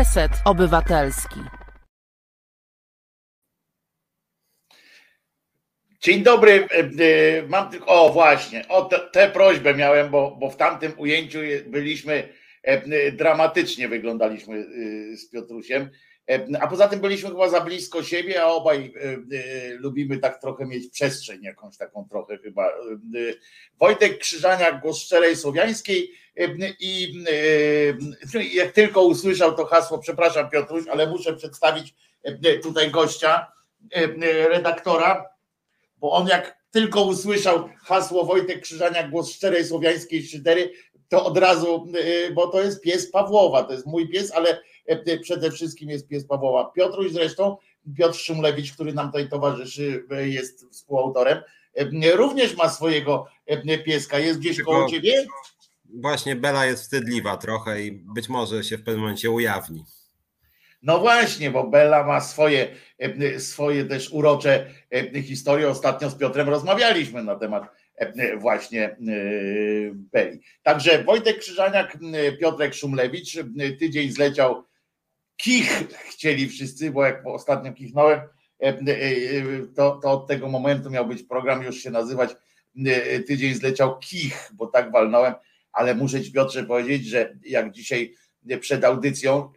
Reset Obywatelski. Dzień dobry. E, e, mam tylko, o właśnie, o tę prośbę miałem, bo, bo w tamtym ujęciu byliśmy e, dramatycznie wyglądaliśmy z Piotrusiem. A poza tym byliśmy chyba za blisko siebie, a obaj lubimy tak trochę mieć przestrzeń, jakąś taką trochę chyba. Wojtek Krzyżaniak, głos szczerej słowiańskiej i jak tylko usłyszał to hasło, przepraszam Piotruś, ale muszę przedstawić tutaj gościa, redaktora bo on jak tylko usłyszał hasło Wojtek Krzyżaniak, głos szczerej słowiańskiej szydery, to od razu, bo to jest pies Pawłowa, to jest mój pies, ale przede wszystkim jest pies Pawłowa. Piotruś zresztą, Piotr Szumlewicz, który nam tutaj towarzyszy, y, jest współautorem, również ma swojego pieska, jest gdzieś Tylko koło ciebie? Właśnie Bela jest wstydliwa trochę i być może się w pewnym momencie ujawni. No właśnie, bo Bella ma swoje, e, swoje też urocze e, historie. Ostatnio z Piotrem rozmawialiśmy na temat e, właśnie Beli. Także Wojtek Krzyżaniak, Piotrek Szumlewicz, tydzień zleciał kich chcieli wszyscy, bo jak ostatnio kichnąłem, to, to od tego momentu miał być program już się nazywać tydzień zleciał kich, bo tak walnąłem, ale muszę ci Piotrze powiedzieć, że jak dzisiaj przed audycją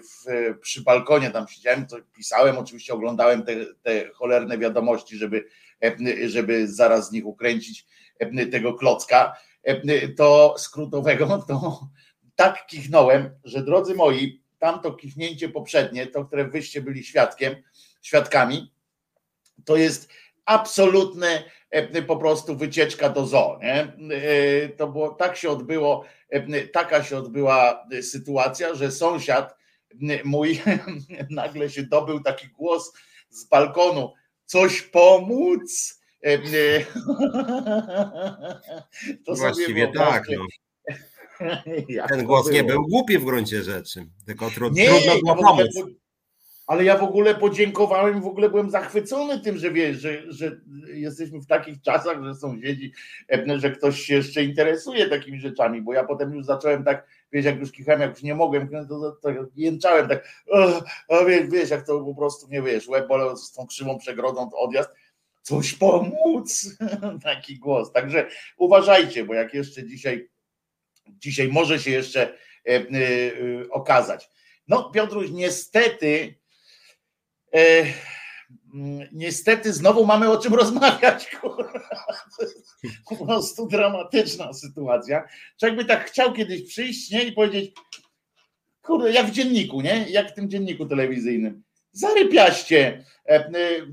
w, przy balkonie tam siedziałem, to pisałem, oczywiście oglądałem te, te cholerne wiadomości, żeby, e, żeby zaraz z nich ukręcić e, tego klocka, e, to skrótowego, to tak kichnąłem, że drodzy moi, tamto kichnięcie poprzednie, to które wyście byli świadkiem, świadkami, to jest absolutne po prostu wycieczka do zoo. Nie? To było, tak się odbyło taka się odbyła sytuacja, że sąsiad mój nagle się dobył taki głos z balkonu, coś pomóc. To Właściwie tak. No. Ten głos nie był głupi w gruncie rzeczy, tylko trudno, nie, trudno było pomóc. ale ja w ogóle podziękowałem, w ogóle byłem zachwycony tym, że wiesz, że, że jesteśmy w takich czasach, że sąsiedzi, że ktoś się jeszcze interesuje takimi rzeczami, bo ja potem już zacząłem tak, wiesz, jak już kichałem, jak już nie mogłem, to, to jęczałem tak, a wiesz, wiesz, jak to po prostu nie wiesz, łeb bolał z tą krzywą przegrodą, to odjazd, coś pomóc, taki głos, także uważajcie, bo jak jeszcze dzisiaj, dzisiaj może się jeszcze e, e, okazać. No Piotruś, niestety E, mm, niestety znowu mamy o czym rozmawiać. Po prostu dramatyczna sytuacja. Człowiek by tak chciał kiedyś przyjść nie, i powiedzieć, kurde, jak w dzienniku, nie? Jak w tym dzienniku telewizyjnym. Zarypiaście, e,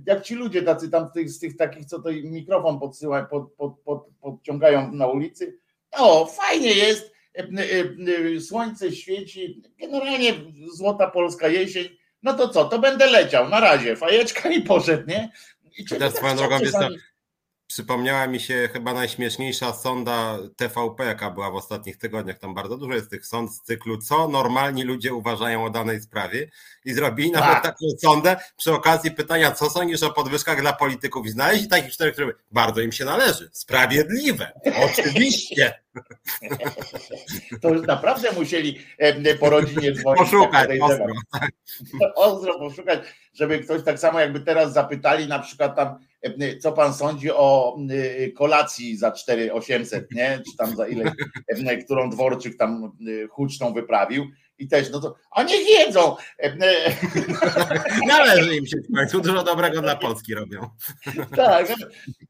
jak ci ludzie tacy tam z tych, z tych takich, co to mikrofon podsyłają, pod, pod, pod, podciągają na ulicy. O, fajnie jest, słońce świeci, generalnie złota polska jesień, no to co, to będę leciał, na razie, fajeczka i poszedł, nie? I Teraz swoją drogą, czasami... przypomniała mi się chyba najśmieszniejsza sonda TVP, jaka była w ostatnich tygodniach. Tam bardzo dużo jest tych sąd z cyklu, co normalni ludzie uważają o danej sprawie. I zrobili nawet tak. taką sondę przy okazji pytania, co sądzisz o podwyżkach dla polityków. I znaleźli takich czterech, które bardzo im się należy. Sprawiedliwe. Oczywiście. To już naprawdę musieli po rodzinie dzwonić. Poszukać, ostro. ostro poszukać, żeby ktoś tak samo jakby teraz zapytali na przykład tam, co pan sądzi o kolacji za 4800, nie? Czy tam za ile, którą Dworczyk tam huczną wyprawił i też, no to, a niech jedzą. Należy im się w końcu, dużo dobrego dla Polski robią. Tak,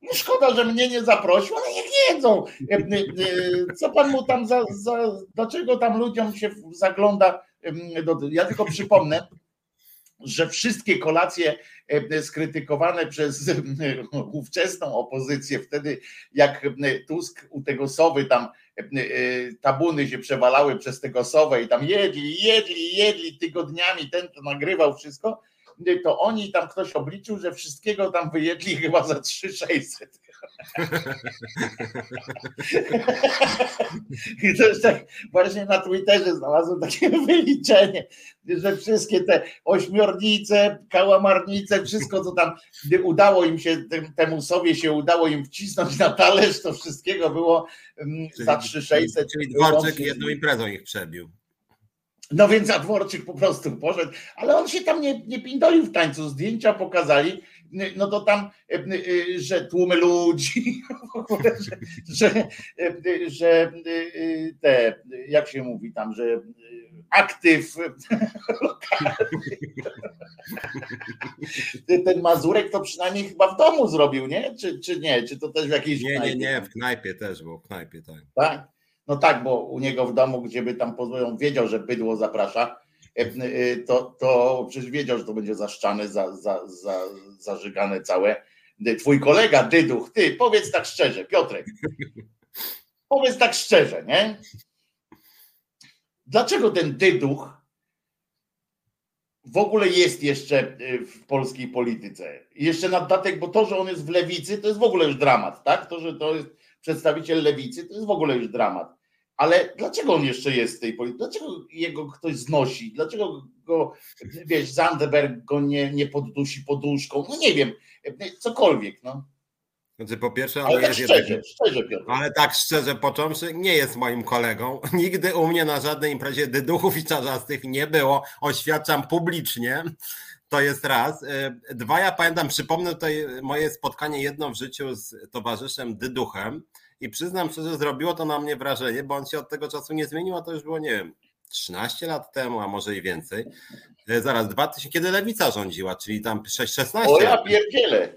no szkoda, że mnie nie zaprosił, ale niech jedzą. Co pan mu tam za, za dlaczego tam ludziom się zagląda? Ja tylko przypomnę, że wszystkie kolacje skrytykowane przez ówczesną opozycję, wtedy jak Tusk u tego Sowy tam tabuny się przewalały przez tego Sowę i tam jedli, jedli, jedli tygodniami, ten to nagrywał wszystko, to oni tam ktoś obliczył, że wszystkiego tam wyjedli chyba za 3600. I to jest tak, właśnie na Twitterze znalazłem takie wyliczenie, że wszystkie te ośmiornice, kałamarnice, wszystko co tam udało im się, temu sobie się udało im wcisnąć na talerz, to wszystkiego było mm, czyli, za 3600. Czyli Dworczyk jedną imprezą ich przebił. No więc Adworczyk po prostu poszedł, ale on się tam nie, nie pindolił w tańcu, zdjęcia pokazali, no to tam, że tłumy ludzi, że, że, że te, jak się mówi tam, że aktyw Ten Mazurek to przynajmniej chyba w domu zrobił, nie? Czy, czy nie? Czy to też w jakiejś Nie, nie, nie, w knajpie też był, w knajpie, tak. Tak? No tak, bo u niego w domu, gdzie by tam pozwolą, wiedział, że bydło zaprasza, e, e, to, to przecież wiedział, że to będzie zaszczane, za, za, za, zażygane całe. Twój kolega Dyduch, ty powiedz tak szczerze, Piotrek, powiedz tak szczerze, nie? Dlaczego ten Dyduch w ogóle jest jeszcze w polskiej polityce? Jeszcze na dodatek, bo to, że on jest w lewicy, to jest w ogóle już dramat, tak? To, że to jest przedstawiciel lewicy, to jest w ogóle już dramat. Ale dlaczego on jeszcze jest w tej polityce? Dlaczego jego ktoś znosi? Dlaczego go, wiesz, Zanderberg go nie, nie poddusi poduszką? No nie wiem, cokolwiek, no. Znaczy, po pierwsze, ale tak jest szczerze, szczerze. Ale tak szczerze począwszy, nie jest moim kolegą. Nigdy u mnie na żadnej imprezie dyduchów i czarzastych nie było. Oświadczam publicznie. To jest raz. E, dwa, ja pamiętam, przypomnę tutaj moje spotkanie jedno w życiu z towarzyszem Dyduchem i przyznam szczerze, zrobiło to na mnie wrażenie, bo on się od tego czasu nie zmienił, a to już było, nie wiem, 13 lat temu, a może i więcej. E, zaraz, 2000, kiedy Lewica rządziła, czyli tam 6-16 O ja pierdzielę.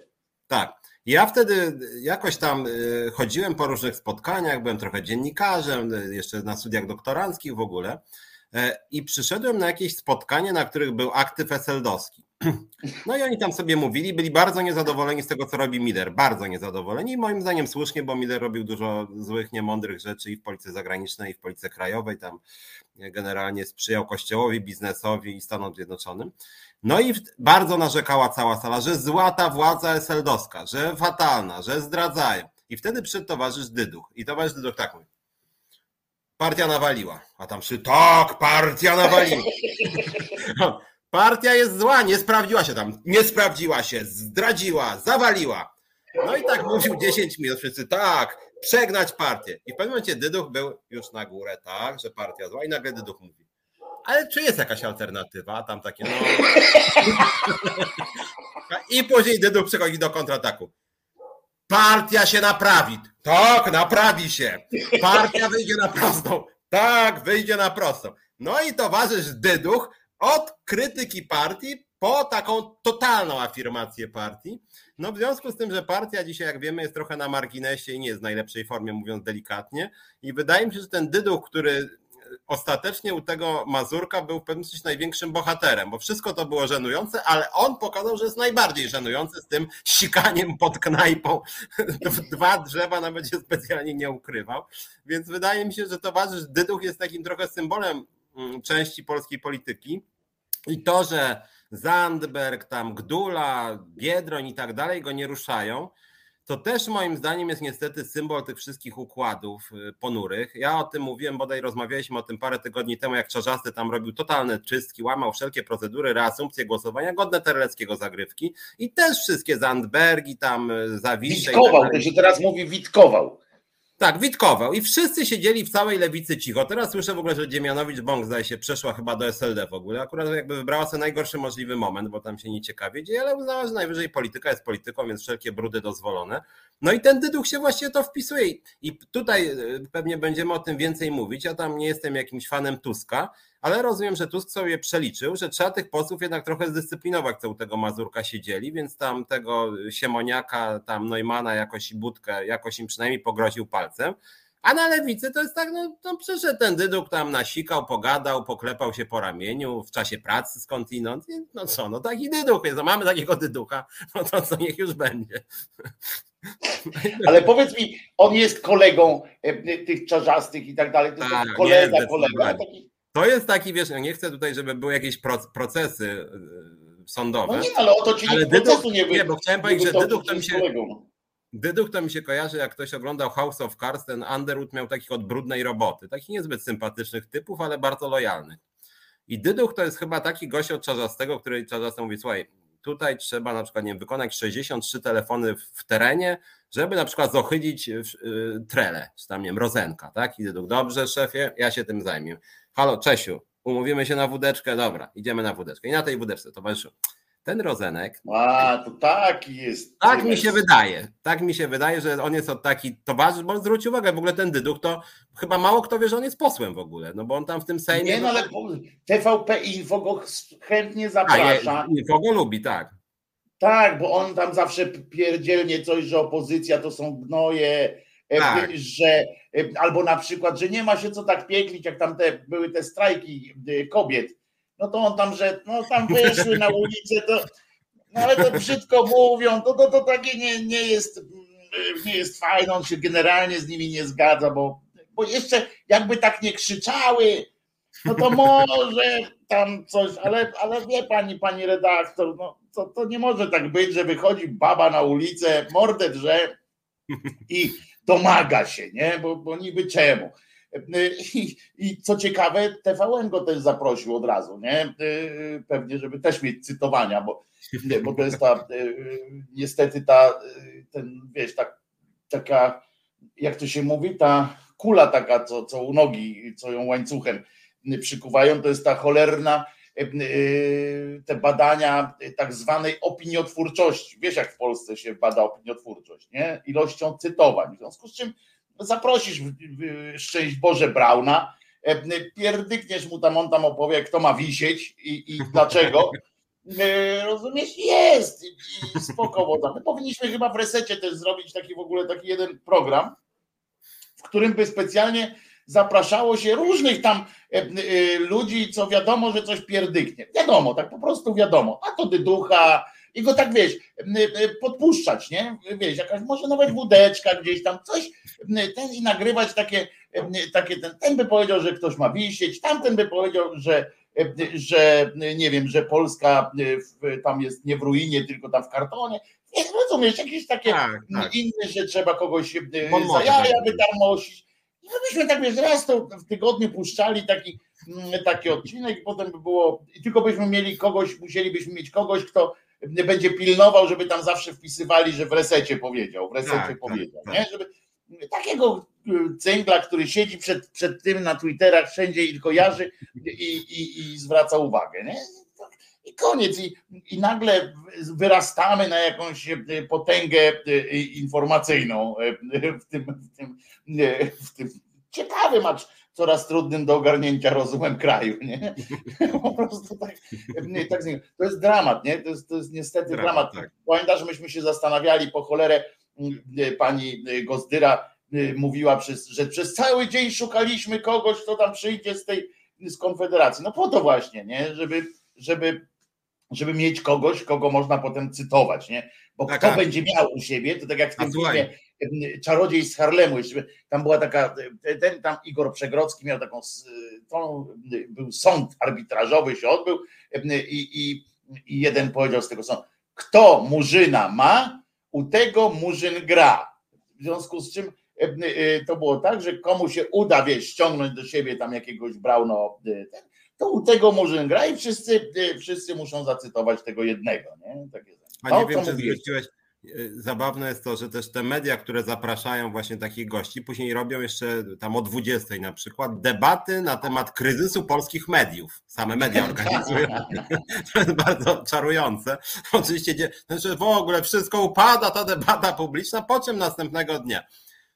Tak. Ja wtedy jakoś tam e, chodziłem po różnych spotkaniach, byłem trochę dziennikarzem, jeszcze na studiach doktoranckich w ogóle. E, i przyszedłem na jakieś spotkanie, na których był aktyw eseldowski. No i oni tam sobie mówili, byli bardzo niezadowoleni z tego, co robi Miller, bardzo niezadowoleni i moim zdaniem słusznie, bo Miller robił dużo złych, niemądrych rzeczy i w polityce zagranicznej, i w polityce krajowej, tam generalnie sprzyjał kościołowi, biznesowi i Stanom Zjednoczonym. No i bardzo narzekała cała sala, że zła ta władza eseldowska, że fatalna, że zdradzają. I wtedy przyszedł towarzysz Dyduch i towarzysz Dyduch tak mówi, Partia nawaliła. A tam przy tak, partia nawaliła. Partia jest zła, nie sprawdziła się tam. Nie sprawdziła się, zdradziła, zawaliła. No i tak mówił 10 minut wszyscy, tak, przegnać partię. I w pewnym momencie Dyduch był już na górę, tak, że partia zła i nagle Dyduch mówi, ale czy jest jakaś alternatywa? Tam takie no... I później Dyduch przychodzi do kontrataku. Partia się naprawi. Tak, naprawi się. Partia wyjdzie na prostą. Tak, wyjdzie na prostą. No i towarzysz Dyduch od krytyki partii po taką totalną afirmację partii. No w związku z tym, że partia dzisiaj, jak wiemy, jest trochę na marginesie i nie jest w najlepszej formie, mówiąc delikatnie. I wydaje mi się, że ten Dyduch, który ostatecznie u tego Mazurka był w pewnym sensie największym bohaterem, bo wszystko to było żenujące, ale on pokazał, że jest najbardziej żenujący z tym sikaniem pod knajpą. Dwa drzewa nawet się specjalnie nie ukrywał. Więc wydaje mi się, że towarzysz Dyduch jest takim trochę symbolem mm, części polskiej polityki. I to, że Zandberg, tam Gdula, Biedroń i tak dalej go nie ruszają, to też moim zdaniem jest niestety symbol tych wszystkich układów y, ponurych. Ja o tym mówiłem, bodaj rozmawialiśmy o tym parę tygodni temu, jak Czarzasty tam robił totalne czystki, łamał wszelkie procedury, reasumpcje głosowania, godne Terleckiego zagrywki i też wszystkie Zandbergi tam y, zawisze. Witkował, tak to się teraz mówi witkował. Tak, witkował i wszyscy siedzieli w całej lewicy cicho. Teraz słyszę w ogóle, że Dziemianowicz Bąk zdaje się przeszła chyba do SLD w ogóle. Akurat jakby wybrała sobie najgorszy możliwy moment, bo tam się nie ciekawie dzieje, ale uznała, że najwyżej polityka jest polityką, więc wszelkie brudy dozwolone. No i ten dyduch się właśnie to wpisuje i tutaj e, pewnie będziemy o tym więcej mówić. Ja tam nie jestem jakimś fanem Tuska, ale rozumiem, że Tusk sobie przeliczył, że trzeba tych posłów jednak trochę zdyscyplinować, co u tego Mazurka siedzieli, więc tam tego Siemoniaka, tam Neumana jakoś i Budkę, jakoś im przynajmniej pogroził palcem. A na lewicy to jest tak, no to przyszedł ten dyduk tam nasikał, pogadał, poklepał się po ramieniu w czasie pracy skądinąd. No co, no taki dyduk jest, no mamy takiego dyducha, no to co niech już będzie. Ale powiedz mi, on jest kolegą e, tych czarzastych i tak dalej, to jest tak, kolega, kolega. Taki... To jest taki, wiesz, ja nie chcę tutaj, żeby były jakieś procesy e, sądowe. No nie, ale o to ci ale procesu nie Nie, bo chciałem powiedzieć, że Dyduch to mi się... Dyduch to mi się kojarzy, jak ktoś oglądał House of Cards, ten Underwood miał takich od brudnej roboty, takich niezbyt sympatycznych typów, ale bardzo lojalnych. I Dyduch to jest chyba taki gość od Czarzastego, który Czarzasty mówi, słuchaj, tutaj trzeba na przykład nie wykonać 63 telefony w terenie, żeby na przykład zohydzić y, trele, czy tam nie wiem, rozenka, tak? I Dyduch, dobrze szefie, ja się tym zajmę. Halo, Czesiu, umówimy się na wódeczkę, dobra, idziemy na wódeczkę. I na tej wódeczce towarzyszył ten Rozenek. A, to taki jest. Tak mi się wydaje. Tak mi się wydaje, że on jest od taki towarzysz, bo zwróć uwagę, w ogóle ten Dyduch to chyba mało kto wie, że on jest posłem w ogóle, no bo on tam w tym Sejmie... Nie, no ale TVP Info go chętnie zaprasza. A, Info go lubi, tak. Tak, bo on tam zawsze pierdzielnie coś, że opozycja to są gnoje, tak. że e, albo na przykład, że nie ma się co tak pieklić, jak tam te, były te strajki e, kobiet, no to on tam, że no tam wyszły na ulicę, to, no ale to brzydko mówią, to, to, to takie nie, nie, jest, nie jest fajne, on się generalnie z nimi nie zgadza, bo, bo jeszcze jakby tak nie krzyczały, no to może tam coś, ale, ale wie pani, pani redaktor, no to, to nie może tak być, że wychodzi baba na ulicę, mordę drze i domaga się, nie? Bo, bo niby czemu. I, I, co ciekawe, TVN go też zaprosił od razu, nie? Pewnie, żeby też mieć cytowania, bo, bo to jest ta niestety ta, ten, wiesz, ta, taka, jak to się mówi, ta kula taka, co, co u nogi, co ją łańcuchem przykuwają, to jest ta cholerna te badania tak zwanej opiniotwórczości. Wiesz, jak w Polsce się bada opiniotwórczość, nie? Ilością cytowań. W związku z czym zaprosisz szczęść Boże Brauna, pierdykniesz mu tam, on tam opowie, kto ma wisieć i, i dlaczego. Rozumiesz? Jest! I spoko My powinniśmy chyba w resecie też zrobić taki w ogóle taki jeden program, w którym by specjalnie zapraszało się różnych tam ludzi, co wiadomo, że coś pierdyknie. Wiadomo, tak po prostu wiadomo. A to dyducha, i go tak wiesz, podpuszczać, nie? Wiesz, jakaś może nawet wódeczka gdzieś tam, coś ten i nagrywać takie, takie ten, ten by powiedział, że ktoś ma wisieć, tamten by powiedział, że, że nie wiem, że Polska tam jest nie w ruinie, tylko tam w kartonie. Nie, rozumiesz, jakieś takie tak, tak. inne, że trzeba kogoś za jaja wytarmosić. I byśmy tak wiesz, raz to w tygodniu puszczali taki, taki odcinek i potem by było, i tylko byśmy mieli kogoś, musielibyśmy mieć kogoś, kto będzie pilnował, żeby tam zawsze wpisywali, że w resecie powiedział, w resecie tak, tak powiedział, tak, nie? Żeby takiego y, cęgla, który siedzi przed, przed tym na Twitterach wszędzie i kojarzy i, i, i zwraca uwagę, nie? I koniec. I, I nagle wyrastamy na jakąś y, potęgę y, informacyjną w tym, w tym, w tym ciekawym, acz coraz trudnym do ogarnięcia rozumem kraju, nie? Po prostu tak, nie, tak to jest dramat, nie? To jest, to jest niestety dramat. dramat. Tak. Pamiętasz, myśmy się zastanawiali po cholerę, pani Gozdyra mówiła, przez, że przez cały dzień szukaliśmy kogoś, kto tam przyjdzie z tej z Konfederacji. No po to właśnie, nie? Żeby, żeby, żeby mieć kogoś, kogo można potem cytować, nie? Bo tak, kto tak. będzie miał u siebie, to tak jak w tym filmie Czarodziej z Harlemu, tam była taka, ten tam Igor Przegrodzki miał taką, to był sąd arbitrażowy się odbył i, i, i jeden powiedział z tego sądu, kto murzyna ma, u tego murzyn gra. W związku z czym to było tak, że komu się uda, wiesz, ściągnąć do siebie tam jakiegoś Brauno, to u tego murzyn gra i wszyscy, wszyscy muszą zacytować tego jednego, nie? A nie wiem, czy zwróciłeś, zabawne jest to, że też te media, które zapraszają właśnie takich gości, później robią jeszcze tam o 20 na przykład debaty na temat kryzysu polskich mediów. Same media organizują. To jest bardzo czarujące. Oczywiście, znaczy w ogóle wszystko upada, ta debata publiczna, po czym następnego dnia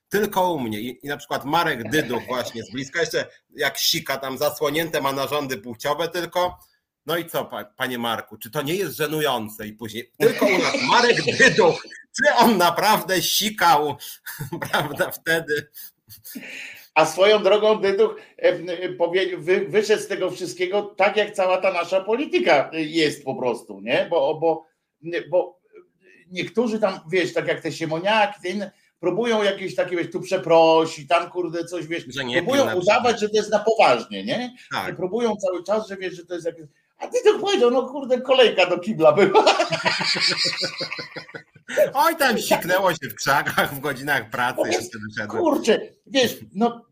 tylko u mnie. I, I, na przykład Marek Dyduch właśnie z bliska, jeszcze jak sika tam zasłonięte ma narządy płciowe, tylko no i co, panie Marku, czy to nie jest żenujące? I później tylko u nas Marek Dyduch, czy on naprawdę sikał, prawda, wtedy? A swoją drogą Dyduch wyszedł z tego wszystkiego tak, jak cała ta nasza polityka jest po prostu, nie? Bo, bo, bo niektórzy tam, wiesz, tak jak te siemoniaki, te inne, próbują jakieś takie, wiesz, tu przeprosi, tam kurde coś, wiesz, próbują udawać, że to jest na poważnie, nie? Tak. Próbują cały czas, że wiesz, że to jest jakieś a ty to powiedział, no kurde, kolejka do kibla była. Oj, tam siknęło się w krzakach w godzinach pracy. No, kurczę, wiesz, no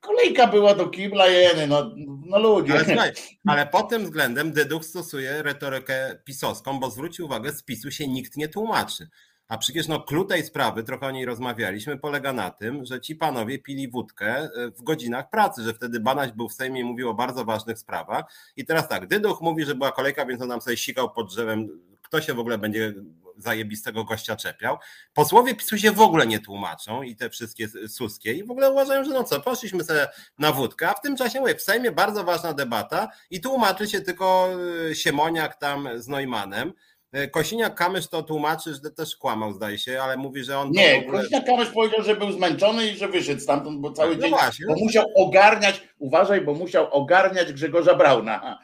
kolejka była do kibla, jeny, no, no ludzie. Ale, słuchaj, ale pod tym względem Dyduch stosuje retorykę pisowską, bo zwróci uwagę, z PiSu się nikt nie tłumaczy. A przecież no klucz tej sprawy, trochę o niej rozmawialiśmy, polega na tym, że ci panowie pili wódkę e, w godzinach pracy, że wtedy Banaś był w Sejmie i mówił o bardzo ważnych sprawach. I teraz tak, Dyduch mówi, że była kolejka, więc on nam sobie sikał pod drzewem, kto się w ogóle będzie zajebistego gościa czepiał. Posłowie PiSu się w ogóle nie tłumaczą i te wszystkie suskie i w ogóle uważają, że no co, poszliśmy sobie na wódkę, a w tym czasie mówię, w Sejmie bardzo ważna debata i tłumaczy się tylko e, Siemoniak tam z Neumannem. E, Kosiniak-Kamysz to tłumaczy, że też kłamał, zdaje się, ale mówi, że on. Nie, ogóle... Kosiniak-Kamysz powiedział, że był zmęczony i że wyszedł stamtąd, bo cały no dzień. Właśnie. Bo musiał ogarniać, uważaj, bo musiał ogarniać Grzegorza Brauna.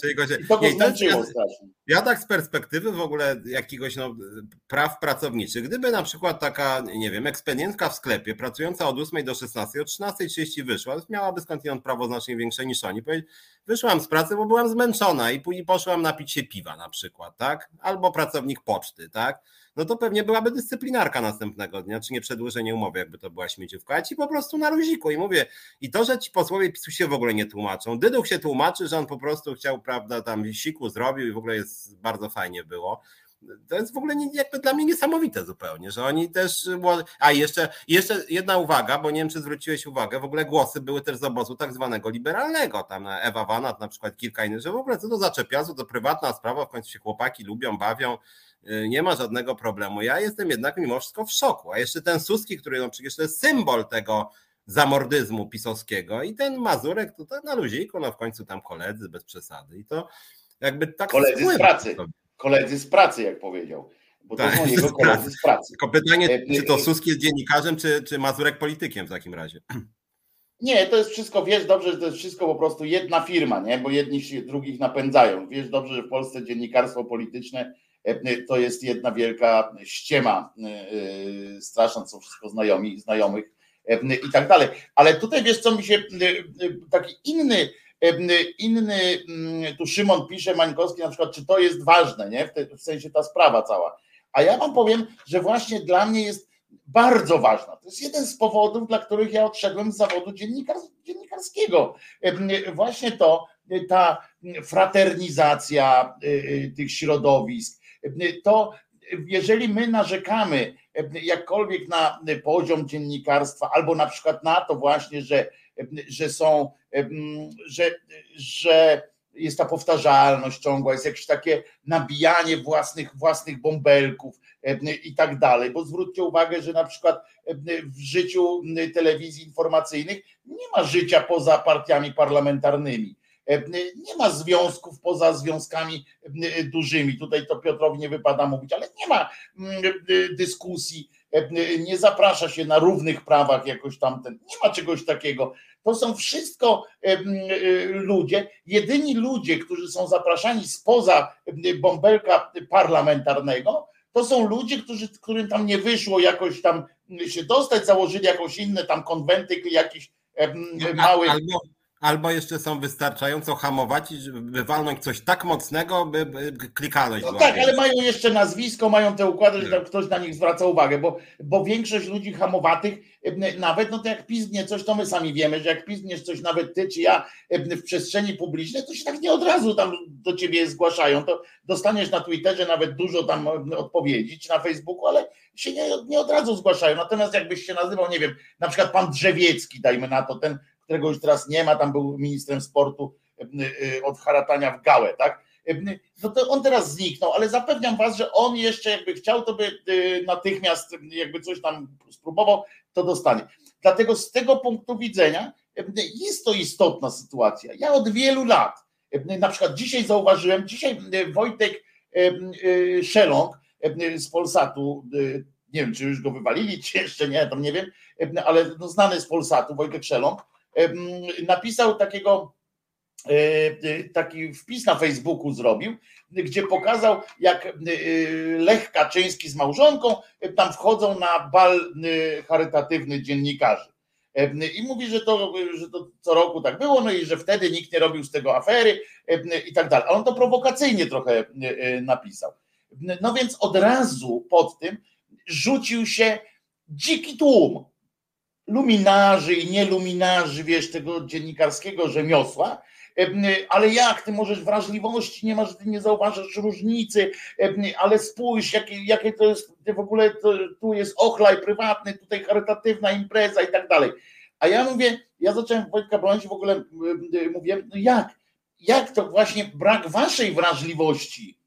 Czyli go się... to go zmęczyło strasznie. Ja tak z perspektywy w ogóle jakiegoś no, praw pracowniczych, gdyby na przykład taka, nie wiem, ekspedientka w sklepie pracująca od 8 do 16, o 13.30 wyszła, miałaby skądinąd prawo znacznie większe niż oni, wyszłam z pracy, bo byłam zmęczona i później poszłam napić się piwa na przykład, tak? Albo pracownik poczty, tak? No to pewnie byłaby dyscyplinarka następnego dnia, czy nie przedłużenie umowy, jakby to była śmieciówka, a ci po prostu na luziku i mówię, i to, że ci posłowie PiSu się w ogóle nie tłumaczą, Dyduch się tłumaczy, że on po prostu chciał, prawda, tam siku zrobił i w ogóle jest bardzo fajnie było, to jest w ogóle jakby dla mnie niesamowite zupełnie, że oni też. A jeszcze, jeszcze jedna uwaga, bo nie wiem, czy zwróciłeś uwagę, w ogóle głosy były też z obozu tak zwanego liberalnego. Tam Ewa Wanat, na przykład kilka innych, że w ogóle co to za czepiazu, to prywatna sprawa, w końcu się chłopaki lubią, bawią, nie ma żadnego problemu. Ja jestem jednak mimo wszystko w szoku. A jeszcze ten Suski, który no przecież to jest symbol tego zamordyzmu pisowskiego i ten Mazurek to, to na luziku, no w końcu tam koledzy bez przesady i to jakby tak koledzy z pracy koledzy z pracy, jak powiedział. Bo to tak, są jego koledzy z pracy. Tylko pytanie, e, czy to e, Suski jest dziennikarzem, czy, czy Mazurek politykiem w takim razie? Nie, to jest wszystko, wiesz dobrze, że to jest wszystko po prostu jedna firma, nie? bo jedni się drugich napędzają. Wiesz dobrze, że w Polsce dziennikarstwo polityczne to jest jedna wielka ściema straszna, są wszystko znajomi, znajomych i tak dalej. Ale tutaj wiesz, co mi się taki inny Inny, mm, tu Szymon pisze, Mańkowski na przykład, czy to jest ważne, nie? W, sensie ta sprawa cała. A ja wam powiem, że właśnie dla mnie jest bardzo ważna. To jest jeden z powodów, dla których ja odszedłem z zawodu dziennikar, dziennikarskiego. Właśnie to, ta fraternizacja tych środowisk, to jeżeli my narzekamy jakkolwiek na poziom dziennikarstwa, albo na przykład na to właśnie, że, że są że, że jest ta powtarzalność ciągła, jest jakieś takie nabijanie własnych, własnych bąbelków i tak dalej. Bo zwróćcie uwagę, że na przykład w życiu telewizji informacyjnych nie ma życia poza partiami parlamentarnymi. Nie ma związków poza związkami dużymi. Tutaj to Piotrowi nie wypada mówić, ale nie ma dyskusji, nie zaprasza się na równych prawach jakoś tamten. Nie ma czegoś takiego. To są wszystko e, ludzie, jedyni ludzie, którzy są zapraszani spoza bąbelka parlamentarnego, to są ludzie, którzy, którym tam nie wyszło jakoś tam się dostać, założyli jakąś inne tam konwenty, jakiś mały. Albo, albo jeszcze są wystarczająco hamowaci, żeby walnąć coś tak mocnego, by, by klikalność no Tak, ale mają jeszcze nazwisko, mają te układy, że tam ktoś na nich zwraca uwagę, bo, bo większość ludzi hamowatych, nawet no to jak piznie coś, to my sami wiemy, że jak pizniesz coś, nawet ty czy ja w przestrzeni publicznej, to się tak nie od razu tam do ciebie zgłaszają, to dostaniesz na Twitterze nawet dużo tam odpowiedzi, czy na Facebooku, ale się nie, nie od razu zgłaszają. Natomiast jakbyś się nazywał, nie wiem, na przykład pan Drzewiecki, dajmy na to, ten którego już teraz nie ma, tam był ministrem sportu e, e, od haratania w gałę, tak? E, no to on teraz zniknął, ale zapewniam was, że on jeszcze jakby chciał, to by natychmiast jakby coś tam spróbował, to dostanie. Dlatego z tego punktu widzenia jest to istotna sytuacja. Ja od wielu lat, na przykład dzisiaj zauważyłem, dzisiaj Wojtek Szelong z Polsatu, nie wiem, czy już go wywalili, czy jeszcze nie, tam nie wiem, ale no znany z Polsatu, Wojtek Szelong, napisał takiego e, e, taki wpis na Facebooku zrobił, gdzie pokazał, jak e, Lech Kaczyński z małżonką tam wchodzą na bal charytatywny dziennikarzy. I mówi, że to, że to co roku tak było, no i że wtedy nikt nie robił z tego afery i tak dalej. Ale on to prowokacyjnie trochę napisał. No więc od razu pod tym rzucił się dziki tłum luminarzy i nieluminarzy, wiesz, tego dziennikarskiego rzemiosła, ale jak ty możesz wrażliwości, nie masz, ty nie zauważasz różnicy, ale spójrz, jakie, jakie to jest w ogóle, to, tu jest ochlaj prywatny, tutaj charytatywna impreza i tak dalej. A ja mówię, ja zacząłem Wojtka bronić w ogóle mówię, no jak? Jak to właśnie brak waszej wrażliwości?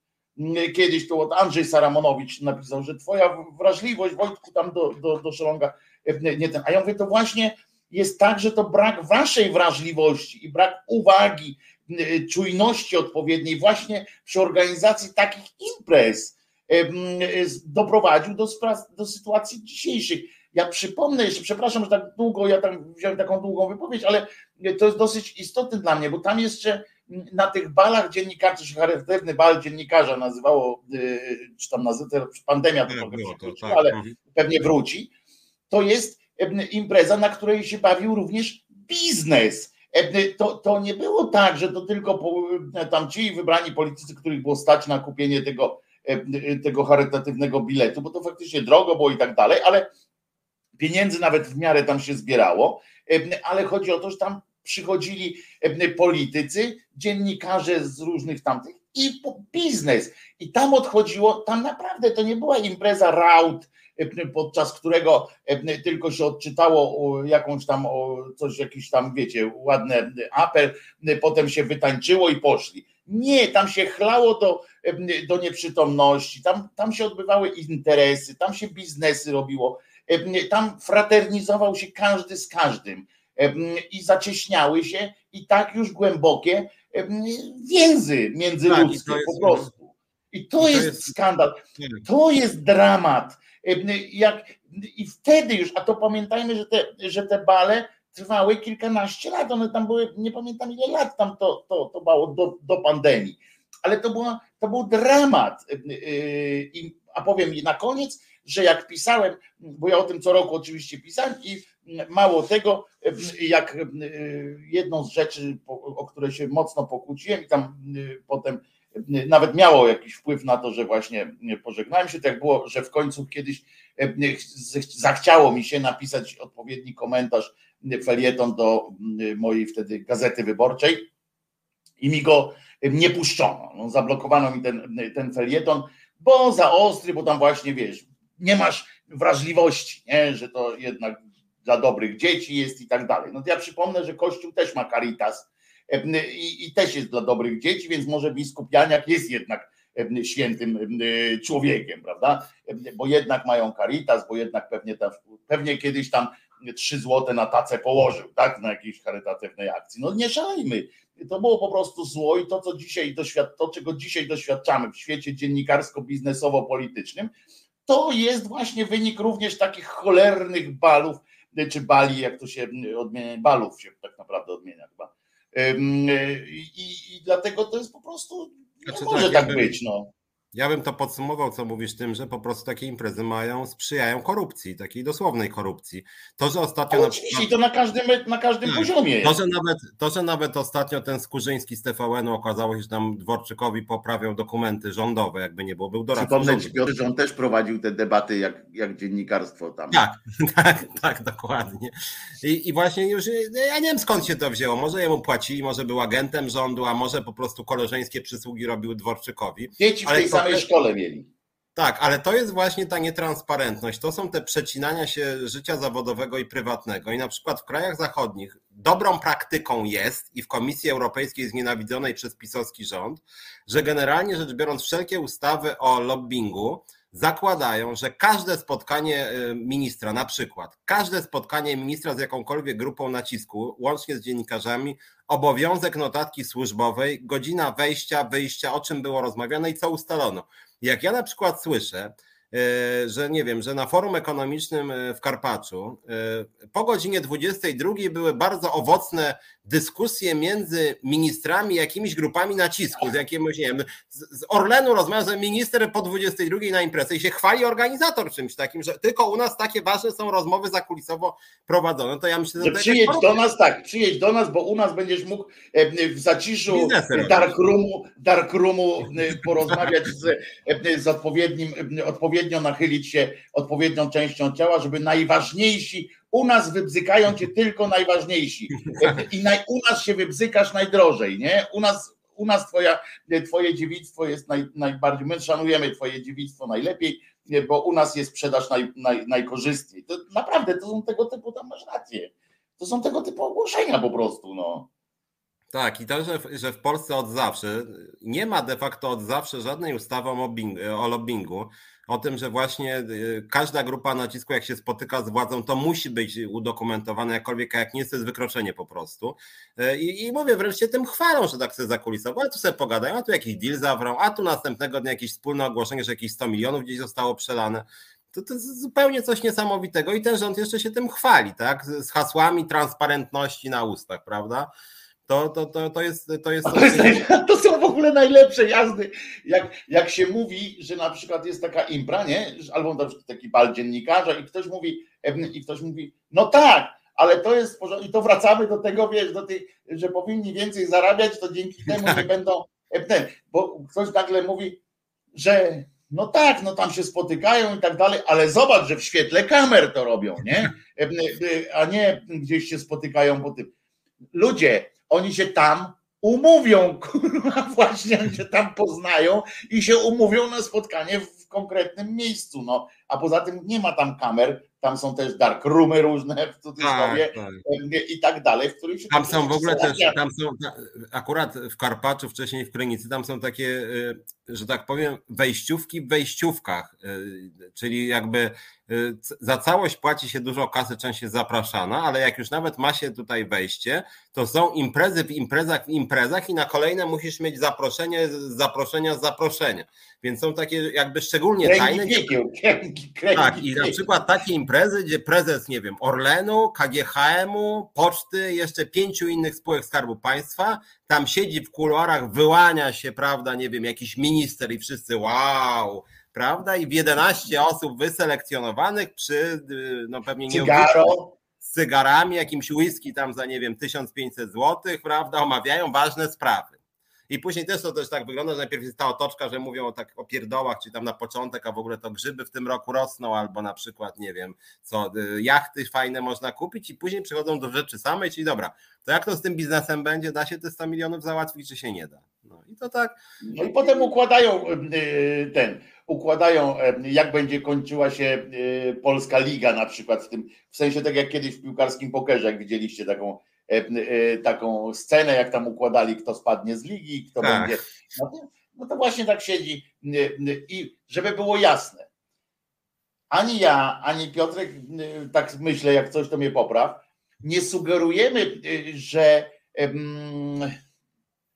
Kiedyś to Andrzej Saramonowicz napisał, że twoja wrażliwość, Wojtku, tam do, do, do Szalonga, nie ten. A ja mówię, to właśnie jest tak, że to brak waszej wrażliwości i brak uwagi, czujności odpowiedniej właśnie przy organizacji takich imprez doprowadził do, do sytuacji dzisiejszych. Ja przypomnę jeszcze, przepraszam, że tak długo, ja tam wziąłem taką długą wypowiedź, ale to jest dosyć istotne dla mnie, bo tam jeszcze na tych balach dziennikarzy, czy charytatywny bal dziennikarza nazywało, czy tam nazywa, pandemia to trochę przykróciła, ale mhm. pewnie wróci, to jest impreza, na której się bawił również biznes. To, to nie było tak, że to tylko tam ci wybrani politycy, których było stać na kupienie tego, tego charytatywnego biletu, bo to faktycznie drogo było i tak dalej, ale pieniędzy nawet w miarę tam się zbierało, ale chodzi o to, że tam przychodzili politycy, dziennikarze z różnych tamtych i biznes. I tam odchodziło, tam naprawdę to nie była impreza raut, podczas którego tylko się odczytało jakąś tam coś, jakiś tam, wiecie, ładny apel, potem się wytańczyło i poszli. Nie, tam się chlało do, do nieprzytomności, tam, tam się odbywały interesy, tam się biznesy robiło, tam fraternizował się każdy z każdym i zacieśniały się i tak już głębokie więzy międzyludzkie tak, po prostu. I to, I to jest, jest, skandal, to jest dramat. Jak, I wtedy już, a to pamiętajmy, że te, że te bale trwały kilkanaście lat, one tam były, nie pamiętam ile lat tam to, to, to było do, do pandemii, ale to, była, to był dramat. A powiem na koniec, że jak pisałem, bo ja o tym co roku oczywiście pisałem i mało tego, jak jedną z rzeczy, o które się mocno pokłóciłem i tam potem nawet miało jakiś wpływ na to, że właśnie pożegnałem się, tak było, że w końcu kiedyś zachciało mi się napisać odpowiedni komentarz, felieton do mojej wtedy gazety wyborczej i mi go nie puszczono. No, zablokowano mi ten, ten felieton, bo za ostry, bo tam właśnie wiesz, nie masz wrażliwości, nie? że to jednak dla dobrych dzieci jest i tak dalej. No to ja przypomnę, że Kościół też ma caritas i, i też jest dla dobrych dzieci, więc może biskup Janiak jest jednak świętym człowiekiem, prawda? Bo jednak mają caritas, bo jednak pewnie, tam, pewnie kiedyś tam trzy złote na tacę położył, tak? Na jakiejś charytatywnej akcji. No nie szalejmy. To było po prostu zło i to, co dzisiaj doświad- to, czego dzisiaj doświadczamy w świecie dziennikarsko-biznesowo-politycznym, to jest właśnie wynik również takich cholernych balów, czy bali, jak to się odmienia, balów się tak naprawdę odmienia chyba. I, i dlatego to jest po prostu, nie znaczy, może tak, tak być. No. Ja bym to podsumował, co mówisz tym, że po prostu takie imprezy mają, sprzyjają korupcji, takiej dosłownej korupcji. To, że ostatnio. Ale oczywiście, to na każdym, na każdym tak, poziomie. To że, nawet, to, że nawet ostatnio ten Skurzyński z TVN-u okazało się, że tam Dworczykowi poprawiał dokumenty rządowe, jakby nie było, był doradcą. Przypomnę ci, Piotr, że on też prowadził te debaty jak, jak dziennikarstwo tam. Tak, tak, tak, dokładnie. I, I właśnie już, ja nie wiem skąd się to wzięło. Może jemu płacili, może był agentem rządu, a może po prostu koleżeńskie przysługi robił Dworczykowi. Dzieci w tej samej szkole mieli. Tak, ale to jest właśnie ta nietransparentność. To są te przecinania się życia zawodowego i prywatnego. I na przykład w krajach zachodnich dobrą praktyką jest i w Komisji Europejskiej znienawidzonej przez pisowski rząd, że generalnie rzecz biorąc wszelkie ustawy o lobbingu zakładają, że każde spotkanie y, ministra, na przykład każde spotkanie ministra z jakąkolwiek grupą nacisku, łącznie z dziennikarzami, obowiązek notatki służbowej, godzina wejścia, wyjścia, o czym było rozmawiane i co ustalono. Jak ja na przykład słyszę, E, że nie wiem, że na forum ekonomicznym e, w Karpaczu e, po godzinie 22 były bardzo owocne dyskusje między ministrami, jakimiś grupami nacisku, z jakiegoś, nie wiem, z Orlenu rozmawiał, że minister po 22 na imprezę i się chwali organizator czymś takim, że tylko u nas takie ważne są rozmowy zakulisowo prowadzone, to ja myślę, że... że przyjedź do nas, tak, przyjedź do nas, bo u nas będziesz mógł w zaciszu dark roomu, dark roomu porozmawiać z, z odpowiednim, odpowiednim odpowiednio nachylić się odpowiednią częścią ciała, żeby najważniejsi, u nas wybzykają cię tylko najważniejsi i naj, u nas się wybzykasz najdrożej, nie? U nas, u nas twoja, twoje dziewictwo jest naj, najbardziej, my szanujemy twoje dziewictwo najlepiej, bo u nas jest sprzedaż naj, naj, najkorzystniej. To naprawdę, to są tego typu, tam masz rację, to są tego typu ogłoszenia po prostu, no. Tak, i to, że, że w Polsce od zawsze nie ma de facto od zawsze żadnej ustawy o, mobbing, o lobbingu, o tym, że właśnie y, każda grupa nacisku, jak się spotyka z władzą, to musi być udokumentowane, jakkolwiek jak nie to jest wykroczenie po prostu. Y, I, i mówię, wręcz się tym chwalą, że tak sobie zakulisowo, ale tu sobie pogadają, a tu jakiś deal zawrą, a tu następnego dnia jakieś wspólne ogłoszenie, że jakieś 100 milionów gdzieś zostało przelane. To, to jest zupełnie coś niesamowitego i ten rząd jeszcze się tym chwali, tak? Z hasłami transparentności na ustach, prawda? To, to, to, to jest. To, jest to, jest, to są w ogóle najlepsze jazdy. Jak, jak się mówi, że na przykład jest taka impra, nie? Albo na przykład taki bal dziennikarza i ktoś mówi, i ktoś mówi, no tak, ale to jest I to wracamy do tego, wiesz, do tej, że powinni więcej zarabiać, to dzięki temu tak. nie będą. Bo ktoś nagle mówi, że no tak, no tam się spotykają i tak dalej, ale zobacz, że w świetle kamer to robią, nie? A nie gdzieś się spotykają po tym. Ludzie, oni się tam umówią, kurwa, właśnie oni się tam poznają i się umówią na spotkanie w konkretnym miejscu, no. A poza tym nie ma tam kamer, tam są też dark roomy różne w cudzysłowie tak, tak. i tak dalej, w których się Tam są w ogóle też, tam są akurat w Karpaczu, wcześniej w Krynicy, tam są takie, y, że tak powiem, wejściówki w wejściówkach, y, czyli jakby za całość płaci się dużo kasy, część jest zapraszana, ale jak już nawet ma się tutaj wejście, to są imprezy w imprezach w imprezach i na kolejne musisz mieć zaproszenie, zaproszenia, zaproszenia. Więc są takie jakby szczególnie kręgi tajne. Kręgi, kręgi tak, i na przykład takie imprezy, gdzie prezes, nie wiem, Orlenu, KGHM-u, Poczty, jeszcze pięciu innych spółek Skarbu Państwa, tam siedzi w kuluarach, wyłania się, prawda, nie wiem, jakiś minister i wszyscy wow, prawda? I w 11 osób wyselekcjonowanych przy, no pewnie nie z cygarami, jakimś whisky tam za, nie wiem, 1500 zł, prawda, omawiają ważne sprawy. I później też to też tak wygląda, że najpierw jest ta otoczka, że mówią o, tak, o pierdołach, czy tam na początek, a w ogóle to grzyby w tym roku rosną, albo na przykład, nie wiem, co, y, jachty fajne można kupić i później przechodzą do rzeczy samej, czyli dobra, to jak to z tym biznesem będzie, da się te 100 milionów załatwić, czy się nie da? No i to tak. No i potem układają y, ten, układają, jak będzie kończyła się y, Polska Liga na przykład w tym, w sensie tak jak kiedyś w piłkarskim pokerze, jak widzieliście taką taką scenę, jak tam układali, kto spadnie z ligi, kto tak. będzie. No to, no to właśnie tak siedzi. I żeby było jasne, ani ja, ani Piotrek, tak myślę, jak coś to mnie popraw, nie sugerujemy, że,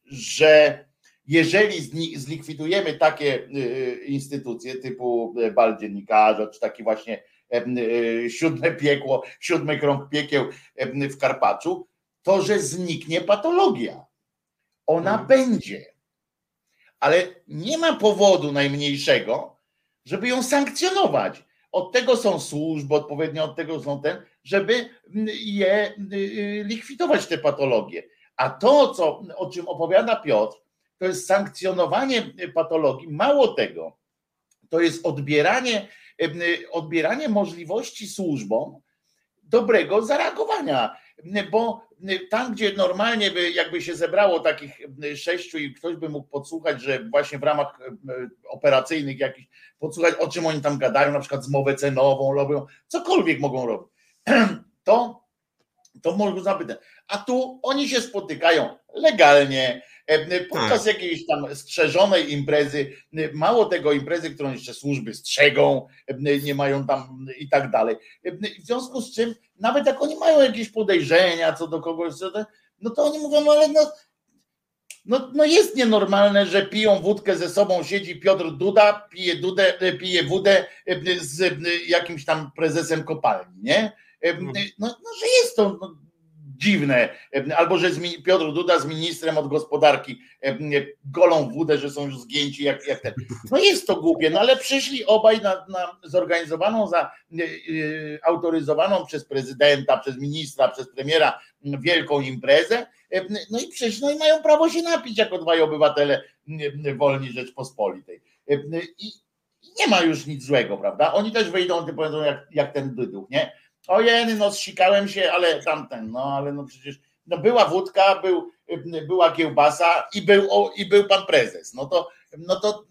że jeżeli zlikwidujemy takie instytucje typu bal dziennikarza, czy taki właśnie siódme piekło, siódmy krąg piekieł w Karpaczu, to, że zniknie patologia. Ona hmm. będzie. Ale nie ma powodu najmniejszego, żeby ją sankcjonować. Od tego są służby, odpowiednio od tego są ten, żeby je y, y, likwidować te patologie. A to, co, o czym opowiada Piotr, to jest sankcjonowanie patologii. Mało tego, to jest odbieranie, y, odbieranie możliwości służbom dobrego zareagowania bo tam, gdzie normalnie by jakby się zebrało takich sześciu i ktoś by mógł podsłuchać, że właśnie w ramach e, operacyjnych jakichś podsłuchać, o czym oni tam gadają, na przykład zmowę cenową robią, cokolwiek mogą robić, to, to mogą zapytać. A tu oni się spotykają legalnie, podczas tak. jakiejś tam strzeżonej imprezy, mało tego imprezy, którą jeszcze służby strzegą, nie mają tam i tak dalej. W związku z czym, nawet jak oni mają jakieś podejrzenia co do kogoś, no to oni mówią, no ale no, no, no jest nienormalne, że piją wódkę ze sobą, siedzi Piotr Duda, pije, dudę, pije wódę z jakimś tam prezesem kopalni, nie? Mhm. No, no że jest to no, dziwne, albo że Piotr Duda z ministrem od gospodarki golą wódę, że są już zgięci jak, jak ten. No jest to głupie, no ale przyszli obaj na, na zorganizowaną, za, yy, autoryzowaną przez prezydenta, przez ministra, przez premiera wielką imprezę, no i przyszli, no i mają prawo się napić jako dwaj obywatele wolni Rzeczpospolitej. I, nie ma już nic złego, prawda? Oni też wyjdą i powiedzą jak, jak ten byduk, nie? Ojej, no zsikałem się, ale tamten, no ale no przecież no była wódka, był, była kiełbasa i był, o, i był pan prezes. No to, no to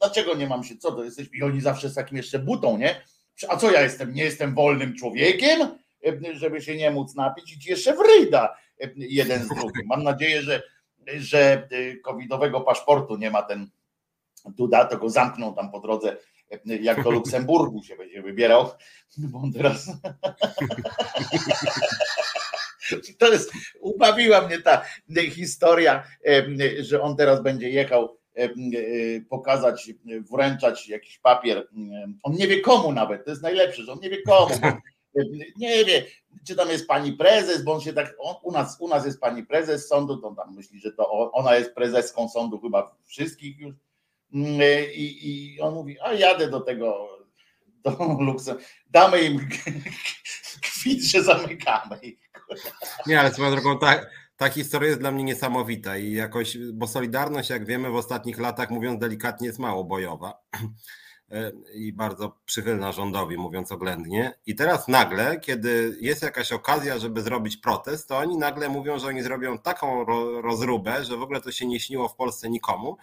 dlaczego nie mam się, co to jesteś? I oni zawsze z takim jeszcze butą, nie? A co ja jestem? Nie jestem wolnym człowiekiem, żeby się nie móc napić i jeszcze wryda jeden z drugim. Mam nadzieję, że, że covidowego paszportu nie ma ten Duda, to go zamkną tam po drodze, jak do Luksemburgu się będzie wybierał, bo on teraz To jest, ubawiła mnie ta historia, że on teraz będzie jechał pokazać, wręczać jakiś papier. On nie wie komu nawet, to jest najlepsze, że on nie wie komu. Nie wie, czy tam jest pani prezes, bo on się tak, on, u, nas, u nas jest pani prezes sądu, to on tam myśli, że to ona jest prezeską sądu chyba wszystkich już. I, i on mówi, a jadę do tego, do Luksemburga, damy im kwit, że zamykamy. Nie, ale swoją drogą ta, historia jest dla mnie niesamowita i jakoś, bo Solidarność, jak wiemy, w ostatnich latach, mówiąc delikatnie, jest mało bojowa i bardzo przychylna rządowi, mówiąc oględnie. I teraz nagle, kiedy jest jakaś okazja, żeby zrobić protest, to oni nagle mówią, że oni zrobią taką rozróbę, że w ogóle to się nie śniło w Polsce nikomu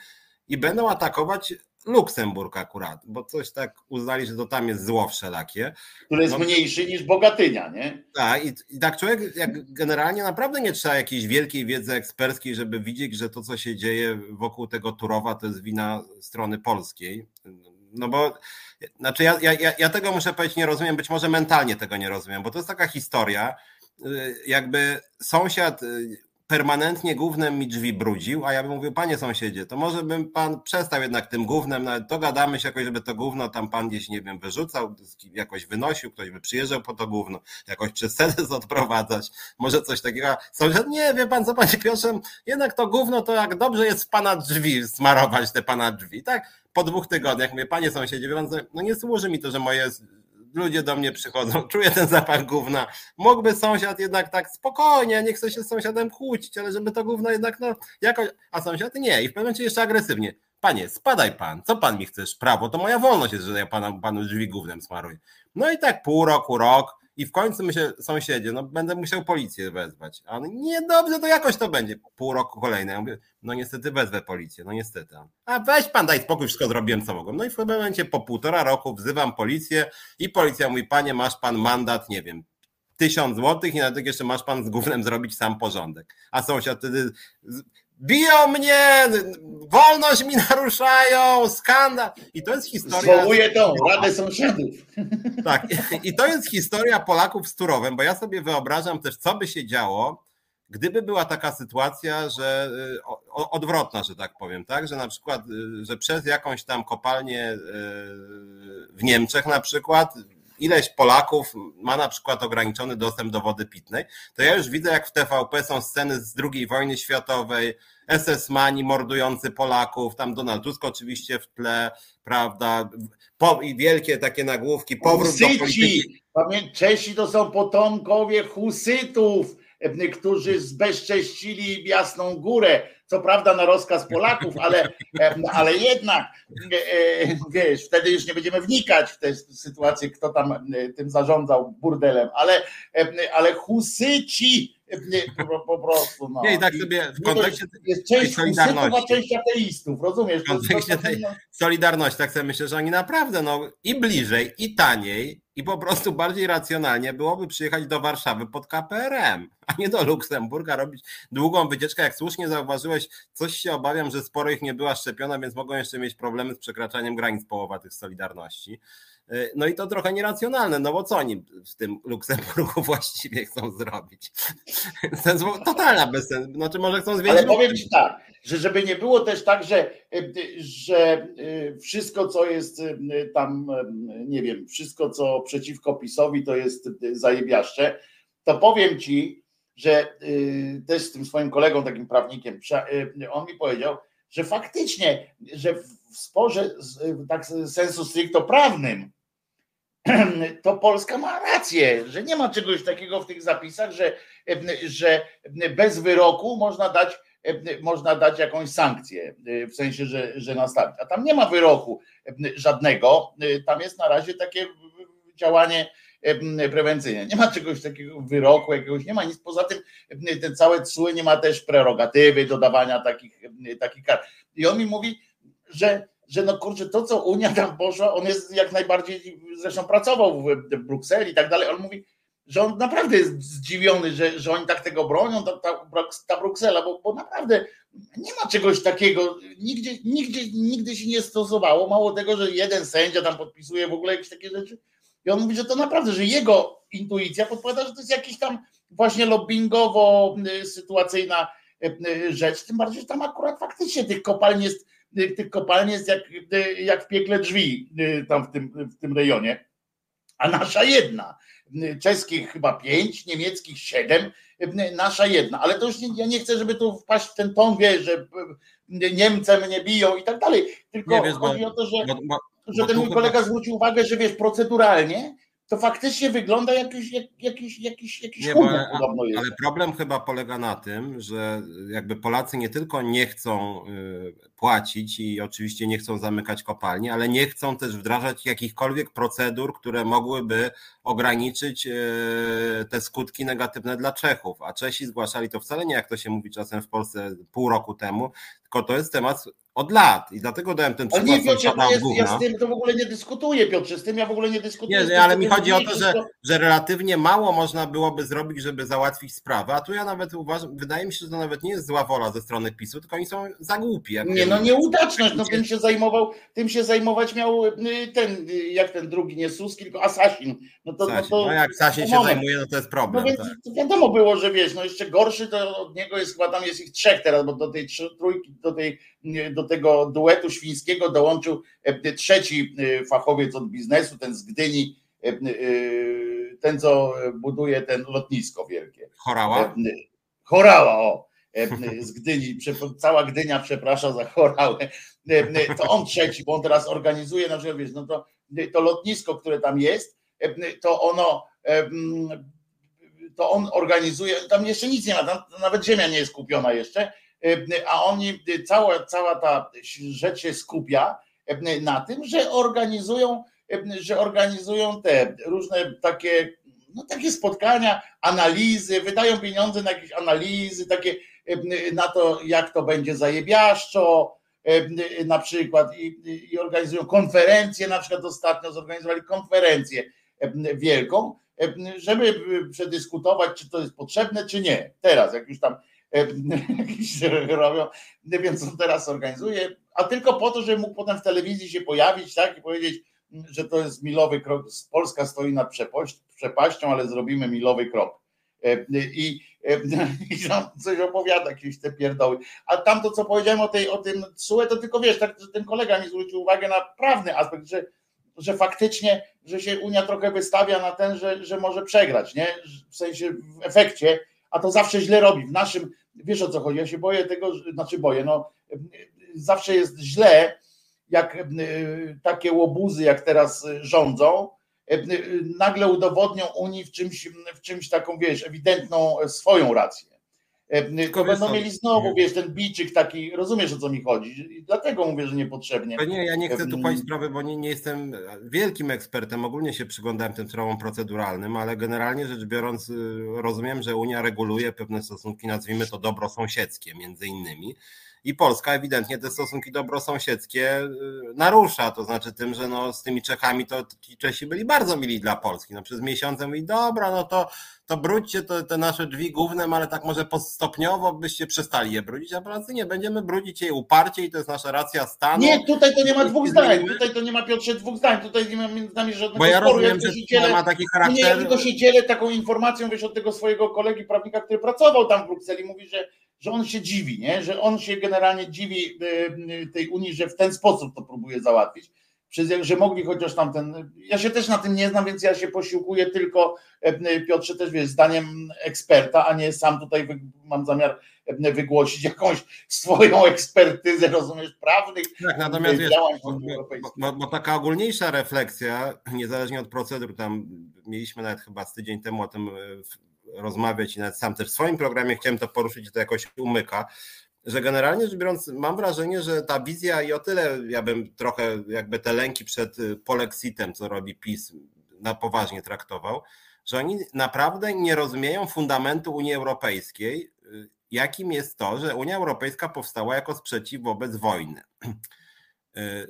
i będą atakować Luksemburg akurat, bo coś tak uznali, że to tam jest zło wszelakie. Które jest no, mniejszy niż Bogatynia, nie? Tak, i, i, tak człowiek jak generalnie naprawdę nie trzeba jakiejś wielkiej wiedzy eksperckiej, żeby widzieć, że to, co się dzieje wokół tego Turowa, to jest wina strony polskiej. No bo, znaczy ja, ja, ja tego muszę powiedzieć, nie rozumiem, być może mentalnie tego nie rozumiem, bo to jest taka historia, y, jakby sąsiad y, permanentnie gównem mi drzwi brudził, a ja bym mówił, panie sąsiedzie, to może bym pan przestał jednak tym gównem, nawet dogadamy się jakoś, żeby to gówno tam pan gdzieś, nie wiem, wyrzucał, jakoś wynosił, ktoś by przyjeżdżał po to gówno, jakoś przez sedes odprowadzać, może coś takiego. Sąsiad, nie, wie pan co, panie Piotrze, jednak to gówno to jak dobrze jest w pana drzwi, smarować te pana drzwi, tak? Po dwóch tygodniach mówię, panie sąsiedzie, wie pan no nie służy mi to, że moje ludzie do mnie przychodzą, czuję ten zapach gówna. Mógłby sąsiad jednak tak spokojnie, nie chcę się z sąsiadem kłócić, ale żeby to gówno jednak no jakoś, a sąsiad nie i w pewnym momencie jeszcze agresywnie. Panie, spadaj pan, co pan mi chcesz? Prawo, to moja wolność jest, że ja panu, panu drzwi gównem smaruję. No i tak pół roku, rok, i w końcu myślę, sąsiedzie, no będę musiał policję wezwać. A on, nie dobrze, to jakoś to będzie. Pół roku kolejne. Ja mówię, no niestety wezwę policję, no niestety. A weź pan, daj spokój, wszystko zrobiłem co mogłem. No i w pewnym momencie po półtora roku wzywam policję i policja mówi, panie, masz pan mandat, nie wiem, tysiąc złotych i na tego jeszcze masz pan z głównym zrobić sam porządek. A sąsiad wtedy biją mnie, wolność mi naruszają, skandal. I to jest historia. Zwołuję tą Radę Sąsiadów. Tak, i to jest historia Polaków z Turowem, bo ja sobie wyobrażam też, co by się działo, gdyby była taka sytuacja, że y, odwrotna, że tak powiem, tak, że na przykład, y, że przez jakąś tam kopalnię y, w Niemczech na przykład ileś Polaków ma na przykład ograniczony dostęp do wody pitnej, to ja już widzę, jak w TVP są sceny z II wojny światowej, SS-mani mordujący Polaków, tam Donald Tusk oczywiście w tle, prawda, po, i wielkie takie nagłówki, powrót Husyci. do polityki. Czesi to są potomkowie husytów, którzy zbezcześcili Jasną Górę co prawda na rozkaz Polaków, ale, ale jednak, e, wiesz, wtedy już nie będziemy wnikać w tę sytuację, kto tam e, tym zarządzał burdelem, ale, ale husyci po, po prostu. No. Nie, i tak sobie w kontekście jest część solidarności. a część ateistów, rozumiesz? W kontekście tej solidarności, tak sobie myślę, że oni naprawdę no, i bliżej, i taniej, i po prostu bardziej racjonalnie byłoby przyjechać do Warszawy pod KPRM, a nie do Luksemburga, robić długą wycieczkę. Jak słusznie zauważyłeś, coś się obawiam, że sporo ich nie była szczepiona, więc mogą jeszcze mieć problemy z przekraczaniem granic połowa tych Solidarności. E, no i to trochę nieracjonalne, no bo co oni w tym Luksemburgu właściwie chcą zrobić? Totalna bezsens. Znaczy może chcą zwiększyć... Ale powiem Ci tak, że żeby nie było też tak, że, że e, wszystko co jest e, tam, nie wiem, wszystko co przeciwko PiSowi to jest zajebiaszcze, to powiem Ci, że też z tym swoim kolegą, takim prawnikiem, on mi powiedział, że faktycznie, że w sporze tak sensu stricto prawnym, to Polska ma rację, że nie ma czegoś takiego w tych zapisach, że, że bez wyroku można dać można dać jakąś sankcję, w sensie, że, że nastawić. A tam nie ma wyroku żadnego, tam jest na razie takie działanie prewencyjne. Nie ma czegoś takiego wyroku, jakiegoś nie ma nic. Poza tym ten całe TSUE nie ma też prerogatywy dodawania takich, takich kar. I on mi mówi, że, że no kurczę, to co Unia tam poszła, on jest jak najbardziej, zresztą pracował w, Brukseli i tak dalej, on mówi, że on naprawdę jest zdziwiony, że, że oni tak tego bronią, ta, ta, ta Bruksela, bo, bo naprawdę nie ma czegoś takiego, nigdzie, nigdzie, nigdy się nie stosowało, mało tego, że jeden sędzia tam podpisuje w ogóle jakieś takie rzeczy, i on mówi, że to naprawdę, że jego intuicja podpowiada, że to jest jakiś tam właśnie lobbyingowo y, sytuacyjna y, y, rzecz, tym bardziej, że tam akurat faktycznie tych kopalni jest, tych kopalni jest jak, jak w piekle drzwi tam w tym, w tym rejonie, a nasza jedna. Czeskich chyba pięć, niemieckich siedem, nasza jedna. Ale to już nie, ja nie chcę, żeby tu wpaść w ten ton, wie, że Niemcy mnie biją i tak dalej. Tylko wiesz, chodzi bo, o to, że. Bo, bo że ten mój kolega zwrócił uwagę, że wiesz, proceduralnie to faktycznie wygląda jakiś, jakiś, jakiś, jakiś nie, ale, ale problem chyba polega na tym, że jakby Polacy nie tylko nie chcą y, płacić i oczywiście nie chcą zamykać kopalni, ale nie chcą też wdrażać jakichkolwiek procedur, które mogłyby ograniczyć y, te skutki negatywne dla Czechów. A Czesi zgłaszali to wcale nie jak to się mówi czasem w Polsce pół roku temu, tylko to jest temat od lat i dlatego dałem ten przykład. Ale nie, Piotrze, ja, jest, ja z tym to w ogóle nie dyskutuję, Piotrze, z tym ja w ogóle nie dyskutuję. Nie, ale mi chodzi o to, że, że relatywnie mało można byłoby zrobić, żeby załatwić sprawę, a tu ja nawet uważam, wydaje mi się, że to nawet nie jest zła wola ze strony PiSu, tylko oni są za głupi. Nie, no nieudaczność, no tym się zajmował, tym się zajmować miał y, ten, y, jak ten drugi, nie Suski, tylko Asasin. No, to, no, to, no jak Sasin się zajmuje, no to jest problem. No więc tak. wiadomo było, że wiesz, no jeszcze gorszy to od niego jest, chyba tam jest ich trzech teraz, bo do tej trójki, do tej do tego duetu świńskiego dołączył e, trzeci e, fachowiec od biznesu, ten z Gdyni, e, ten co buduje ten lotnisko wielkie. Chorała? Chorała, o. Z Gdyni, cała Gdynia przeprasza za chorałę. To on trzeci, bo on teraz organizuje, na przykład, wiesz, no to, to lotnisko, które tam jest, to ono to on organizuje, tam jeszcze nic nie ma, tam nawet ziemia nie jest kupiona jeszcze, a oni, cała, cała ta rzecz się skupia na tym, że organizują, że organizują te różne takie, no takie spotkania, analizy, wydają pieniądze na jakieś analizy, takie na to, jak to będzie zajebiaszczo, na przykład i, i organizują konferencje, na przykład ostatnio zorganizowali konferencję wielką, żeby przedyskutować, czy to jest potrzebne, czy nie. Teraz, jak już tam robią, nie wiem co teraz organizuje, a tylko po to, żeby mógł potem w telewizji się pojawić, tak, i powiedzieć, że to jest milowy krok, Polska stoi nad przepaścią, ale zrobimy milowy krok. I, i tam coś opowiada, jakieś te pierdoły. A tamto, co powiedziałem o, tej, o tym CUE, to tylko wiesz, tak, że ten kolega mi zwrócił uwagę na prawny aspekt, że, że faktycznie, że się Unia trochę wystawia na ten, że, że może przegrać, nie? W sensie w efekcie, a to zawsze źle robi. W naszym, wiesz o co chodzi, ja się boję tego, znaczy boję, no zawsze jest źle, jak e, takie łobuzy, jak teraz rządzą, e, nagle udowodnią Unii w czymś, w czymś taką, wiesz, ewidentną swoją rację. E, tylko będą mieli znowu, wiesz, ten biczyk taki, rozumiesz o co mi chodzi i dlatego mówię, że niepotrzebnie. Nie, ja nie chcę tu powiedzieć sprawy, bo nie, nie jestem wielkim ekspertem, ogólnie się przyglądałem tym sprawom proceduralnym, ale generalnie rzecz biorąc y, rozumiem, że Unia reguluje pewne stosunki, nazwijmy to dobrosąsiedzkie między innymi i Polska ewidentnie te stosunki dobrosąsiedzkie y, narusza, to znaczy tym, że no z tymi Czechami to ci Czesi byli bardzo mili dla Polski. No przez miesiące mówi, dobra, no to, to brudźcie to, te nasze drzwi główne, ale tak może stopniowo byście przestali je brudzić, a Polacy nie, będziemy brudzić je uparcie i to jest nasza racja stanu. Nie, tutaj to nie ma dwóch zdań, tutaj to nie ma Piotrze dwóch zdań, tutaj nie ma między nami żadnego Bo ja sporu. rozumiem, ja że dzielę, ma taki charakter. Nie, ja tylko się dzielę taką informacją, wiesz, od tego swojego kolegi prawnika, który pracował tam w Brukseli, mówi, że że on się dziwi, nie? że on się generalnie dziwi e, tej Unii, że w ten sposób to próbuje załatwić. Że mogli chociaż tamten. Ja się też na tym nie znam, więc ja się posiłkuję tylko, e, Piotrze, też wiesz, zdaniem eksperta, a nie sam tutaj mam zamiar e, wygłosić jakąś swoją ekspertyzę, rozumiesz, prawnych. Tak, natomiast wiesz, bo, bo, bo, taka ogólniejsza refleksja, niezależnie od procedur, tam mieliśmy nawet chyba z tydzień temu o tym rozmawiać i nawet sam też w swoim programie chciałem to poruszyć, to jakoś umyka. że generalnie rzecz biorąc, mam wrażenie, że ta wizja i o tyle ja bym trochę jakby te lęki przed polexitem, co robi PiS, na poważnie traktował, że oni naprawdę nie rozumieją fundamentu Unii Europejskiej, jakim jest to, że Unia Europejska powstała jako sprzeciw wobec wojny.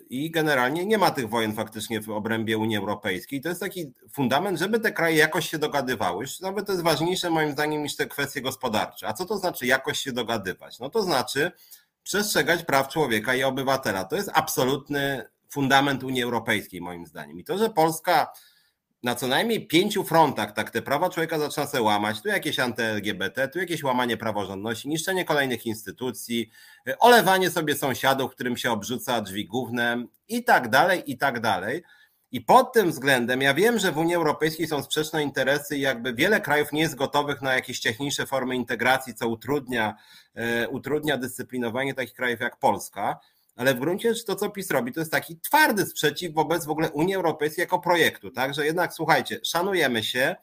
I generalnie nie ma tych wojen faktycznie w obrębie Unii Europejskiej. To jest taki fundament, żeby te kraje jakoś się dogadywały. Nawet to jest ważniejsze moim zdaniem niż te kwestie gospodarcze. A co to znaczy jakoś się dogadywać? No to znaczy przestrzegać praw człowieka i obywatela. To jest absolutny fundament Unii Europejskiej moim zdaniem. I to, że Polska na co najmniej pięciu frontach tak te prawa człowieka zaczyna się łamać. Tu jakieś anty-LGBT, tu jakieś łamanie praworządności, niszczenie kolejnych instytucji, olewanie sobie sąsiadów, którym się obrzuca drzwi głównym i tak dalej, i tak dalej. I pod tym względem ja wiem, że w Unii Europejskiej są sprzeczne interesy i jakby wiele krajów nie jest gotowych na jakieś techniczne formy integracji, co utrudnia, e, utrudnia dyscyplinowanie takich krajów jak Polska ale w gruncie rzeczy to, co PiS robi, to jest taki twardy sprzeciw wobec w ogóle Unii Europejskiej jako projektu, tak, że jednak słuchajcie, szanujemy się,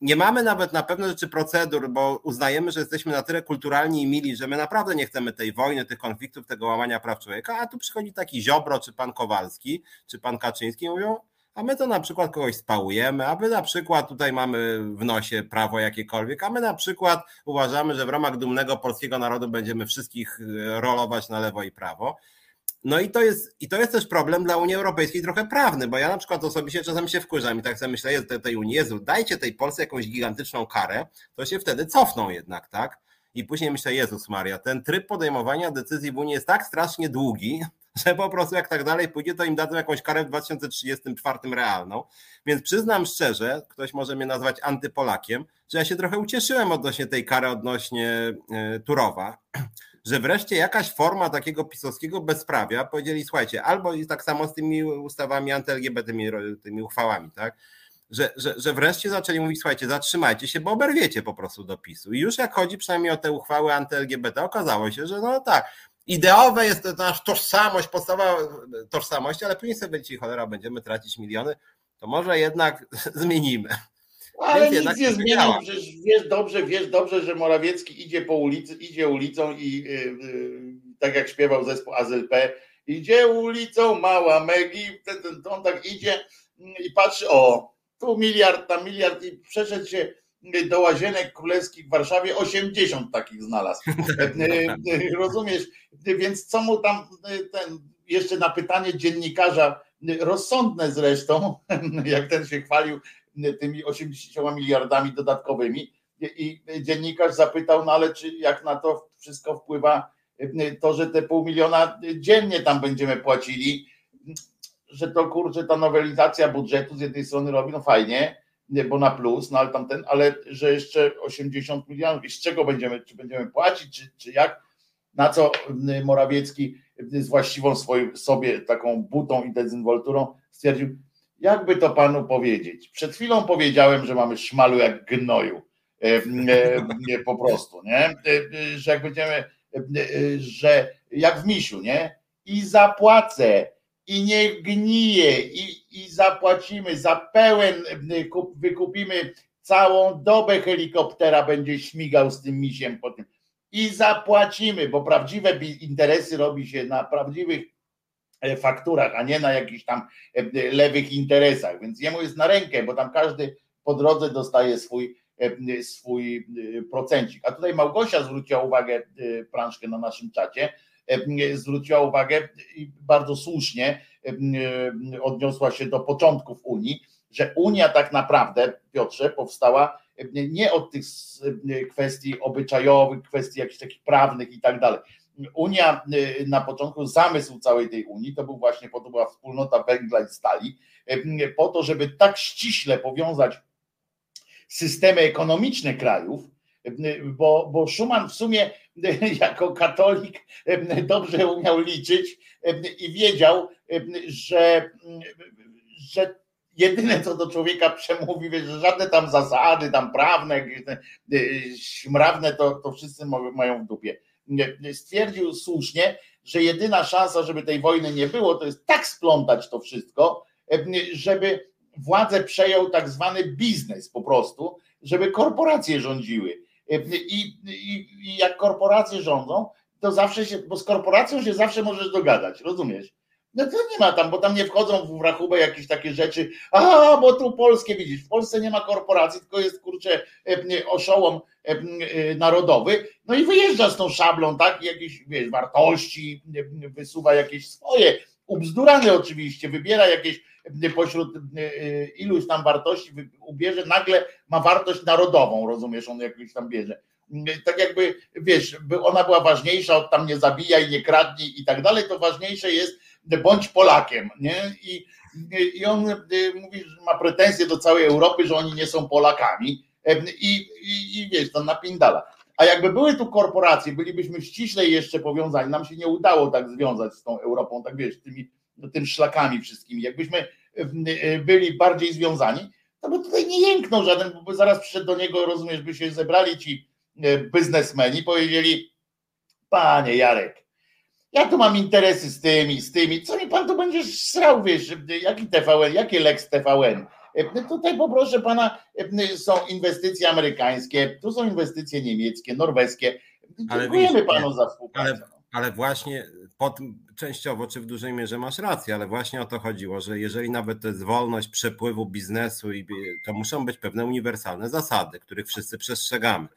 nie mamy nawet na pewne rzeczy procedur, bo uznajemy, że jesteśmy na tyle kulturalni i mili, że my naprawdę nie chcemy tej wojny, tych konfliktów, tego łamania praw człowieka, a tu przychodzi taki Ziobro, czy pan Kowalski, czy pan Kaczyński mówią, a my to na przykład kogoś spałujemy, a my na przykład tutaj mamy w nosie prawo jakiekolwiek, a my na przykład uważamy, że w ramach dumnego polskiego narodu będziemy wszystkich rolować na lewo i prawo. No i to jest, i to jest też problem dla Unii Europejskiej trochę prawny, bo ja na przykład osobiście czasem się wkurzam i tak sobie myślę, jest tej Unii, Jezu, dajcie tej Polsce jakąś gigantyczną karę, to się wtedy cofną jednak, tak? I później myślę, Jezus Maria, ten tryb podejmowania decyzji w Unii jest tak strasznie długi, że po prostu jak tak dalej pójdzie, to im dadzą jakąś karę w 2034 realną. Więc przyznam szczerze, ktoś może mnie nazwać antypolakiem, że ja się trochę ucieszyłem odnośnie tej kary odnośnie e, Turowa że wreszcie jakaś forma takiego pisowskiego bezprawia powiedzieli, słuchajcie, albo i tak samo z tymi ustawami anty-LGBT, tymi, tymi uchwałami, tak? Że, że, że wreszcie zaczęli mówić, słuchajcie, zatrzymajcie się, bo oberwiecie po prostu do PiSu. I już jak chodzi przynajmniej o te uchwały anty-LGBT, okazało się, że no tak, ideowe jest to nasza tożsamość, podstawowa tożsamość, ale później sobie ci cholera będziemy tracić miliony, to może jednak zmienimy. Ale Więc nic nie. Przecież wiesz dobrze, wiesz dobrze, że Morawiecki idzie po ulicy, idzie ulicą i yy, yy, tak jak śpiewał zespół AZLP, idzie ulicą mała Megi, ten, ten, on tak idzie i patrzy, o, tu miliard, tam miliard i przeszedł się do łazienek królewskich w Warszawie, 80 takich znalazł. Tak, tak. Rozumiesz? Więc co mu tam ten, jeszcze na pytanie dziennikarza, rozsądne zresztą, jak ten się chwalił, tymi 80 miliardami dodatkowymi. I dziennikarz zapytał, no ale czy jak na to wszystko wpływa to, że te pół miliona dziennie tam będziemy płacili, że to kurczę, ta nowelizacja budżetu z jednej strony robi, no fajnie, bo na plus, no ale tamten, ale że jeszcze 80 milionów i z czego będziemy, czy będziemy płacić, czy, czy jak, na co Morawiecki z właściwą swoim, sobie taką butą i dezynwolturą stwierdził, jakby to panu powiedzieć? Przed chwilą powiedziałem, że mamy szmalu jak gnoju. E, e, po prostu, nie? E, że jak będziemy, że jak w misiu, nie? I zapłacę, i niech gnije, i, i zapłacimy za pełen, wykupimy całą dobę helikoptera, będzie śmigał z tym misiem po tym. I zapłacimy, bo prawdziwe interesy robi się na prawdziwych fakturach, a nie na jakichś tam e, lewych interesach. Więc jemu jest na rękę, bo tam każdy po drodze dostaje swój, e, swój procencik. A tutaj Małgosia zwróciła uwagę, Prążkę na naszym czacie, zwróciła uwagę i bardzo słusznie odniosła się do początków Unii, że Unia tak naprawdę, Piotrze, powstała nie od tych kwestii obyczajowych, kwestii jakichś takich prawnych i tak dalej, Unia y, na początku, zamysł całej tej Unii to był właśnie, po to była wspólnota węgla i stali, y, po to, żeby tak ściśle powiązać systemy ekonomiczne krajów, y, bo, bo Schuman w sumie jako katolik dobrze umiał liczyć i wiedział, że, że jedyne co do człowieka przemówi, że żadne tam zasady, tam prawne, śmrawne, to, to wszyscy mają w dupie stwierdził słusznie, że jedyna szansa, żeby tej wojny nie było, to jest tak splątać to wszystko, żeby władzę przejął tak zwany biznes po prostu, żeby korporacje rządziły. I, i, i jak korporacje rządzą, to zawsze się, bo z korporacją się zawsze możesz dogadać, rozumiesz? No to nie ma tam, bo tam nie wchodzą w rachubę jakieś takie rzeczy, a bo tu polskie widzisz, w Polsce nie ma korporacji, tylko jest kurczę oszołom narodowy, no i wyjeżdża z tą szablą, tak, jakieś wiesz, wartości, wysuwa jakieś swoje, ubzdurane oczywiście, wybiera jakieś pośród iluś tam wartości, ubierze, nagle ma wartość narodową, rozumiesz, on jakąś tam bierze. Tak jakby, wiesz, ona była ważniejsza od tam nie zabijaj, nie kradnij i tak dalej, to ważniejsze jest bądź Polakiem, nie? I, i on y, mówi, że ma pretensje do całej Europy, że oni nie są Polakami i, i, i wiesz, to napindala. A jakby były tu korporacje, bylibyśmy ściślej jeszcze powiązani, nam się nie udało tak związać z tą Europą, tak wiesz, tymi, tym szlakami wszystkimi. Jakbyśmy y, byli bardziej związani, to by tutaj nie jęknął żaden, bo zaraz przyszedł do niego, rozumiesz, by się zebrali ci E, biznesmeni powiedzieli, panie Jarek, ja tu mam interesy z tymi, z tymi, co mi pan tu będziesz srał, wiesz, jaki TVN, jakie Lex TVN, e, Tutaj poproszę pana, e, są inwestycje amerykańskie, tu są inwestycje niemieckie, norweskie. Dziękujemy wiesz, panu za współpracę. Ale, no. ale właśnie pod, częściowo czy w dużej mierze masz rację, ale właśnie o to chodziło, że jeżeli nawet to jest wolność przepływu biznesu, to muszą być pewne uniwersalne zasady, których wszyscy przestrzegamy.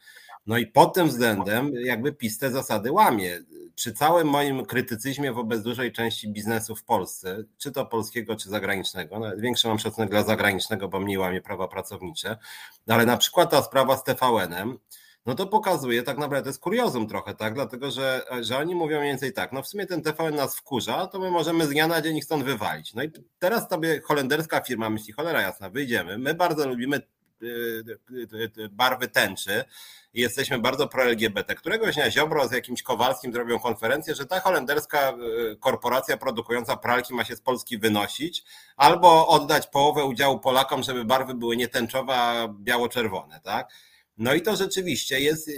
No i pod tym względem jakby PiS te zasady łamie. Przy całym moim krytycyzmie wobec dużej części biznesu w Polsce, czy to polskiego, czy zagranicznego, no większy mam szacunek dla zagranicznego, bo mniej łamie prawa pracownicze, ale na przykład ta sprawa z TVN-em, no to pokazuje tak naprawdę, to jest kuriozum trochę, tak, dlatego że, że oni mówią mniej więcej tak, no w sumie ten TVN nas wkurza, to my możemy z dnia na dzień ich stąd wywalić. No i teraz sobie holenderska firma myśli, cholera jasna, wyjdziemy, my bardzo lubimy barwy tęczy, i jesteśmy bardzo pro-LGBT. Któregoś dnia Ziobro z jakimś Kowalskim zrobią konferencję, że ta holenderska e, korporacja produkująca pralki ma się z Polski wynosić, albo oddać połowę udziału Polakom, żeby barwy były nie tęczowe, a biało-czerwone, tak? No i to rzeczywiście jest,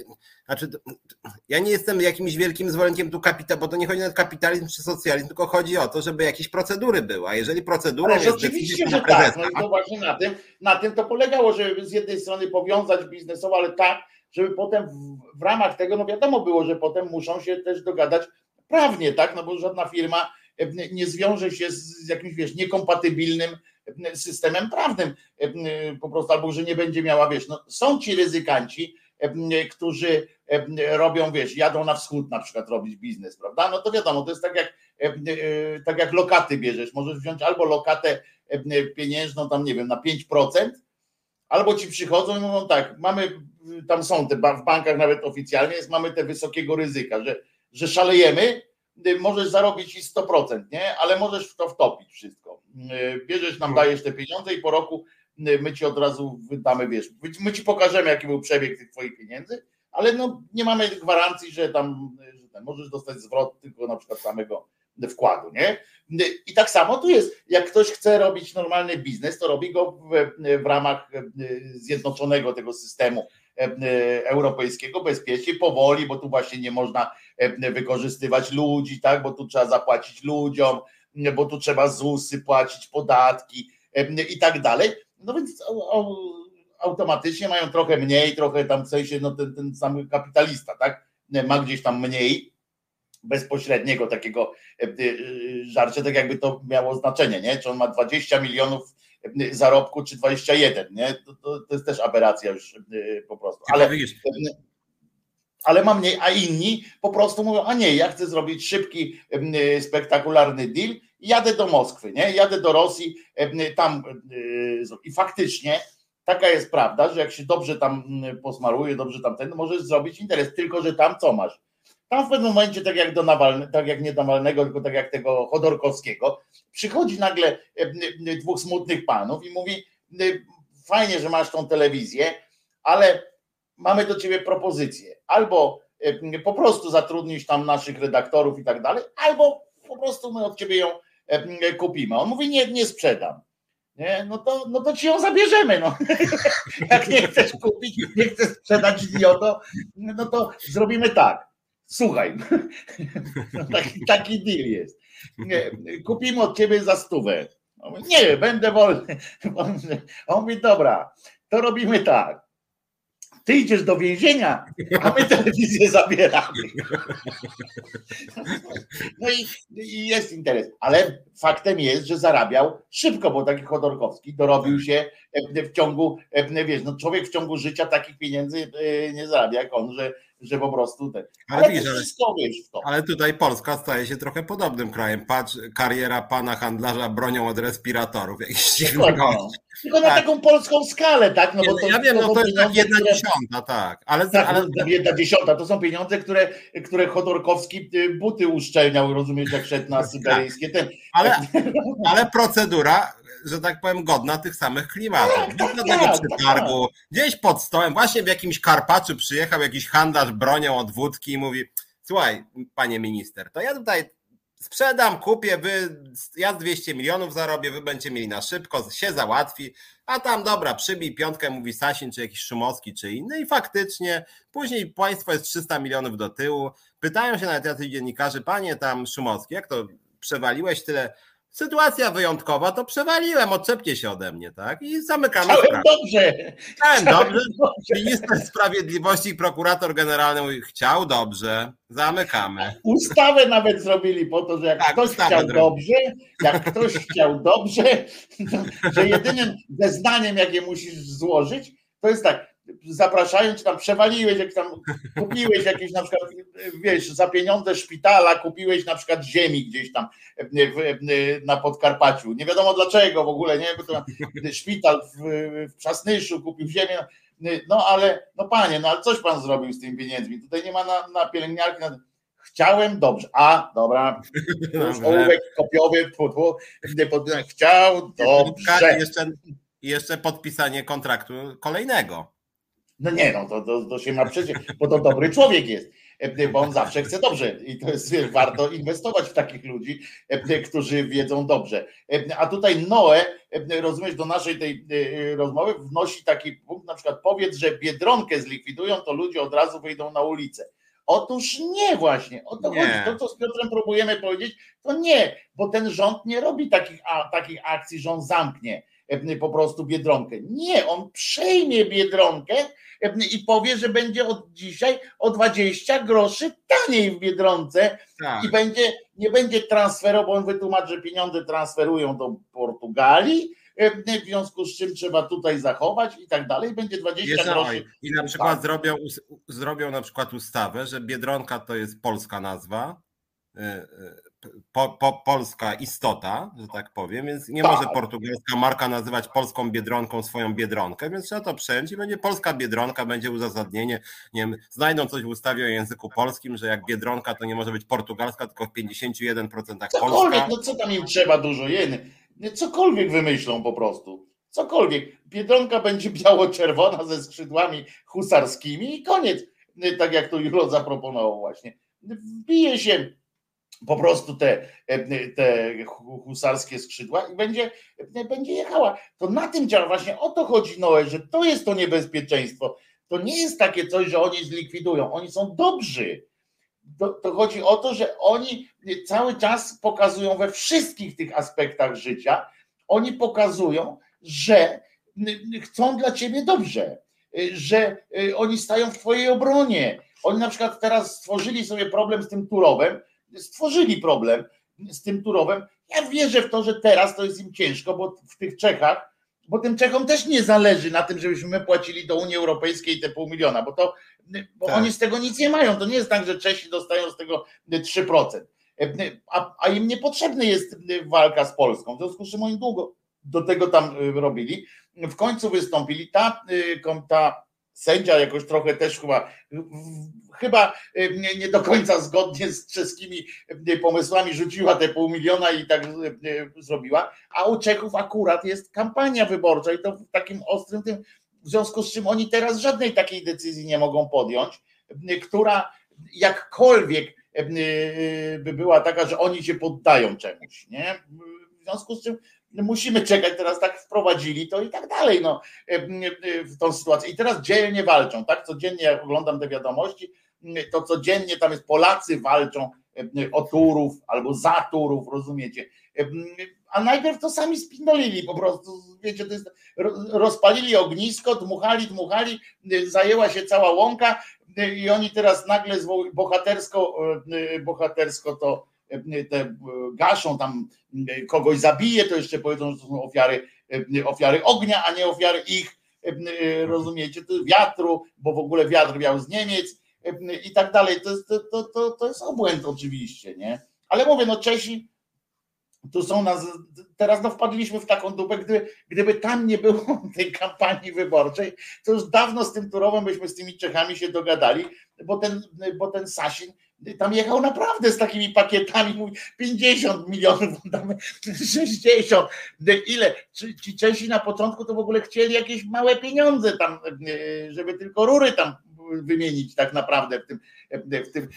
znaczy ja nie jestem jakimś wielkim zwolennikiem tu kapitału, bo to nie chodzi o kapitalizm czy socjalizm, tylko chodzi o to, żeby jakieś procedury były, a jeżeli procedurą Ale jest oczywiście, że tak, no i to właśnie na tym, na tym to polegało, żeby z jednej strony powiązać biznesowo, ale tak, żeby potem w, w ramach tego, no wiadomo było, że potem muszą się też dogadać prawnie, tak, no bo żadna firma nie zwiąże się z jakimś, wiesz, niekompatybilnym systemem prawnym po prostu, albo że nie będzie miała, wiesz, no są ci ryzykanci, którzy robią, wiesz, jadą na wschód na przykład robić biznes, prawda? No to wiadomo, to jest tak jak, tak jak lokaty bierzesz, możesz wziąć albo lokatę pieniężną tam, nie wiem, na 5%, albo ci przychodzą i mówią tak, mamy tam są te w bankach nawet oficjalnie jest, mamy te wysokiego ryzyka, że, że szalejemy, y, możesz zarobić i 100%, nie? Ale możesz w to wtopić wszystko. Y, bierzesz nam, dajesz te pieniądze i po roku my ci od razu wydamy, wiesz, my ci pokażemy, jaki był przebieg tych twoich pieniędzy, ale no nie mamy gwarancji, że tam że tam możesz dostać zwrot tylko na przykład samego wkładu, nie? I tak samo tu jest, jak ktoś chce robić normalny biznes, to robi go w, w ramach zjednoczonego tego systemu europejskiego bezpiecznie, powoli, bo tu właśnie nie można wykorzystywać ludzi, tak, bo tu trzeba zapłacić ludziom, bo tu trzeba ZUSy płacić, podatki i tak dalej. No więc automatycznie mają trochę mniej, trochę tam w sensie, no ten, ten sam kapitalista, tak, ma gdzieś tam mniej, bezpośredniego takiego żarcia, tak jakby to miało znaczenie, nie? Czy on ma 20 milionów zarobku, czy 21, nie? To, to, to jest też aberracja już po prostu. Ale, ale mam mniej, a inni po prostu mówią, a nie, ja chcę zrobić szybki, spektakularny deal, jadę do Moskwy, nie? Jadę do Rosji, y, tam i faktycznie taka jest prawda, że jak się dobrze tam posmaruje, dobrze tam ten, możesz zrobić interes, tylko że tam co masz? Tam w pewnym momencie, tak jak do Nawalnego, tak jak nie Nawalnego, tylko tak jak tego Chodorkowskiego, przychodzi nagle e, e, dwóch smutnych panów i mówi: e, Fajnie, że masz tą telewizję, ale mamy do ciebie propozycję. Albo po prostu zatrudnisz tam naszych redaktorów i tak dalej, albo po prostu my od ciebie ją kupimy. On mówi: Nie, nie sprzedam. Nie? No, to, no to ci ją zabierzemy. No. Jak nie chcesz kupić, nie chcesz sprzedać idioto, no to zrobimy tak Słuchaj, no taki, taki deal jest. Kupimy od ciebie za stówę. Nie, będę wolny. On mówi, dobra, to robimy tak. Ty idziesz do więzienia, a my telewizję zabieramy. No i, i, jest interes. Ale faktem jest, że zarabiał szybko, bo taki Chodorkowski dorobił się w ciągu, wiesz, no człowiek w ciągu życia takich pieniędzy e, nie zarabia jak on, że że po prostu te. Ale, ale wiesz to. Ale tutaj Polska staje się trochę podobnym krajem. Patrz, kariera pana handlarza bronią od respiratorów. no. Tylko na tak. taką polską skalę, tak? No bo to, ja wiem, no to jest tak jedna które... dziesiąta, tak. Ale, tak, ale... jedna dziesiąta, to są pieniądze, które, które Chodorkowski y, buty uszczelniał, rozumiesz, jak szedł na tak. syberyjskie. Ten... Ale, ale procedura że tak powiem, godna tych samych klimatów. Tak, tak, do tego tak, przetargu, tak. gdzieś pod stołem, właśnie w jakimś Karpaczu przyjechał jakiś handlarz bronią od wódki i mówi, słuchaj, panie minister, to ja tutaj sprzedam, kupię, wy, ja 200 milionów zarobię, wy będziecie mieli na szybko, się załatwi, a tam dobra, przybij piątkę, mówi Sasin, czy jakiś Szumowski, czy inny. I faktycznie później państwo jest 300 milionów do tyłu, pytają się nawet jacyś dziennikarze, panie tam Szumowski, jak to przewaliłeś tyle sytuacja wyjątkowa, to przewaliłem, odczepcie się ode mnie, tak? I zamykamy Chciałem sprawę. dobrze. Chciałem dobrze. Minister Sprawiedliwości i prokurator generalny mówi, chciał dobrze, zamykamy. Ustawę nawet zrobili po to, że jak tak, ktoś chciał zrobili. dobrze, jak ktoś chciał dobrze, to, że jedynym zeznaniem, jakie musisz złożyć, to jest tak, zapraszają, czy tam przewaliłeś, jak tam kupiłeś jakieś na przykład, wiesz, za pieniądze szpitala kupiłeś na przykład ziemi gdzieś tam na Podkarpaciu. Nie wiadomo dlaczego w ogóle, nie? Bo to szpital w, w Przasnyszu kupił ziemię. No ale, no panie, no ale coś pan zrobił z tymi pieniędzmi. Tutaj nie ma na, na pielęgniarki. Na... Chciałem dobrze. A, dobra. Już ołówek kopiowy. Chciał dobrze. Jeszcze, jeszcze podpisanie kontraktu kolejnego. No nie, no to, to, to się ma przecież, bo to dobry człowiek jest, e, bo on zawsze chce dobrze i to jest, warto inwestować w takich ludzi, e, którzy wiedzą dobrze. E, a tutaj Noe, rozumiesz, do naszej tej rozmowy wnosi taki punkt, na przykład powiedz, że Biedronkę zlikwidują, to ludzie od razu wyjdą na ulicę. Otóż nie właśnie, o to nie. chodzi. To, co z Piotrem próbujemy powiedzieć, to nie, bo ten rząd nie robi takich, a, takich akcji, że on zamknie po prostu Biedronkę. Nie, on przejmie Biedronkę, i powie, że będzie od dzisiaj o 20 groszy taniej w Biedronce tak. i będzie, nie będzie transferował, bo on wytłumaczy, że pieniądze transferują do Portugalii, w związku z czym trzeba tutaj zachować i tak dalej, będzie 20 Jest, groszy. I na przykład tak. zrobią, zrobią na przykład ustawę, że Biedronka to jest polska nazwa, po, po, polska istota, że tak powiem, więc nie tak. może portugalska marka nazywać polską biedronką swoją biedronkę, więc trzeba to przejąć i będzie polska biedronka, będzie uzasadnienie, nie wiem, znajdą coś w ustawie o języku polskim, że jak biedronka to nie może być portugalska, tylko w 51% polska. Cokolwiek, no co tam im trzeba dużo jeny, cokolwiek wymyślą po prostu. Cokolwiek. Biedronka będzie biało-czerwona ze skrzydłami husarskimi i koniec. Tak jak to Julo zaproponował właśnie. Wbije się po prostu te, te husarskie skrzydła i będzie, będzie jechała. To na tym działa, właśnie o to chodzi Noe, że to jest to niebezpieczeństwo. To nie jest takie coś, że oni zlikwidują, oni są dobrzy. To, to chodzi o to, że oni cały czas pokazują we wszystkich tych aspektach życia, oni pokazują, że chcą dla ciebie dobrze, że y, oni stają w twojej obronie. Oni na przykład teraz stworzyli sobie problem z tym Turowem, stworzyli problem z tym Turowem. Ja wierzę w to, że teraz to jest im ciężko, bo w tych Czechach, bo tym Czechom też nie zależy na tym, żebyśmy my płacili do Unii Europejskiej te pół miliona, bo to bo tak. oni z tego nic nie mają. To nie jest tak, że Czesi dostają z tego 3%. A, a im niepotrzebna jest walka z Polską. W związku z czym oni długo do tego tam robili. W końcu wystąpili. Ta, ta sędzia jakoś trochę też chyba, chyba e, nie, do końca zgodnie z czeskimi e, pomysłami rzuciła te pół miliona i tak e, zrobiła, a u Czechów akurat jest kampania wyborcza i to w takim ostrym tym, w związku z czym oni teraz żadnej takiej decyzji nie mogą podjąć, która jakkolwiek by była taka, że oni się poddają czemuś, nie? W związku z czym musimy czekać, teraz tak wprowadzili to i tak dalej, no, e, e, w tą sytuację. I teraz dzielnie walczą, tak? Codziennie, jak oglądam te wiadomości, to codziennie tam jest Polacy walczą oturów albo zaturów, rozumiecie? A najpierw to sami spindolili po prostu, wiecie, to jest, rozpalili ognisko, dmuchali, dmuchali, zajęła się cała łąka i oni teraz nagle bohatersko, bohatersko to te gaszą, tam kogoś zabije, to jeszcze powiedzą, że to są ofiary, ofiary ognia, a nie ofiary ich, rozumiecie, wiatru, bo w ogóle wiatr miał z Niemiec i tak dalej. To jest, to, to, to jest obłęd oczywiście, nie? Ale mówię, no Czesi tu są nas, teraz no wpadliśmy w taką dupę, gdyby, gdyby tam nie było tej kampanii wyborczej, to już dawno z tym Turowem byśmy z tymi Czechami się dogadali, bo ten, bo ten Sasin tam jechał naprawdę z takimi pakietami, mówi 50 milionów, damy 60. Ile? Ci Czesi na początku to w ogóle chcieli jakieś małe pieniądze tam, żeby tylko rury tam wymienić tak naprawdę w tym, w tym.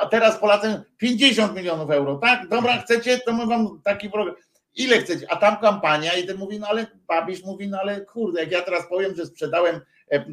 A teraz Polacy 50 milionów euro, tak? Dobra, chcecie, to my wam taki program. Ile chcecie? A tam kampania i ten mówi, no ale Babisz mówi, no ale kurde, jak ja teraz powiem, że sprzedałem e, e,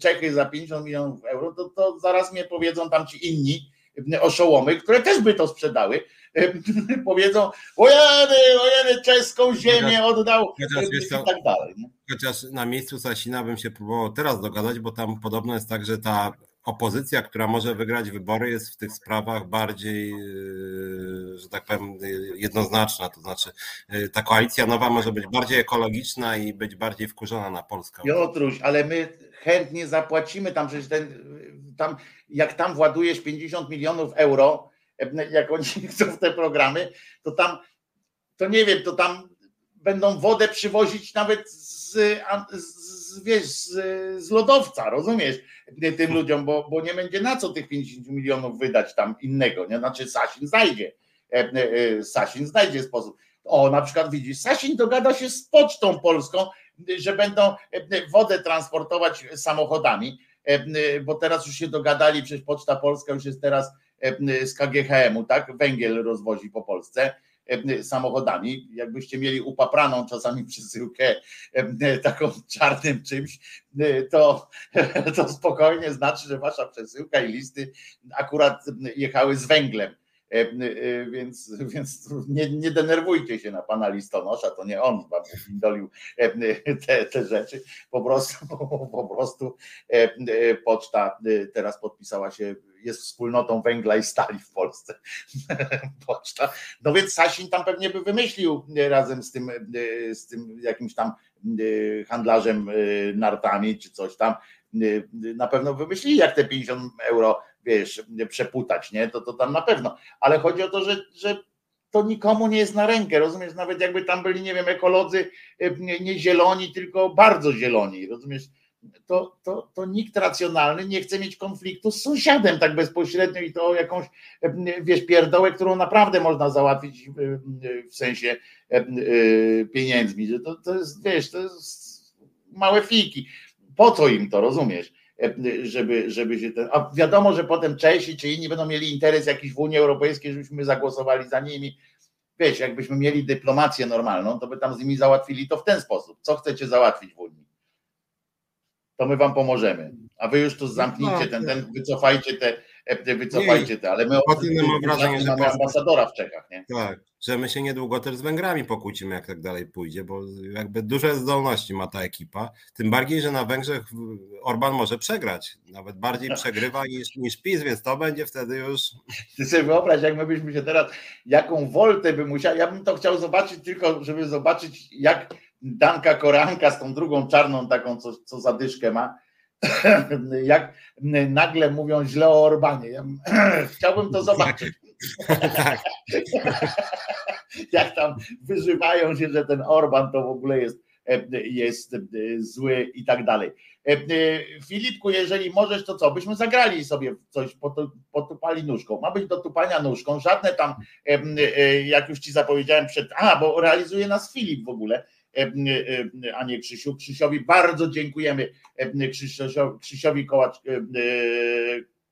Czechy za 50 milionów euro, to, to zaraz mnie powiedzą tam ci inni e, oszołomy, które też by to sprzedały, powiedzą, ojeny, ojeny, czeską ziemię oddał i tak dalej. Chociaż na miejscu Sasina bym się próbował teraz dogadać, bo tam podobno jest tak, że ta opozycja, która może wygrać wybory, jest w tych sprawach bardziej, yy, że tak powiem, jednoznaczna. To znaczy, yy, ta koalicja nowa może być bardziej ekologiczna i być bardziej wkurzona na Polskę. Piotruś, ale my chętnie zapłacimy tam, przecież ten, tam, jak tam władujesz 50 milionów euro, jak oni chcą w te programy, to tam, to nie wiem, to tam będą wodę przywozić nawet z, z, wiesz, z, z lodowca, rozumiesz, tym ludziom, bo, bo nie będzie na co tych 50 milionów wydać tam innego, nie? Znaczy Sasin znajdzie, e, e, Sasin znajdzie sposób. O, na przykład widzisz, Sasin dogada się z Pocztą Polską, że będą e, wodę transportować samochodami, bo teraz już się dogadali, przecież Poczta Polska już jest teraz z KGHM-u, tak? Węgiel rozwozi po Polsce samochodami. Jakbyście mieli upapraną czasami przesyłkę taką czarnym czymś, to, to spokojnie znaczy, że wasza przesyłka i listy akurat jechały z węglem. Więc, więc nie, nie denerwujcie się na pana listonosza, to nie on wam dolił te, te rzeczy. Po prostu, po prostu poczta teraz podpisała się jest wspólnotą węgla i stali w Polsce. Poczta. No więc Sasin tam pewnie by wymyślił razem z tym, z tym jakimś tam e, handlarzem e, nartami czy coś tam. E, na pewno wymyślili, jak te 50 euro, wiesz, przeputać, nie? To, to tam na pewno. Ale chodzi o to, że, że to nikomu nie jest na rękę, rozumiesz? Nawet jakby tam byli, nie wiem, ekolodzy nie zieloni, tylko bardzo zieloni, rozumiesz? to, to, to nikt racjonalny nie chce mieć konfliktu z sąsiadem tak bezpośrednio i to jakąś, wiesz, pierdołę, którą naprawdę można załatwić w sensie pieniędzmi. To, to jest, wiesz, to jest małe fiki. Po co im to, rozumiesz? Żeby, żeby się ten. A wiadomo, że potem Czesi czy inni będą mieli interes jakiś w Unii Europejskiej, żebyśmy zagłosowali za nimi. Wiesz, jakbyśmy mieli dyplomację normalną, to by tam z nimi załatwili to w ten sposób. Co chcecie załatwić w Unii? to my wam pomożemy. A wy już tu zamknijcie no, ten, ten, wycofajcie te, e, wycofajcie te, ale my mam wrażenie, że mamy ambasadora w Czechach, nie? Tak, że my się niedługo też z Węgrami pokłócimy, jak tak dalej pójdzie, bo jakby duże zdolności ma ta ekipa, tym bardziej, że na Węgrzech Orban może przegrać, nawet bardziej przegrywa niż, niż PiS, więc to będzie wtedy już... Ty sobie wyobraź, jak my byśmy się teraz, jaką woltę by musiał, ja bym to chciał zobaczyć tylko, żeby zobaczyć, jak Danka Koranka z tą drugą czarną taką, co, co zadyszkę ma, jak nagle mówią źle o Orbanie. Ja, chciałbym to zobaczyć. Tak. jak tam wyżywają się, że ten Orban to w ogóle jest, jest zły i tak dalej. Filipku, jeżeli możesz, to co? Byśmy zagrali sobie coś, potupali nóżką. Ma być do tupania nóżką, żadne tam, jak już ci zapowiedziałem przed. A, bo realizuje nas Filip w ogóle E, e, a nie Krzysiu. Krzysiowi bardzo dziękujemy e, Krzysiowi, Krzysiowi Kołacz,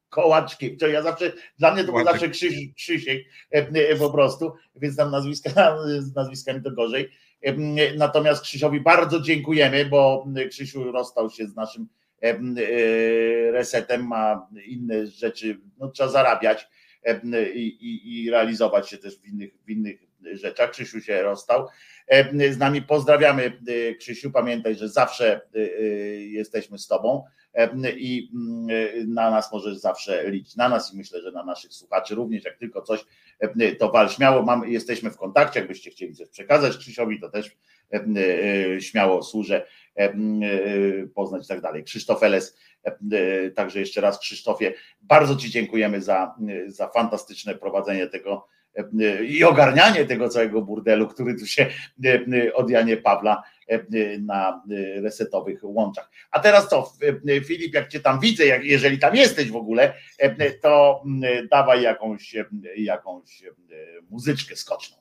Kołaczki, to ja zawsze, dla mnie to był zawsze Krzyś, Krzysiek po prostu, więc tam nazwiska, z nazwiskami to gorzej. Natomiast Krzysiowi bardzo dziękujemy, bo Krzysiu rozstał się z naszym resetem, ma inne rzeczy, no trzeba zarabiać i, i, i realizować się też w innych, w innych rzeczach. Krzysiu się rozstał z nami. Pozdrawiamy Krzysiu, pamiętaj, że zawsze jesteśmy z Tobą i na nas możesz zawsze liczyć, na nas i myślę, że na naszych słuchaczy również, jak tylko coś, to wal śmiało, Mam, jesteśmy w kontakcie, jakbyście chcieli coś przekazać Krzysiowi, to też e, śmiało służę e, poznać i tak dalej. Krzysztof Eles, także jeszcze raz Krzysztofie, bardzo Ci dziękujemy za, za fantastyczne prowadzenie tego i ogarnianie tego całego burdelu, który tu się od Janie Pawła na resetowych łączach. A teraz co, Filip, jak cię tam widzę, jak, jeżeli tam jesteś w ogóle, to dawaj jakąś, jakąś muzyczkę skoczną.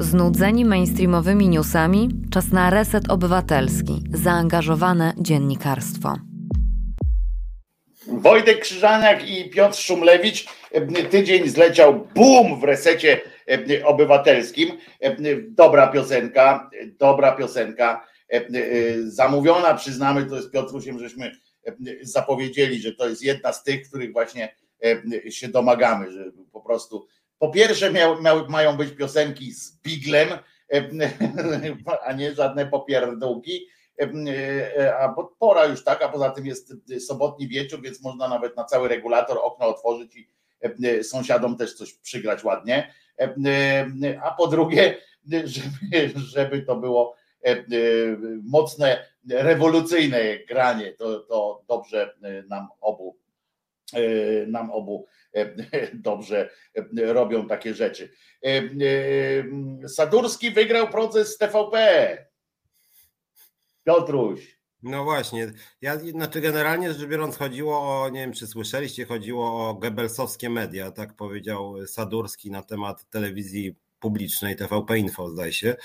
Znudzeni mainstreamowymi newsami? Czas na reset obywatelski, zaangażowane dziennikarstwo. Wojtek Krzyżaniak i Piotr Szumlewicz. Tydzień zleciał boom w resecie obywatelskim. Dobra piosenka, dobra piosenka. Zamówiona, przyznamy, to jest Piotrusiem, żeśmy zapowiedzieli, że to jest jedna z tych, których właśnie się domagamy, że po prostu po pierwsze miał, miał, mają być piosenki z biglem, a nie żadne popierdółki E, e, a pora już tak, a poza tym jest sobotni wieczór, więc można nawet na cały regulator okno otworzyć i e, sąsiadom też coś przygrać ładnie. A po drugie, żeby, żeby to było mocne, rewolucyjne granie, to, to dobrze nam obu nam obu dobrze robią takie rzeczy. Sadurski wygrał proces z TVP. Piotruś. No właśnie, ja znaczy generalnie rzecz biorąc chodziło o, nie wiem czy słyszeliście, chodziło o Goebbelsowskie media, tak powiedział Sadurski na temat telewizji publicznej, TVP Info zdaje się.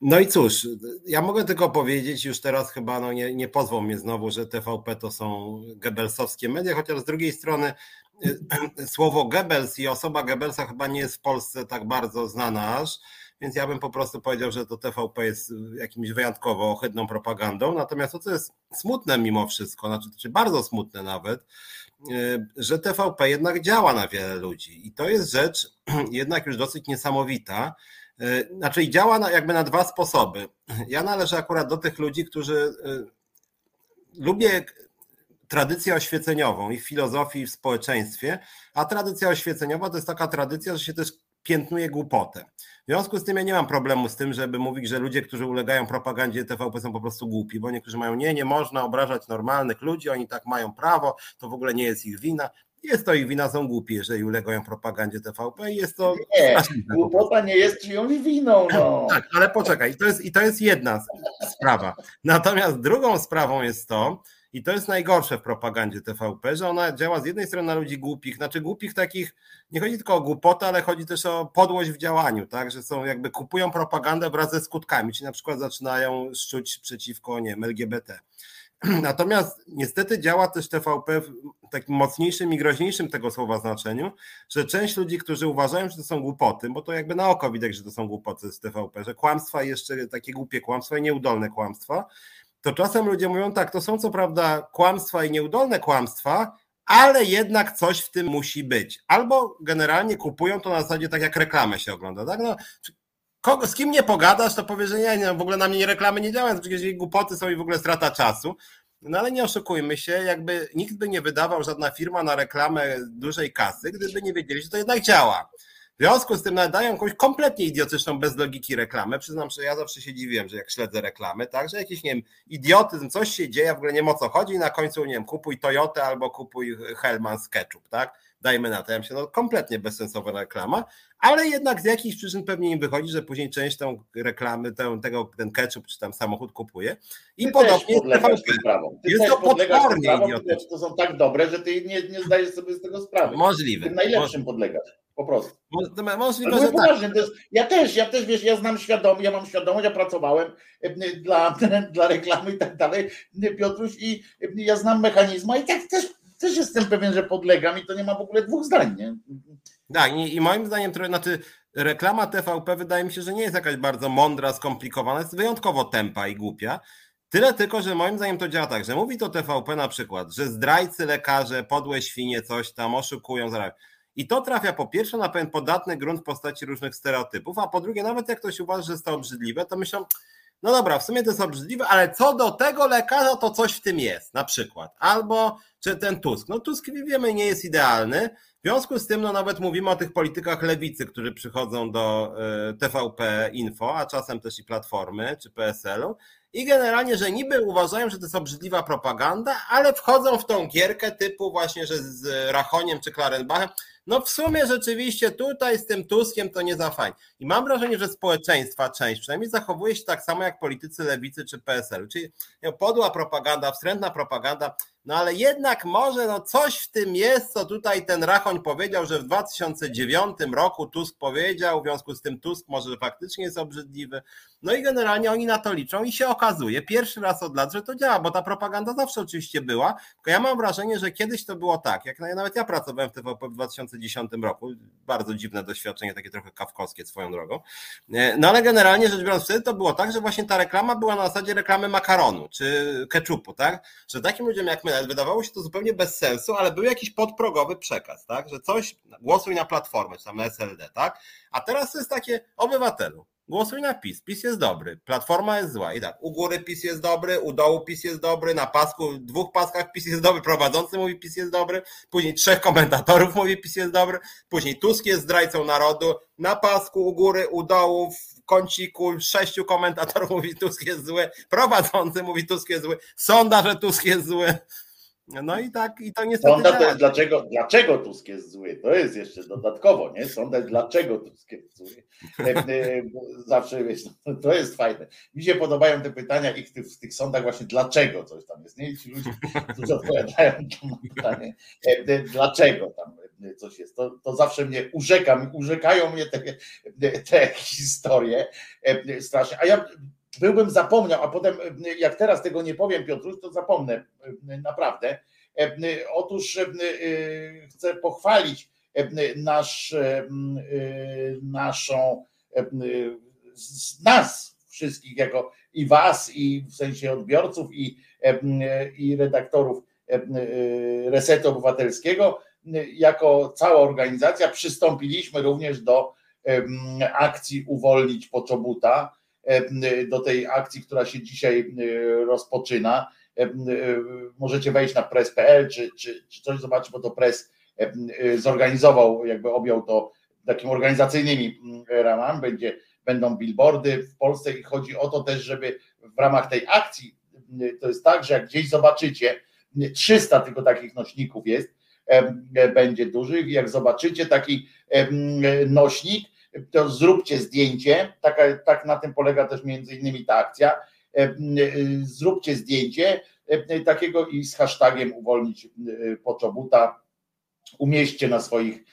No i cóż, ja mogę tylko powiedzieć już teraz chyba, no nie, nie pozwą mnie znowu, że TVP to są Goebbelsowskie media, chociaż z drugiej strony słowo Goebbels i osoba Goebbelsa chyba nie jest w Polsce tak bardzo znana aż, więc ja bym po prostu powiedział, że to TVP jest jakimś wyjątkowo ohydną propagandą. Natomiast to, co jest smutne mimo wszystko, znaczy, znaczy bardzo smutne nawet, y, że TVP jednak działa na wiele ludzi i to jest rzecz jednak już dosyć niesamowita. Y, znaczy działa na, jakby na dwa sposoby. Ja należę akurat do tych ludzi, którzy y, lubię tradycję oświeceniową i w filozofii, i w społeczeństwie, a tradycja oświeceniowa to jest taka tradycja, że się też piętnuje głupotę. W związku z tym ja nie mam problemu z tym, żeby mówić, że ludzie, którzy ulegają propagandzie TVP są po prostu głupi, bo niektórzy mają nie, nie można obrażać normalnych ludzi, oni tak mają prawo, to w ogóle nie jest ich wina. Jest to ich wina, są głupi, jeżeli ulegają propagandzie TVP i jest to... Nie, głupota nie jest czyjąś winą. No. Tak, ale poczekaj, i to jest, i to jest jedna sprawa. Natomiast drugą sprawą jest to, i to jest najgorsze w propagandzie TVP, że ona działa z jednej strony na ludzi głupich, znaczy głupich takich, nie chodzi tylko o głupotę, ale chodzi też o podłość w działaniu, tak, że są jakby kupują propagandę wraz ze skutkami, czyli na przykład zaczynają szczuć przeciwko, nie LGBT. Natomiast niestety działa też TVP w takim mocniejszym i groźniejszym tego słowa znaczeniu, że część ludzi, którzy uważają, że to są głupoty, bo to jakby na oko widać, że to są głupoty z TVP, że kłamstwa jeszcze takie głupie kłamstwa i nieudolne kłamstwa, to czasem ludzie mówią tak, to są co prawda kłamstwa i nieudolne kłamstwa, ale jednak coś w tym musi być. Albo generalnie kupują to na zasadzie tak jak reklamę się ogląda. Tak? No, kogo, z kim nie pogadasz, to powie, że nie, nie, w ogóle na mnie reklamy nie działają, przecież jej głupoty są i w ogóle strata czasu. No ale nie oszukujmy się, jakby nikt by nie wydawał żadna firma na reklamę dużej kasy, gdyby nie wiedzieli, że to jednak działa. W związku z tym nadają jakąś kompletnie idiotyczną, bez logiki reklamę. Przyznam, że ja zawsze się dziwiłem, że jak śledzę reklamy, tak, że jakiś, nie wiem, idiotyzm, coś się dzieje, w ogóle nie wiem o co chodzi i na końcu, nie wiem, kupuj Toyotę albo kupuj Hellman Ketchup, tak, dajmy na to. Ja myślę, no kompletnie bezsensowna reklama, ale jednak z jakichś przyczyn pewnie im wychodzi, że później część tą reklamy, tę, tego, ten ketchup czy tam samochód kupuje. I ty podobnie jest to potwornie idiotyczne. To są tak dobre, że ty nie, nie zdajesz sobie z tego sprawy. Możliwe. Najlepszym podlegasz. Po prostu. Możliwe, że tak. jest, ja też, ja też wiesz, ja znam świadomość, ja mam świadomość, ja pracowałem dla, dla reklamy i tak dalej, Piotruś, i ja znam mechanizmy i tak też, też jestem pewien, że podlegam i to nie ma w ogóle dwóch zdań, nie? Tak, i, i moim zdaniem trochę, znaczy reklama TVP wydaje mi się, że nie jest jakaś bardzo mądra, skomplikowana, jest wyjątkowo tempa i głupia. Tyle tylko, że moim zdaniem to działa tak, że mówi to TVP na przykład, że zdrajcy lekarze, podłe świnie coś tam oszukują, zarabiają I to trafia po pierwsze na pewien podatny grunt w postaci różnych stereotypów, a po drugie, nawet jak ktoś uważa, że jest to obrzydliwe, to myślą, no dobra, w sumie to jest obrzydliwe, ale co do tego lekarza, to coś w tym jest, na przykład. Albo, czy ten Tusk. No Tusk, wiemy, nie jest idealny, w związku z tym, no nawet mówimy o tych politykach lewicy, którzy przychodzą do e, TVP Info, a czasem też i Platformy czy PSL-u i generalnie, że niby uważają, że to jest obrzydliwa propaganda, ale wchodzą w tą gierkę typu właśnie, że z Rachoniem czy Klarenbachem, no w sumie rzeczywiście tutaj z tym Tuskiem to nie za fajnie. I mam wrażenie, że społeczeństwa część przynajmniej zachowuje się tak samo jak politycy lewicy czy PSL, czyli podła propaganda, wstrętna propaganda, no ale jednak może no coś w tym jest, co tutaj ten Rachoń powiedział, że w 2009 roku Tusk powiedział, w związku z tym Tusk może faktycznie jest obrzydliwy. No i generalnie oni na to liczą i się okazuje pierwszy raz od lat, że to działa, bo ta propaganda zawsze oczywiście była, tylko ja mam wrażenie, że kiedyś to było tak, jak nawet ja pracowałem w TVP w 2010 roku, bardzo dziwne doświadczenie, takie trochę kawkowskie swoją drogą, e, no ale generalnie rzecz biorąc wtedy to było tak, że właśnie ta reklama była na zasadzie reklamy makaronu czy ketchupu, tak, że takim ludziom jak my wydawało się to zupełnie bez sensu, ale był jakiś podprogowy przekaz, tak? Że coś, głosuj na platformę, czy tam SLD, tak? A teraz to jest takie obywatelu. Głosuj na PiS. PiS jest dobry, Platforma jest zła. I tak, u góry PiS jest dobry, u dołu PiS jest dobry, na pasku, dwóch paskach PiS jest dobry, prowadzący mówi PiS jest dobry, później trzech komentatorów mówi PiS jest dobry, później Tusk jest zdrajcą narodu, na pasku, u góry, u dołu, w kąciku, sześciu komentatorów mówi Tusk jest zły, prowadzący mówi Tusk jest zły, sonda, że Tusk jest zły. No i tak, i to niestety. Sonda to jest dlaczego, dlaczego Tusk jest zły. To jest jeszcze dodatkowo, nie? Sonda dlaczego Tusk jest zły. E, e, zawsze wiesz, to jest fajne. Mi się podobają te pytania i w tych, w tych sądach właśnie dlaczego coś tam jest. Nie? Ci ludzie, którzy odpowiadają na pytanie, e, dlaczego tam coś jest. To, to zawsze mnie urzeka, urzekają mnie te, te historie strasznie. A ja byłbym zapomniał, a potem jak teraz tego nie powiem Piotruś, to zapomnę naprawdę. Otóż chcę pochwalić nasz, naszą, nas wszystkich jako i was, i w sensie odbiorców, i, i redaktorów Resetu Obywatelskiego, jako cała organizacja przystąpiliśmy również do akcji Uwolnić Poczobuta, do tej akcji, która się dzisiaj rozpoczyna. Możecie wejść na press.pl czy, czy, czy coś zobaczyć, bo to press zorganizował, jakby objął to takimi organizacyjnymi ramami, będzie, będą billboardy w Polsce i chodzi o to też, żeby w ramach tej akcji, to jest tak, że jak gdzieś zobaczycie, 300 tylko takich nośników jest, będzie dużych, jak zobaczycie taki nośnik, to zróbcie zdjęcie, tak, tak na tym polega też między innymi ta akcja, e, e, zróbcie zdjęcie e, takiego i z hashtagiem uwolnić poczobuta, umieśćcie na swoich,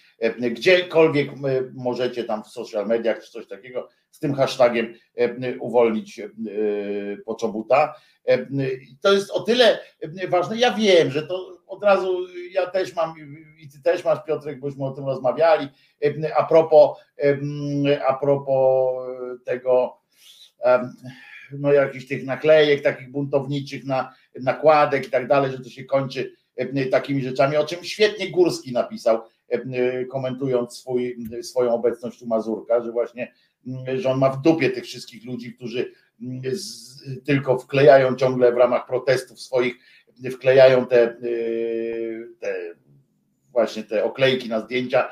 gdziekolwiek możecie tam w social mediach czy coś takiego, z tym hashtagiem uwolnić poczobuta. To jest o tyle ważne, ja wiem, że to od razu ja też mam i ty też masz Piotrek, bośmy o tym rozmawiali, a propos, a propos tego no jakichś tych naklejek takich buntowniczych, na, nakładek i tak dalej, że to się kończy takimi rzeczami, o czym świetnie Górski napisał, komentując swój, swoją obecność u Mazurka, że właśnie, że on ma w dupie tych wszystkich ludzi, którzy z, tylko wklejają ciągle w ramach protestów swoich wklejają te, y, te właśnie te oklejki na zdjęcia,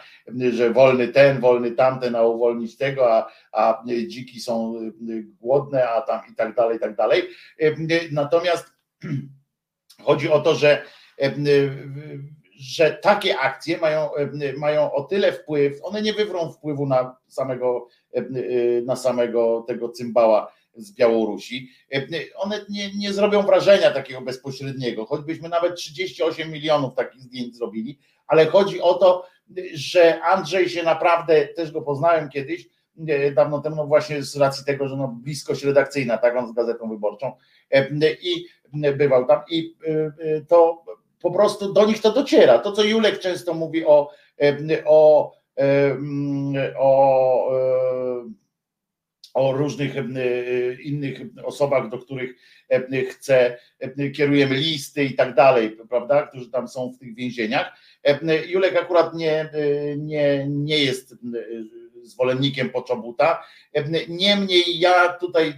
że wolny ten, wolny tamten, a uwolnić tego, a, a dziki są y, głodne, a tam i tak dalej, i tak dalej. Natomiast chodzi o to, że, że takie akcje mają, mają o tyle wpływ, one nie wywrą wpływu na samego, na samego tego cymbała z Białorusi, e, one nie, nie zrobią wrażenia takiego bezpośredniego, choćbyśmy nawet 38 milionów takich zdjęć zrobili, ale chodzi o to, że Andrzej się naprawdę, też go poznałem kiedyś, e, dawno temu, no właśnie z racji tego, że no bliskość redakcyjna, tak on z Gazetą Wyborczą e, i bywał tam i to po prostu do nich to dociera. To, co Julek często mówi o, o, o, o o różnych innych osobach, do których chce, kierujemy listy i tak dalej, prawda, którzy tam są w tych więzieniach. Julek akurat nie, nie, nie jest zwolennikiem Poczobuta. Niemniej ja tutaj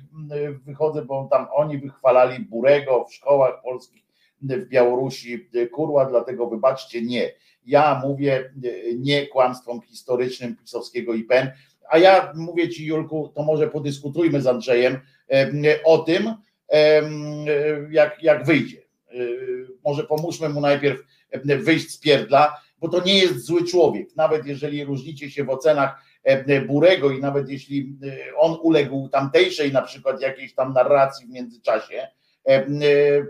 wychodzę, bo tam oni wychwalali Burego w szkołach polskich w Białorusi kurła, dlatego wybaczcie, nie. Ja mówię nie kłamstwom historycznym pisowskiego IPN, a ja mówię Ci Julku, to może podyskutujmy z Andrzejem o tym, jak, jak wyjdzie. Może pomóżmy mu najpierw wyjść z pierdla, bo to nie jest zły człowiek. Nawet jeżeli różnicie się w ocenach Burego i nawet jeśli on uległ tamtejszej na przykład jakiejś tam narracji w międzyczasie,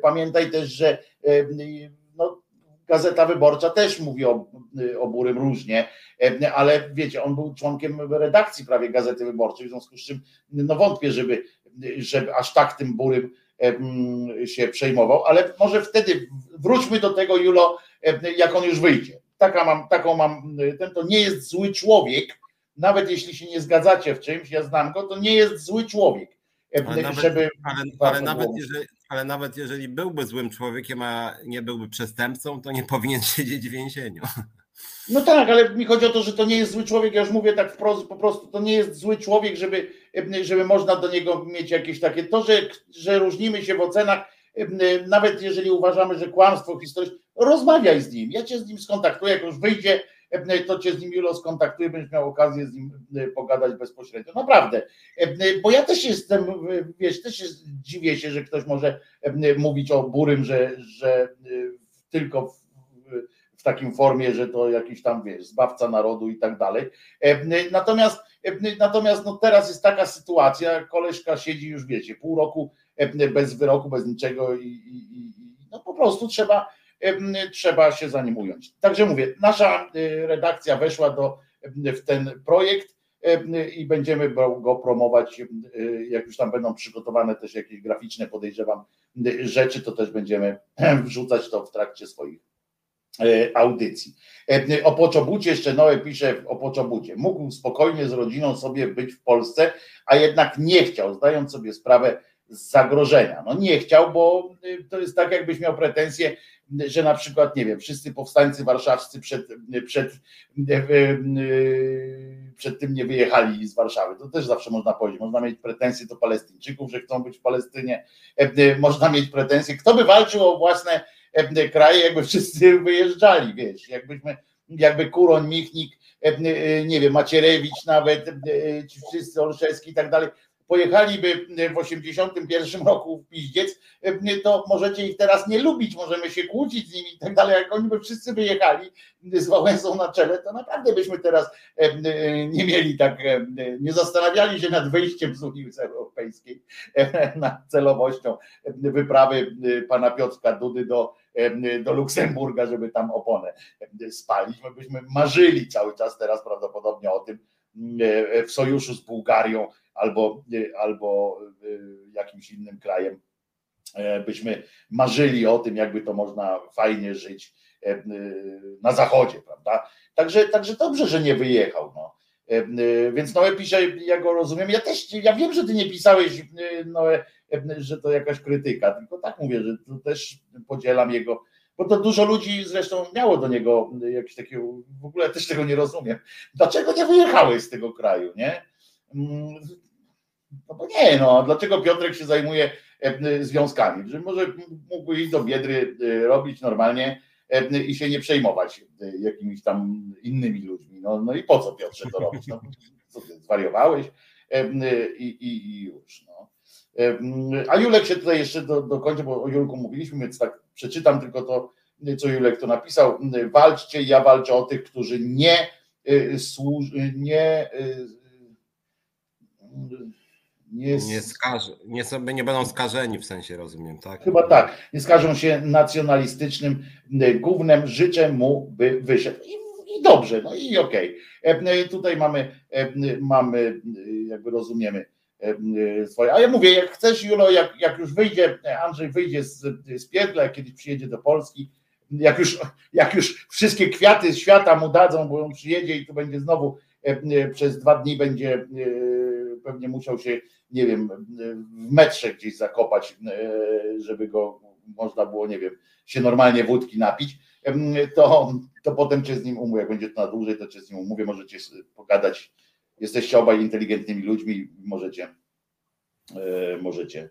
pamiętaj też, że Gazeta Wyborcza też mówi o, o Burym różnie, ale wiecie, on był członkiem redakcji prawie Gazety Wyborczej, w związku z czym no wątpię, żeby, żeby aż tak tym Burym się przejmował, ale może wtedy wróćmy do tego, Julo, jak on już wyjdzie. Taka mam, taką mam, ten to nie jest zły człowiek, nawet jeśli się nie zgadzacie w czymś, ja znam go, to nie jest zły człowiek. Ale nawet, żeby ale, ale nawet, jeżeli, ale nawet jeżeli byłby złym człowiekiem, a nie byłby przestępcą, to nie powinien siedzieć w więzieniu. No tak, ale mi chodzi o to, że to nie jest zły człowiek, ja już mówię tak wprost, po prostu to nie jest zły człowiek, żeby, żeby można do niego mieć jakieś takie, to, że, że różnimy się w ocenach, nawet jeżeli uważamy, że kłamstwo historyczne, rozmawiaj z nim, ja cię z nim skontaktuję, jak już wyjdzie, to cię z nim Julo skontaktuję, będziesz miał okazję z nim pogadać bezpośrednio. Naprawdę, bo ja też jestem, wiesz, też jest, dziwię się, że ktoś może mówić o Burym, że, że tylko w, w takim formie, że to jakiś tam, wiesz, zbawca narodu i tak dalej. Natomiast, natomiast no teraz jest taka sytuacja, koleżka siedzi już, wiecie, pół roku bez wyroku, bez niczego i, i, i no po prostu trzeba trzeba się za nim ująć. Także mówię, nasza redakcja weszła do, w ten projekt i będziemy go promować, jak już tam będą przygotowane też jakieś graficzne, podejrzewam, rzeczy, to też będziemy wrzucać to w trakcie swoich audycji. O Poczobucie jeszcze Noe pisze o Poczobucie. Mógł spokojnie z rodziną sobie być w Polsce, a jednak nie chciał, zdając sobie sprawę z zagrożenia. No nie chciał, bo to jest tak, jakbyś miał pretensje że na przykład, nie wiem, wszyscy powstańcy warszawscy przed, przed, przed tym nie wyjechali z Warszawy. To też zawsze można powiedzieć. Można mieć pretensje do Palestyńczyków, że chcą być w Palestynie. Można mieć pretensje, kto by walczył o własne kraje, jakby wszyscy wyjeżdżali, wiesz, jakbyśmy, jakby Kuroń, Michnik, nie wiem, Macierewicz nawet, ci wszyscy Olszewski i tak dalej, pojechaliby w 81 roku w piździec, to możecie ich teraz nie lubić, możemy się kłócić z nimi i tak dalej. Jak oni by wszyscy wyjechali z Wałęsą na czele, to naprawdę byśmy teraz nie mieli tak, nie zastanawiali się nad wyjściem z Unii Europejskiej, nad celowością wyprawy pana Piotrka Dudy do, do Luksemburga, żeby tam oponę spalić. My byśmy marzyli cały czas teraz prawdopodobnie o tym w sojuszu z Bułgarią, albo, y, albo y, jakimś innym krajem, e, byśmy marzyli o tym, jakby to można fajnie żyć e, y, na zachodzie, prawda? Także, także dobrze, że nie wyjechał. No. E, więc Noe pisze, ja go rozumiem. Ja też, ja wiem, że ty nie pisałeś, Noe, że to jakaś krytyka, tylko tak mówię, że to też podzielam jego, bo to dużo ludzi zresztą miało do niego jakieś takie, w ogóle też tego nie rozumiem. Dlaczego nie wyjechałeś z tego kraju, nie? Mm, no bo nie, no, dlaczego Piotrek się zajmuje e, związkami? Że może mógłby iść do Biedry e, robić normalnie e, i się nie przejmować jakimiś tam innymi ludźmi. No, no i po co Piotrze to robić? No, co ty, zwariowałeś? I, i, i już. No. A Julek się tutaj jeszcze do, dokończy, bo o Julku mówiliśmy, więc tak przeczytam tylko to, co Julek to napisał. Walczcie, ja walczę o tych, którzy nie służ, nie nie, nie, skaże, nie, sobie, nie będą skażeni w sensie, rozumiem, tak? Chyba tak. Nie skażą się nacjonalistycznym głównym. Życzę mu, by wyszedł. I, i dobrze, no i okej. Okay. Tutaj mamy, mamy, jakby rozumiemy swoje. A ja mówię, jak chcesz, Julo, jak, jak już wyjdzie, Andrzej wyjdzie z, z pierdla, kiedyś przyjedzie do Polski, jak już, jak już wszystkie kwiaty świata mu dadzą, bo on przyjedzie i tu będzie znowu przez dwa dni będzie pewnie musiał się, nie wiem, w metrze gdzieś zakopać, żeby go można było, nie wiem, się normalnie wódki napić, to, to potem cię z nim umówię. Jak będzie to na dłużej, to cię z nim umówię, możecie pogadać. Jesteście obaj inteligentnymi ludźmi, możecie, możecie.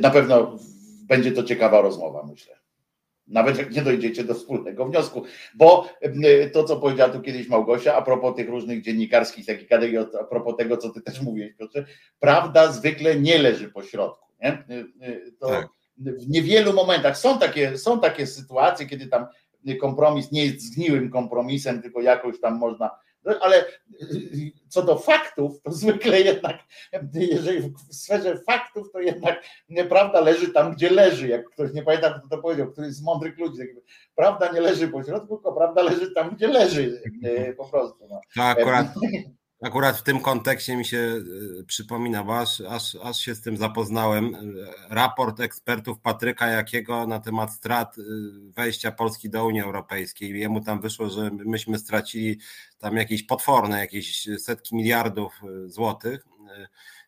Na pewno będzie to ciekawa rozmowa, myślę. Nawet jak nie dojdziecie do wspólnego wniosku, bo to, co powiedziała tu kiedyś Małgosia, a propos tych różnych dziennikarskich takich kategorii, a propos tego, co ty też mówiłeś, Piotrze, prawda zwykle nie leży po środku. Nie? To tak. W niewielu momentach są takie, są takie sytuacje, kiedy tam kompromis nie jest zgniłym kompromisem, tylko jakoś tam można ale co do faktów, to zwykle jednak, jeżeli w sferze faktów, to jednak prawda leży tam, gdzie leży. Jak ktoś nie pamięta, kto to powiedział, któryś z mądrych ludzi, prawda nie leży po środku, tylko prawda leży tam, gdzie leży. E, po prostu. No. To akurat, Akurat w tym kontekście mi się e, przypomina, bo aż, aż, aż się z tym zapoznałem. E, raport ekspertów Patryka Jakiego na temat strat e, wejścia Polski do Unii Europejskiej. Jemu tam wyszło, że myśmy stracili tam jakieś potworne, jakieś setki miliardów złotych.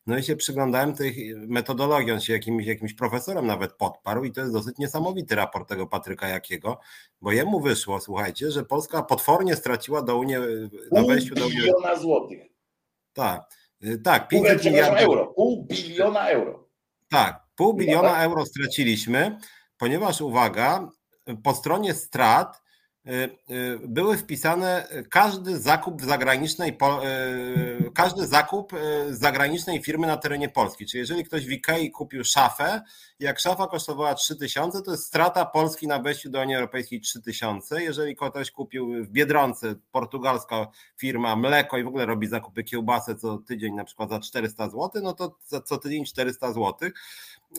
No i się przyglądałem tej metodologii, on się jakimś, jakimś profesorem nawet podparł i to jest dosyć niesamowity raport tego Patryka Jakiego, bo jemu wyszło, słuchajcie, że Polska potwornie straciła do Unii, na wejściu do Unii. biliona złotych. Tak, y, tak, 500 miliardów euro, pół biliona euro. Tak, pół biliona euro straciliśmy, ponieważ uwaga, po stronie strat Y, y, były wpisane każdy zakup zagranicznej, y, każdy zakup zagranicznej firmy na terenie Polski. Czyli jeżeli ktoś w Ikei kupił szafę, jak szafa kosztowała 3000, to jest strata Polski na wejściu do Unii Europejskiej 3000. Jeżeli ktoś kupił w Biedronce, portugalska firma mleko i w ogóle robi zakupy kiełbasy co tydzień na przykład za 400 zł, no to co tydzień 400 zł.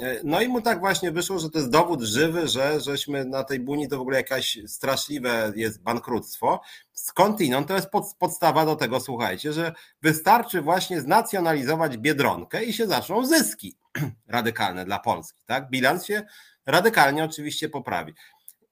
E, no i mu tak właśnie wyszło, że to jest dowód żywy, że żeśmy na tej buni to w ogóle jakaś straszliwe jest bankructwo. Skądinąd to jest pod, podstawa do tego, słuchajcie, że wystarczy właśnie znacjonalizować Biedronkę i się zaczną zyski radykalne dla Polski. Tak? Bilans się radykalnie oczywiście poprawi.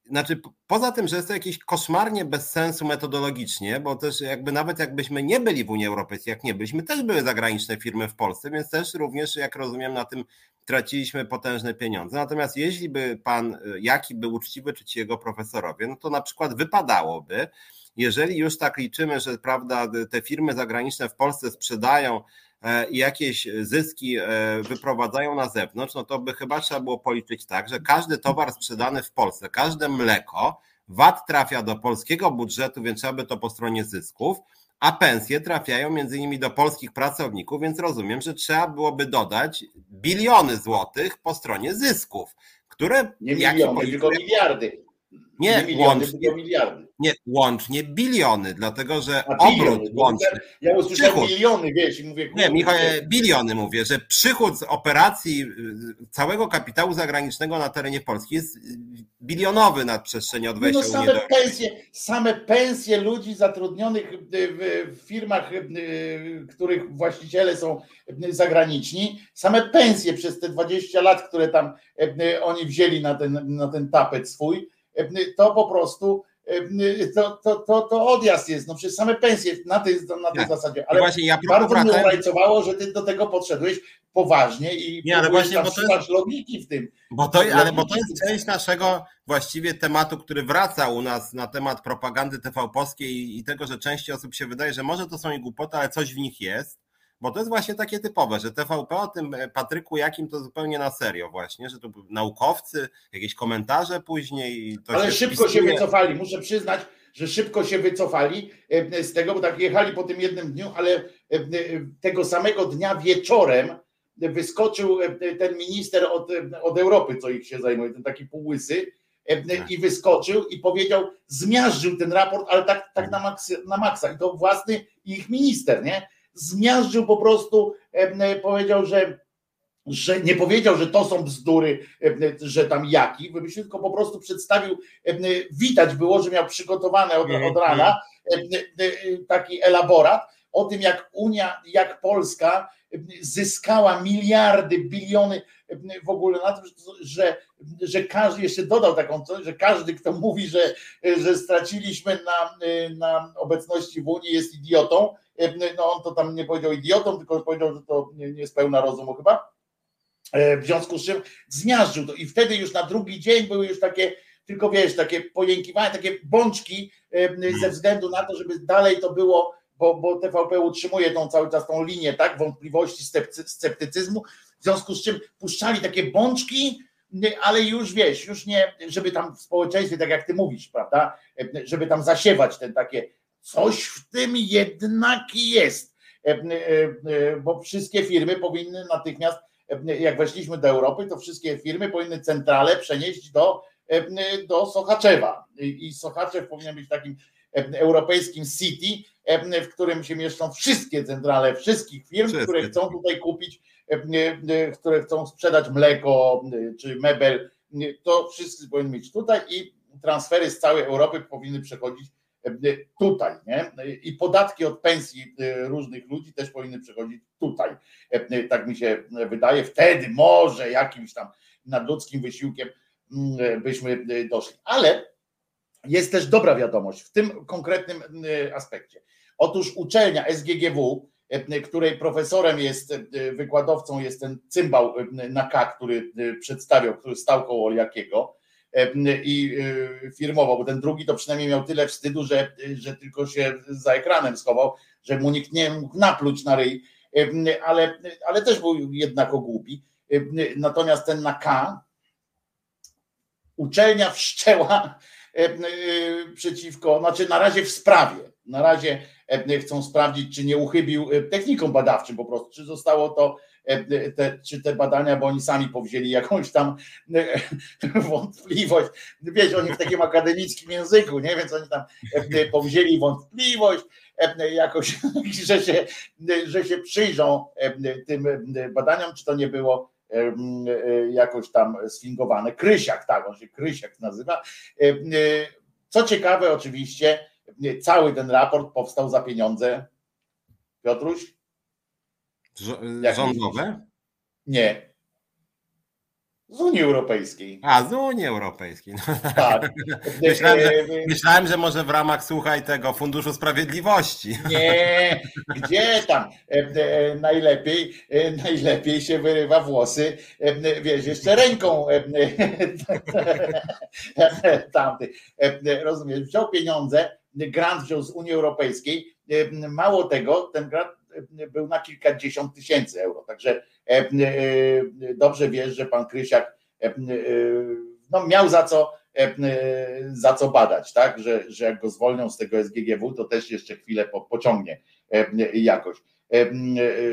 Znaczy, poza tym, że jest to jakieś koszmarnie bez sensu metodologicznie, bo też jakby nawet jakbyśmy nie byli w Unii Europejskiej, jak nie byliśmy, też były zagraniczne firmy w Polsce, więc też również, jak rozumiem, na tym traciliśmy potężne pieniądze. Natomiast jeśli by pan Jaki był uczciwy, czy ci jego profesorowie, no to na przykład wypadałoby, jeżeli już tak liczymy, że prawda, te firmy zagraniczne w Polsce sprzedają e, i jakieś zyski e, wyprowadzają na zewnątrz, no to by chyba trzeba było policzyć tak, że każdy towar sprzedany w Polsce, każde mleko, VAT trafia do polskiego budżetu, więc trzeba by to po stronie zysków, a pensje trafiają między innymi do polskich pracowników, więc rozumiem, że trzeba byłoby dodać biliony złotych po stronie zysków, które... Nie miliony, tylko miliardy. Nie, nie łącznie, miliardy. Nie, łącznie biliony, dlatego że A, obrót biliony, łączny. Ja usłyszałem przychód, miliony, wiesz, i mówię. Nie, Michał, biliony mówię, że przychód z operacji y, całego kapitału zagranicznego na terenie Polski jest bilionowy na przestrzeni od wejścia no, same pensje, same pensje ludzi zatrudnionych w firmach, y, których właściciele są zagraniczni, same pensje przez te 20 lat, które tam y, oni wzięli na ten, na ten tapet swój, to po prostu to, to, to, to odjazd jest, no przez same pensje na tej, na tej tak. zasadzie. Ale właśnie ja bardzo mnie urajcowało, że ty do tego podszedłeś poważnie i nie, ale właśnie, bo to jest, logiki w tym. Bo to, ale bo to jest część naszego właściwie tematu, który wraca u nas na temat propagandy TV polskiej i, i tego, że części osób się wydaje, że może to są i głupoty, ale coś w nich jest. Bo to jest właśnie takie typowe, że TVP o tym e, Patryku Jakim to zupełnie na serio właśnie, że to naukowcy, jakieś komentarze później. Ale się szybko wpisuje. się wycofali, muszę przyznać, że szybko się wycofali e, z tego, bo tak jechali po tym jednym dniu, ale e, tego samego dnia wieczorem wyskoczył ten minister od, od Europy, co ich się zajmuje, ten taki półłysy, tak. i wyskoczył i powiedział, zmiażdżył ten raport, ale tak, tak na, maksa, na maksa. I to własny ich minister, nie? Zmiażdżył po prostu, powiedział, że że nie powiedział, że to są bzdury, że tam jaki, wymyślił, tylko po prostu przedstawił, widać było, że miał przygotowane od, od rana taki elaborat o tym, jak Unia, jak Polska zyskała miliardy, biliony w ogóle na tym, że, że każdy, jeszcze dodał taką coś, że każdy, kto mówi, że, że straciliśmy na, na obecności w Unii jest idiotą, no on to tam nie powiedział idiotą, tylko powiedział, że to nie, nie jest pełna rozumu chyba. W związku z czym zmiażdżył to. I wtedy już na drugi dzień były już takie, tylko wiesz, takie pojękiwania, takie bączki ze względu na to, żeby dalej to było, bo, bo TVP utrzymuje tą cały czas tą linię, tak, wątpliwości, sceptycyzmu, w związku z czym puszczali takie bączki, ale już wiesz, już nie, żeby tam w społeczeństwie, tak jak ty mówisz, prawda, żeby tam zasiewać ten takie, coś w tym jednak jest, bo wszystkie firmy powinny natychmiast, jak weszliśmy do Europy, to wszystkie firmy powinny centralę przenieść do, do Sochaczewa. I Sochaczew powinien być takim europejskim city, w którym się mieszczą wszystkie centrale wszystkich firm, wszystkie. które chcą tutaj kupić które chcą sprzedać mleko czy mebel, to wszyscy powinni mieć tutaj i transfery z całej Europy powinny przechodzić tutaj, nie? I podatki od pensji różnych ludzi też powinny przechodzić tutaj. Tak mi się wydaje. Wtedy może jakimś tam nadludzkim wysiłkiem byśmy doszli. Ale jest też dobra wiadomość w tym konkretnym aspekcie. Otóż uczelnia SGGW E, której profesorem jest, e, wykładowcą jest ten cymbał e, na K, który przedstawiał, który stał koło Jakiego i firmował, bo ten drugi to przynajmniej miał tyle wstydu, że, że tylko się za ekranem schował, że mu nikt nie mógł napluć na ryj, ale, ale też był jednako głupi. Natomiast ten na K uczelnia wszczęła przeciwko, znaczy na razie w sprawie, na razie E, chcą sprawdzić, czy nie uchybił e, technikom badawczym po prostu, czy zostało to, e, te, czy te badania, bo oni sami powzięli jakąś tam wątpliwość. Wiecie, oni w takim akademickim języku, nie? Więc oni tam powzięli wątpliwość, jakoś, że się, że się przyjrzą tym badaniom, czy to nie było jakoś tam sfingowane. Krysiak, tak, on się Krysiak nazywa. Co ciekawe, oczywiście, Cały ten raport powstał za pieniądze. Piotruś? Rządowe? Nie. Z Unii Europejskiej. A, z Unii Europejskiej. No, tak. myślałem, że, myślałem, że może w ramach, słuchaj, tego Funduszu Sprawiedliwości. Nie, gdzie tam? E, e, najlepiej, e, najlepiej się wyrywa włosy, wiesz, jeszcze ręką tamty. Rozumiesz, wziął pieniądze, grant wziął z Unii Europejskiej. Mało tego, ten grant był na kilkadziesiąt tysięcy euro. Także dobrze wiesz, że pan Krysiak no, miał za co, za co badać, tak? Że, że jak go zwolnią z tego SGGW, to też jeszcze chwilę pociągnie jakoś.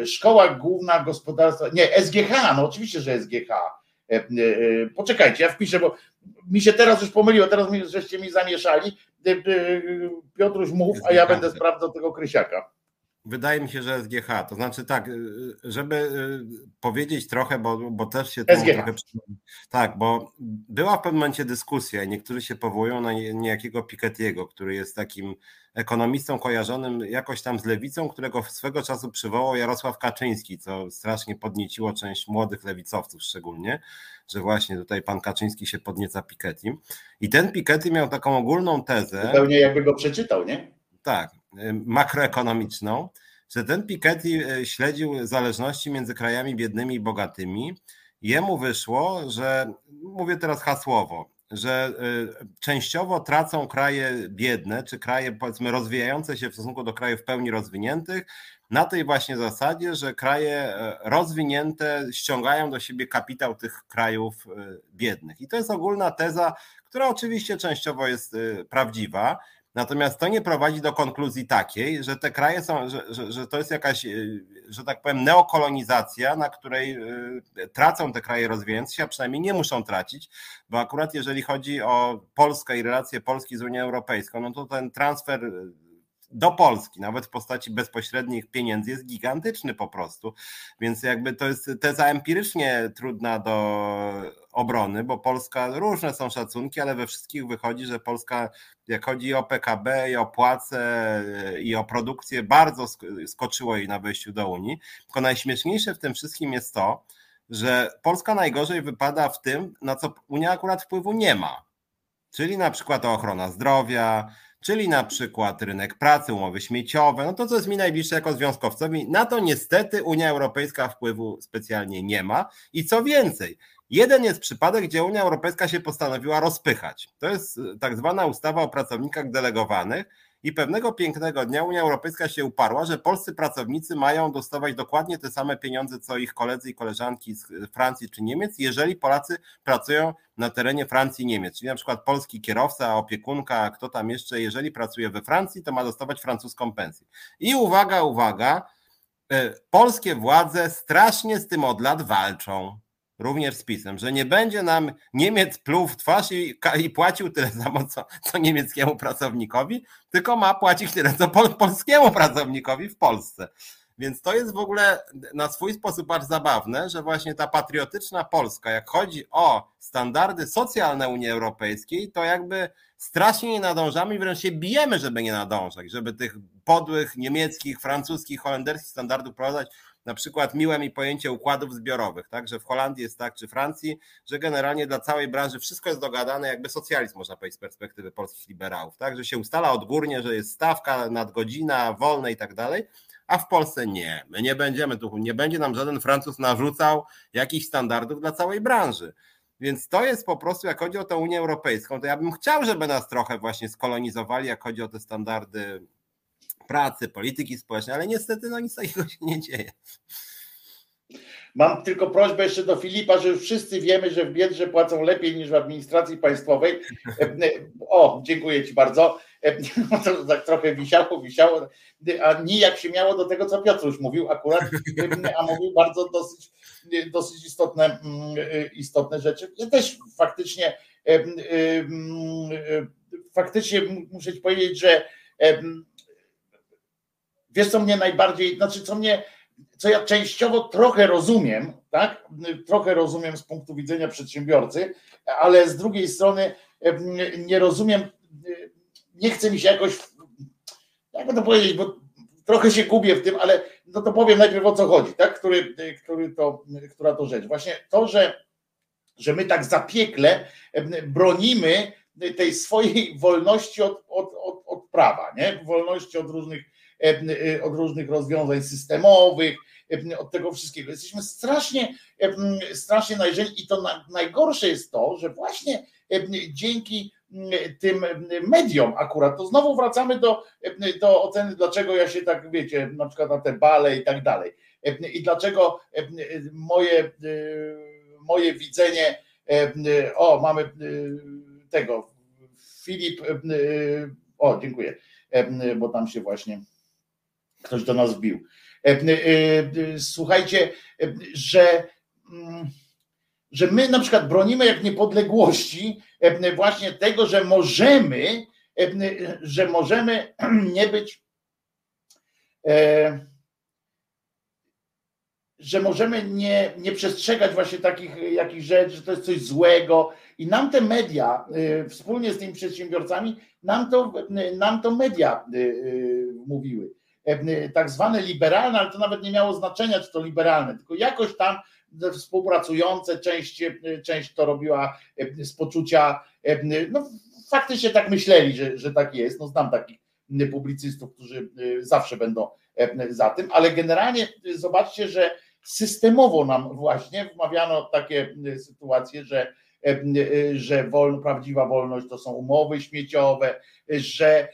Szkoła Główna Gospodarstwa, nie, SGH, no oczywiście, że SGH. Poczekajcie, ja wpiszę, bo mi się teraz już pomyliło, teraz żeście mi zamieszali. Piotruś mów, a ja będę sprawdzał tego Krysiaka. Wydaje mi się, że SGH. To znaczy tak, y, żeby y, powiedzieć trochę, bo, bo też się SGH. trochę. Tak, bo była w pewnym momencie dyskusja i niektórzy się powołują na niejakiego Piketty'ego, który jest takim ekonomistą kojarzonym jakoś tam z lewicą, którego swego czasu przywołał Jarosław Kaczyński, co strasznie podnieciło część młodych lewicowców szczególnie, że właśnie tutaj pan Kaczyński się podnieca Piketty. I ten Piketty miał taką ogólną tezę. Zupełnie jakby go przeczytał, nie? Tak, makroekonomiczną, że ten Piketty e, śledził zależności między krajami biednymi i bogatymi. Jemu wyszło, że mówię teraz hasłowo, że y, częściowo tracą kraje biedne, czy kraje powiedzmy rozwijające się w stosunku do krajów pełni rozwiniętych, na tej właśnie zasadzie, że kraje e, rozwinięte ściągają do siebie kapitał tych krajów e, biednych. I to jest ogólna teza, która oczywiście częściowo jest e, prawdziwa, Natomiast to nie prowadzi do konkluzji takiej, że te kraje są, że, że, że, to jest jakaś, y, że tak powiem, neokolonizacja, na której y, tracą te kraje rozwijające się, a przynajmniej nie muszą tracić, bo akurat jeżeli chodzi o Polskę i relacje Polski z Unią Europejską, no to ten transfer do Polski, nawet w postaci bezpośrednich pieniędzy, jest gigantyczny po prostu. Więc jakby to jest teza empirycznie trudna do obrony, bo Polska, różne są szacunki, ale we wszystkich wychodzi, że Polska, jak chodzi o PKB i o płace i o produkcję, bardzo skoczyło jej na wejściu do Unii. Tylko najśmieszniejsze w tym wszystkim jest to, że Polska najgorzej wypada w tym, na co Unia akurat wpływu nie ma. Czyli na przykład ochrona zdrowia, czyli na przykład rynek pracy, umowy śmieciowe, no to co jest mi najbliższe jako związkowcowi, na to niestety Unia Europejska wpływu specjalnie nie ma i co więcej, Jeden jest przypadek, gdzie Unia Europejska się postanowiła rozpychać. To jest tak zwana ustawa o pracownikach delegowanych, i pewnego pięknego dnia Unia Europejska się uparła, że polscy pracownicy mają dostawać dokładnie te same pieniądze, co ich koledzy i koleżanki z Francji czy Niemiec, jeżeli Polacy pracują na terenie Francji i Niemiec. Czyli na przykład polski kierowca, opiekunka, kto tam jeszcze, jeżeli pracuje we Francji, to ma dostawać francuską pensję. I uwaga, uwaga, e, polskie władze strasznie z tym od lat walczą również z PiSem, że nie będzie nam Niemiec pluł w twarz i, i płacił tyle samo, co, co, niemieckiemu pracownikowi, tylko ma płacić tyle, co pol, polskiemu pracownikowi w Polsce. Więc to jest w ogóle na swój sposób bardzo zabawne, że właśnie ta patriotyczna Polska, jak chodzi o standardy socjalne Unii Europejskiej, to jakby strasznie nie nadążamy i wręcz się bijemy, żeby nie nadążać, żeby tych podłych niemieckich, francuskich, holenderskich standardów wprowadzać na przykład miłe mi pojęcie układów zbiorowych, tak, że w Holandii jest tak, czy Francji, że generalnie dla całej branży wszystko jest dogadane, jakby socjalizm można powiedzieć z perspektywy polskich liberałów, tak, że się ustala odgórnie, że jest stawka, nadgodzina, wolne i tak dalej, a w Polsce nie. My nie będziemy tu, nie będzie nam żaden Francuz narzucał jakichś standardów dla całej branży. Więc to jest po prostu, jak chodzi o tę Unię Europejską, to ja bym chciał, żeby nas trochę właśnie skolonizowali, jak chodzi o te standardy pracy, polityki społecznej, ale niestety no nic takiego się nie dzieje. Mam tylko prośbę jeszcze do Filipa, że już wszyscy wiemy, że w Biedrze płacą lepiej niż w administracji państwowej. O, dziękuję Ci bardzo. To tak trochę wisiało, wisiało, a nijak się miało do tego, co Piotr już mówił akurat, a mówił bardzo dosyć, dosyć istotne, istotne rzeczy. Ja też faktycznie faktycznie muszę Ci powiedzieć, że wiesz co mnie najbardziej, znaczy co mnie, co ja częściowo trochę rozumiem, tak? Trochę rozumiem z punktu widzenia przedsiębiorcy, ale z drugiej strony nie rozumiem, nie chce mi się jakoś, jak to powiedzieć, bo trochę się gubię w tym, ale no to powiem najpierw o co chodzi, tak? Który, który to, która to rzecz. Właśnie to, że, że my tak zapiekle bronimy tej swojej wolności od, od, od, od prawa, nie? Wolności od różnych od różnych rozwiązań systemowych, od tego wszystkiego. Jesteśmy strasznie, strasznie najrzeni i to najgorsze jest to, że właśnie dzięki tym mediom akurat, to znowu wracamy do, do oceny, dlaczego ja się tak, wiecie, na przykład na te bale i tak dalej. I dlaczego moje, moje widzenie, o, mamy tego, Filip, o, dziękuję, bo tam się właśnie ktoś do nas wbił. E, e, e, słuchajcie, że, mm, że my na przykład bronimy jak niepodległości właśnie tego, że możemy, że możemy nie być, że możemy nie, nie przestrzegać właśnie takich jakichś rzeczy, że to jest coś złego. I nam te media, wspólnie z tymi przedsiębiorcami, nam to, nam to media mówiły tak zwane liberalne, ale to nawet nie miało znaczenia, czy to liberalne, tylko jakoś tam współpracujące, część, e, część to robiła e, z poczucia, no faktycznie tak myśleli, że, że tak jest, no znam takich publicystów, którzy zawsze będą za tym, ale generalnie zobaczcie, że systemowo nam właśnie wmawiano takie sytuacje, że że wolno, prawdziwa wolność to są umowy śmieciowe, że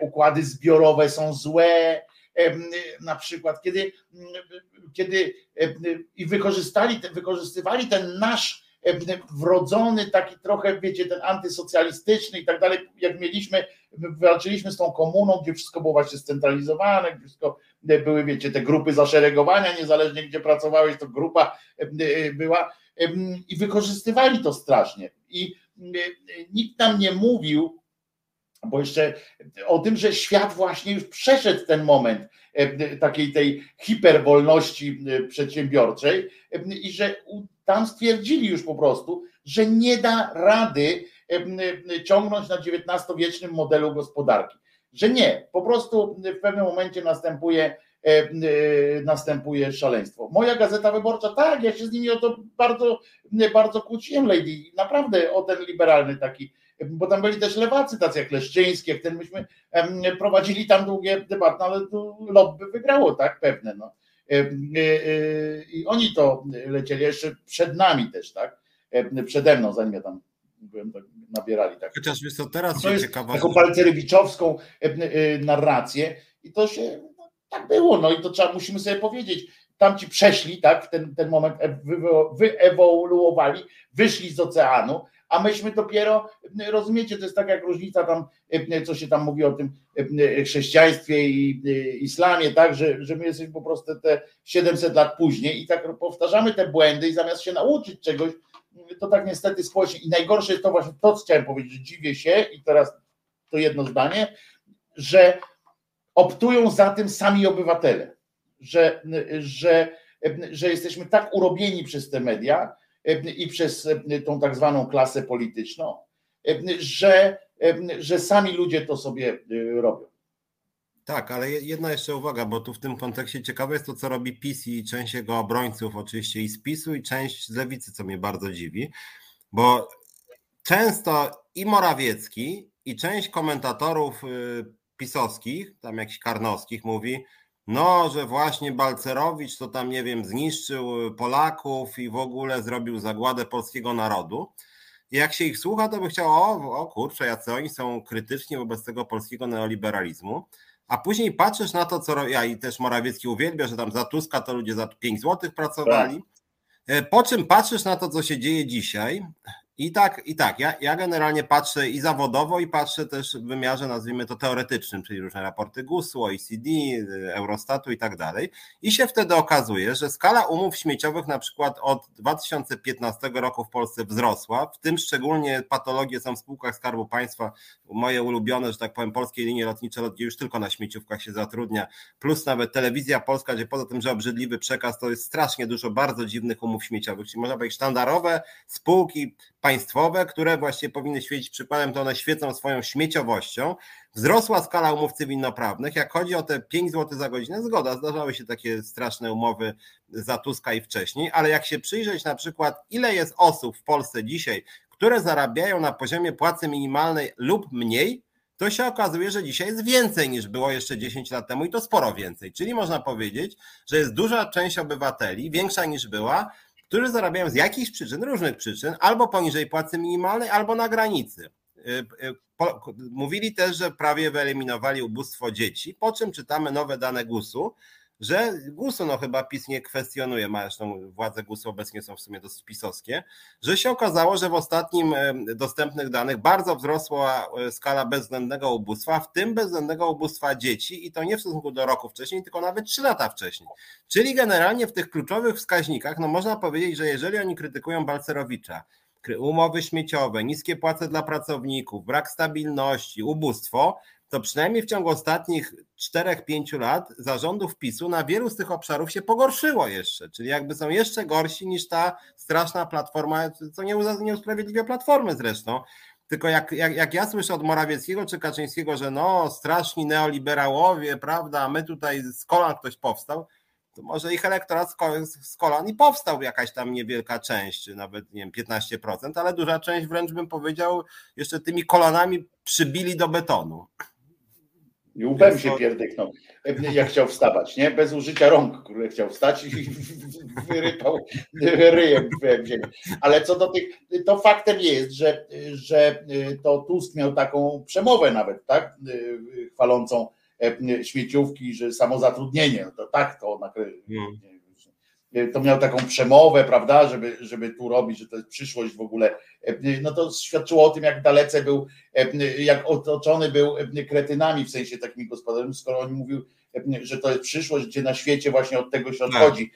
układy zbiorowe są złe, na przykład, kiedy, kiedy i wykorzystali, wykorzystywali ten nasz wrodzony, taki trochę, wiecie, ten antysocjalistyczny i tak dalej, jak mieliśmy, walczyliśmy z tą komuną, gdzie wszystko było właśnie scentralizowane, gdzie wszystko były, wiecie, te grupy zaszeregowania, niezależnie gdzie pracowałeś, to grupa była i wykorzystywali to strasznie. I nikt nam nie mówił, bo jeszcze o tym, że świat właśnie już przeszedł ten moment takiej tej hiperwolności przedsiębiorczej i że tam stwierdzili już po prostu, że nie da rady ciągnąć na XIX-wiecznym modelu gospodarki. Że nie, po prostu w pewnym momencie następuje następuje szaleństwo. Moja gazeta wyborcza, tak, ja się z nimi o to bardzo, bardzo kłóciłem, Lady, naprawdę o ten liberalny taki bo tam byli też lewacy, tacy jak Leszczyński, jak ten myśmy prowadzili tam długie debaty, no ale tu lobby wygrało, tak, pewne, no. I oni to lecieli jeszcze przed nami też, tak, przede mną, zanim ja tam byłem, tak nabierali tak. Chociaż wiesz co, teraz to jest ciekawa... taką palcerewiczowską narrację i to się tak było, no i to trzeba, musimy sobie powiedzieć, tamci przeszli, tak, ten, ten moment wyewoluowali, wyszli z oceanu, a myśmy dopiero, rozumiecie, to jest tak jak różnica tam, co się tam mówi o tym chrześcijaństwie i islamie, tak, że, że my jesteśmy po prostu te 700 lat później i tak powtarzamy te błędy i zamiast się nauczyć czegoś, to tak niestety społecznie i najgorsze jest to właśnie to, co chciałem powiedzieć, że dziwię się i teraz to jedno zdanie, że optują za tym sami obywatele że, że, że jesteśmy tak urobieni przez te media i przez tą tak zwaną klasę polityczną, że, że sami ludzie to sobie robią. Tak, ale jedna jeszcze uwaga, bo tu w tym kontekście ciekawe jest to, co robi PiS i część jego obrońców, oczywiście i z PiSu, i część z lewicy, co mnie bardzo dziwi, bo często i Morawiecki, i część komentatorów y, pisowskich, tam jakichś karnowskich, mówi, no, że właśnie Balcerowicz to tam, nie wiem, zniszczył Polaków i w ogóle zrobił zagładę polskiego narodu. I jak się ich słucha, to by chciał, o, o kurczę, jacy oni są krytyczni wobec tego polskiego neoliberalizmu. A później patrzysz na to, co ja i też Morawiecki uwielbia, że tam za Tuska to ludzie za 5 zł pracowali. Tak. Po czym patrzysz na to, co się dzieje dzisiaj i tak, i tak. Ja, ja generalnie patrzę i zawodowo, i patrzę też w wymiarze, nazwijmy to teoretycznym, czyli różne raporty GUS-u, OECD, Eurostatu i tak dalej. I się wtedy okazuje, że skala umów śmieciowych na przykład od 2015 roku w Polsce wzrosła, w tym szczególnie patologie są w spółkach Skarbu Państwa, moje ulubione, że tak powiem, polskie linie lotnicze, lotnie już tylko na śmieciówkach się zatrudnia, plus nawet telewizja polska, gdzie poza tym, że obrzydliwy przekaz, to jest strasznie dużo bardzo dziwnych umów śmieciowych, czyli można powiedzieć sztandarowe spółki, państwowe, które właśnie powinny świecić przykładem, to one świecą swoją śmieciowością. Wzrosła skala umów cywilnoprawnych. Jak chodzi o te 5 zł za godzinę, zgoda, zdarzały się takie straszne umowy za Tuska i wcześniej, ale jak się przyjrzeć na przykład, ile jest osób w Polsce dzisiaj, które zarabiają na poziomie płacy minimalnej lub mniej, to się okazuje, że dzisiaj jest więcej niż było jeszcze 10 lat temu i to sporo więcej. Czyli można powiedzieć, że jest duża część obywateli, większa niż była, którzy zarabiają z jakichś przyczyn, różnych przyczyn, albo poniżej płacy minimalnej, albo na granicy. Y, y, mówili też, że prawie wyeliminowali ubóstwo dzieci, po czym czytamy nowe dane GUS-u, że GUS-u no chyba PiS nie kwestionuje, ma zresztą władze GUS-u obecnie są w sumie dosyć pisowskie, że się okazało, że w ostatnim dostępnych danych bardzo wzrosła e, skala bezwzględnego ubóstwa, w tym bezwzględnego ubóstwa dzieci i to nie w stosunku do roku wcześniej, tylko nawet trzy lata wcześniej. Czyli generalnie w tych kluczowych wskaźnikach, no można powiedzieć, że jeżeli oni krytykują Balcerowicza, umowy śmieciowe, niskie płace dla pracowników, brak stabilności, ubóstwo, to przynajmniej w ciągu ostatnich 4-5 lat zarządów PiSu na wielu z tych obszarów się pogorszyło jeszcze, czyli jakby są jeszcze gorsi niż ta straszna platforma, co nie, nie usprawiedliwia platformy zresztą. Tylko jak, jak, jak ja słyszę od Morawieckiego czy Kaczyńskiego, że no straszni neoliberałowie, prawda, my tutaj z kolan ktoś powstał, to może ich elektorat z kolan i powstał jakaś tam niewielka część, nawet nie wiem, 15%, ale duża część wręcz bym powiedział, jeszcze tymi kolanami przybili do betonu. I łbem się pierdyknął, jak chciał wstawać, nie? Bez użycia rąk, który chciał wstać i wyrypał ryjem w ziemię. Ale co do tych, to faktem jest, że, że to Tusk miał taką przemowę nawet, tak? Chwalącą śmieciówki, że samozatrudnienie, no to tak to nakryło. Hmm to miał taką przemowę, prawda, żeby, żeby tu robić, że to jest przyszłość w ogóle, no to świadczyło o tym, jak dalece był, jak otoczony był kretynami, w sensie takimi gospodarzami, skoro on mówił, że to jest przyszłość, gdzie na świecie właśnie od tego się tak. odchodzi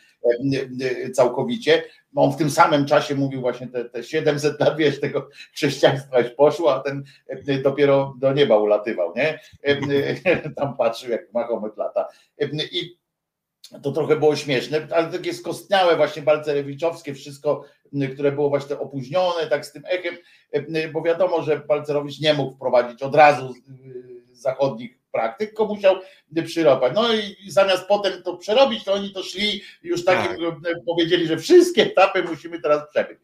całkowicie. On w tym samym czasie mówił właśnie te, te 700 lat, wiesz, tego chrześcijaństwa już poszło, a ten dopiero do nieba ulatywał, nie? Tam patrzył, jak Mahomet lata. I to trochę było śmieszne, ale takie skostniałe właśnie balcerewiczowskie, wszystko, które było właśnie opóźnione, tak z tym echem, bo wiadomo, że Balcerowicz nie mógł wprowadzić od razu zachodnich praktyk, tylko musiał przyropać. No i zamiast potem to przerobić, to oni to szli już takim, tak. powiedzieli, że wszystkie etapy musimy teraz przebyć.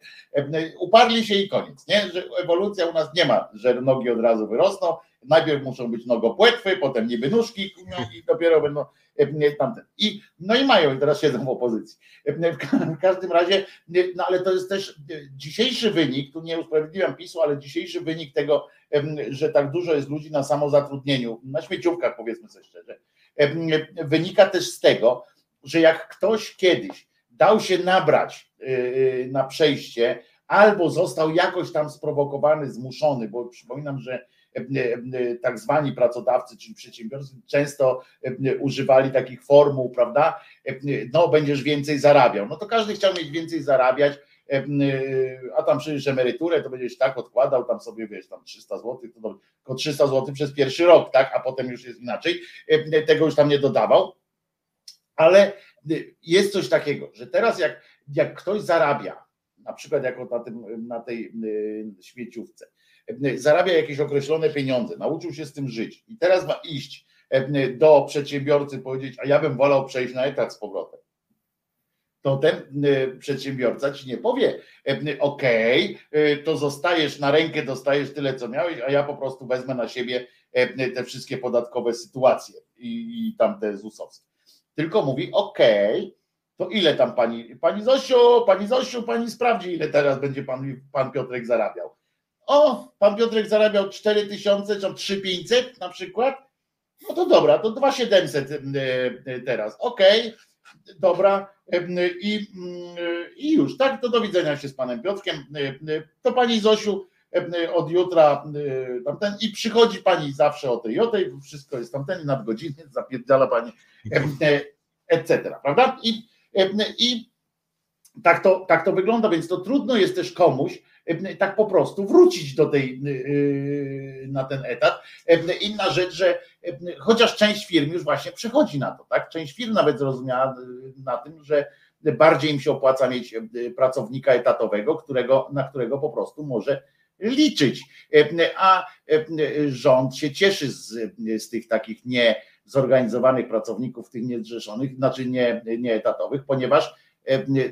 Uparli się i koniec, nie? Że ewolucja u nas nie ma, że nogi od razu wyrosną, najpierw muszą być nogopłetwy, potem niby nóżki i dopiero będą tamten. I, no i mają, i teraz siedzą w opozycji. W każdym razie, no ale to jest też dzisiejszy wynik, tu nie usprawiedliwiam PiSu, ale dzisiejszy wynik tego, że tak dużo jest ludzi na samozatrudnieniu, na śmieciówkach powiedzmy sobie szczerze, wynika też z tego, że jak ktoś kiedyś dał się nabrać na przejście, albo został jakoś tam sprowokowany, zmuszony, bo przypominam, że tak zwani pracodawcy, czyli przedsiębiorcy często używali takich formuł, prawda? No, będziesz więcej zarabiał. No to każdy chciał mieć więcej zarabiać, a tam przecież emeryturę to będziesz tak odkładał, tam sobie wiesz, tam 300 zł, to tylko 300 zł przez pierwszy rok, tak? A potem już jest inaczej. Tego już tam nie dodawał. Ale jest coś takiego, że teraz jak, jak ktoś zarabia, na przykład jako na, tym, na tej śmieciówce, zarabia jakieś określone pieniądze, nauczył się z tym żyć i teraz ma iść do przedsiębiorcy powiedzieć, a ja bym wolał przejść na etat z powrotem. To ten przedsiębiorca ci nie powie, ok, to zostajesz na rękę, dostajesz tyle, co miałeś, a ja po prostu wezmę na siebie te wszystkie podatkowe sytuacje i, i tamte ZUS-owskie. Tylko mówi, ok, to ile tam pani, pani Zosiu, pani Zosiu, pani sprawdzi, ile teraz będzie pan, pan Piotrek zarabiał o, pan Piotrek zarabiał 4000 czy 3500 na przykład, no to dobra, to 2700 e, e, teraz, okej, okay, dobra e, i, i już, tak, to do widzenia się z panem Piotrkiem, to pani Zosiu od jutra tamten. I przychodzi pani zawsze o tej o tej, wszystko jest tamten, nadgodziny, zapierdala pani, etc., prawda? I, i tak, to, tak to wygląda, więc to trudno jest też komuś, tak po prostu wrócić do tej, y, na ten etat. Inna rzecz, że chociaż część firm już właśnie przechodzi na to, tak? Część firm nawet zrozumiała na tym, że bardziej im się opłaca mieć pracownika etatowego, którego, na którego po prostu może liczyć. A rząd się cieszy z, z tych takich niezorganizowanych pracowników, tych niezrzeszonych, znaczy nie, nieetatowych, ponieważ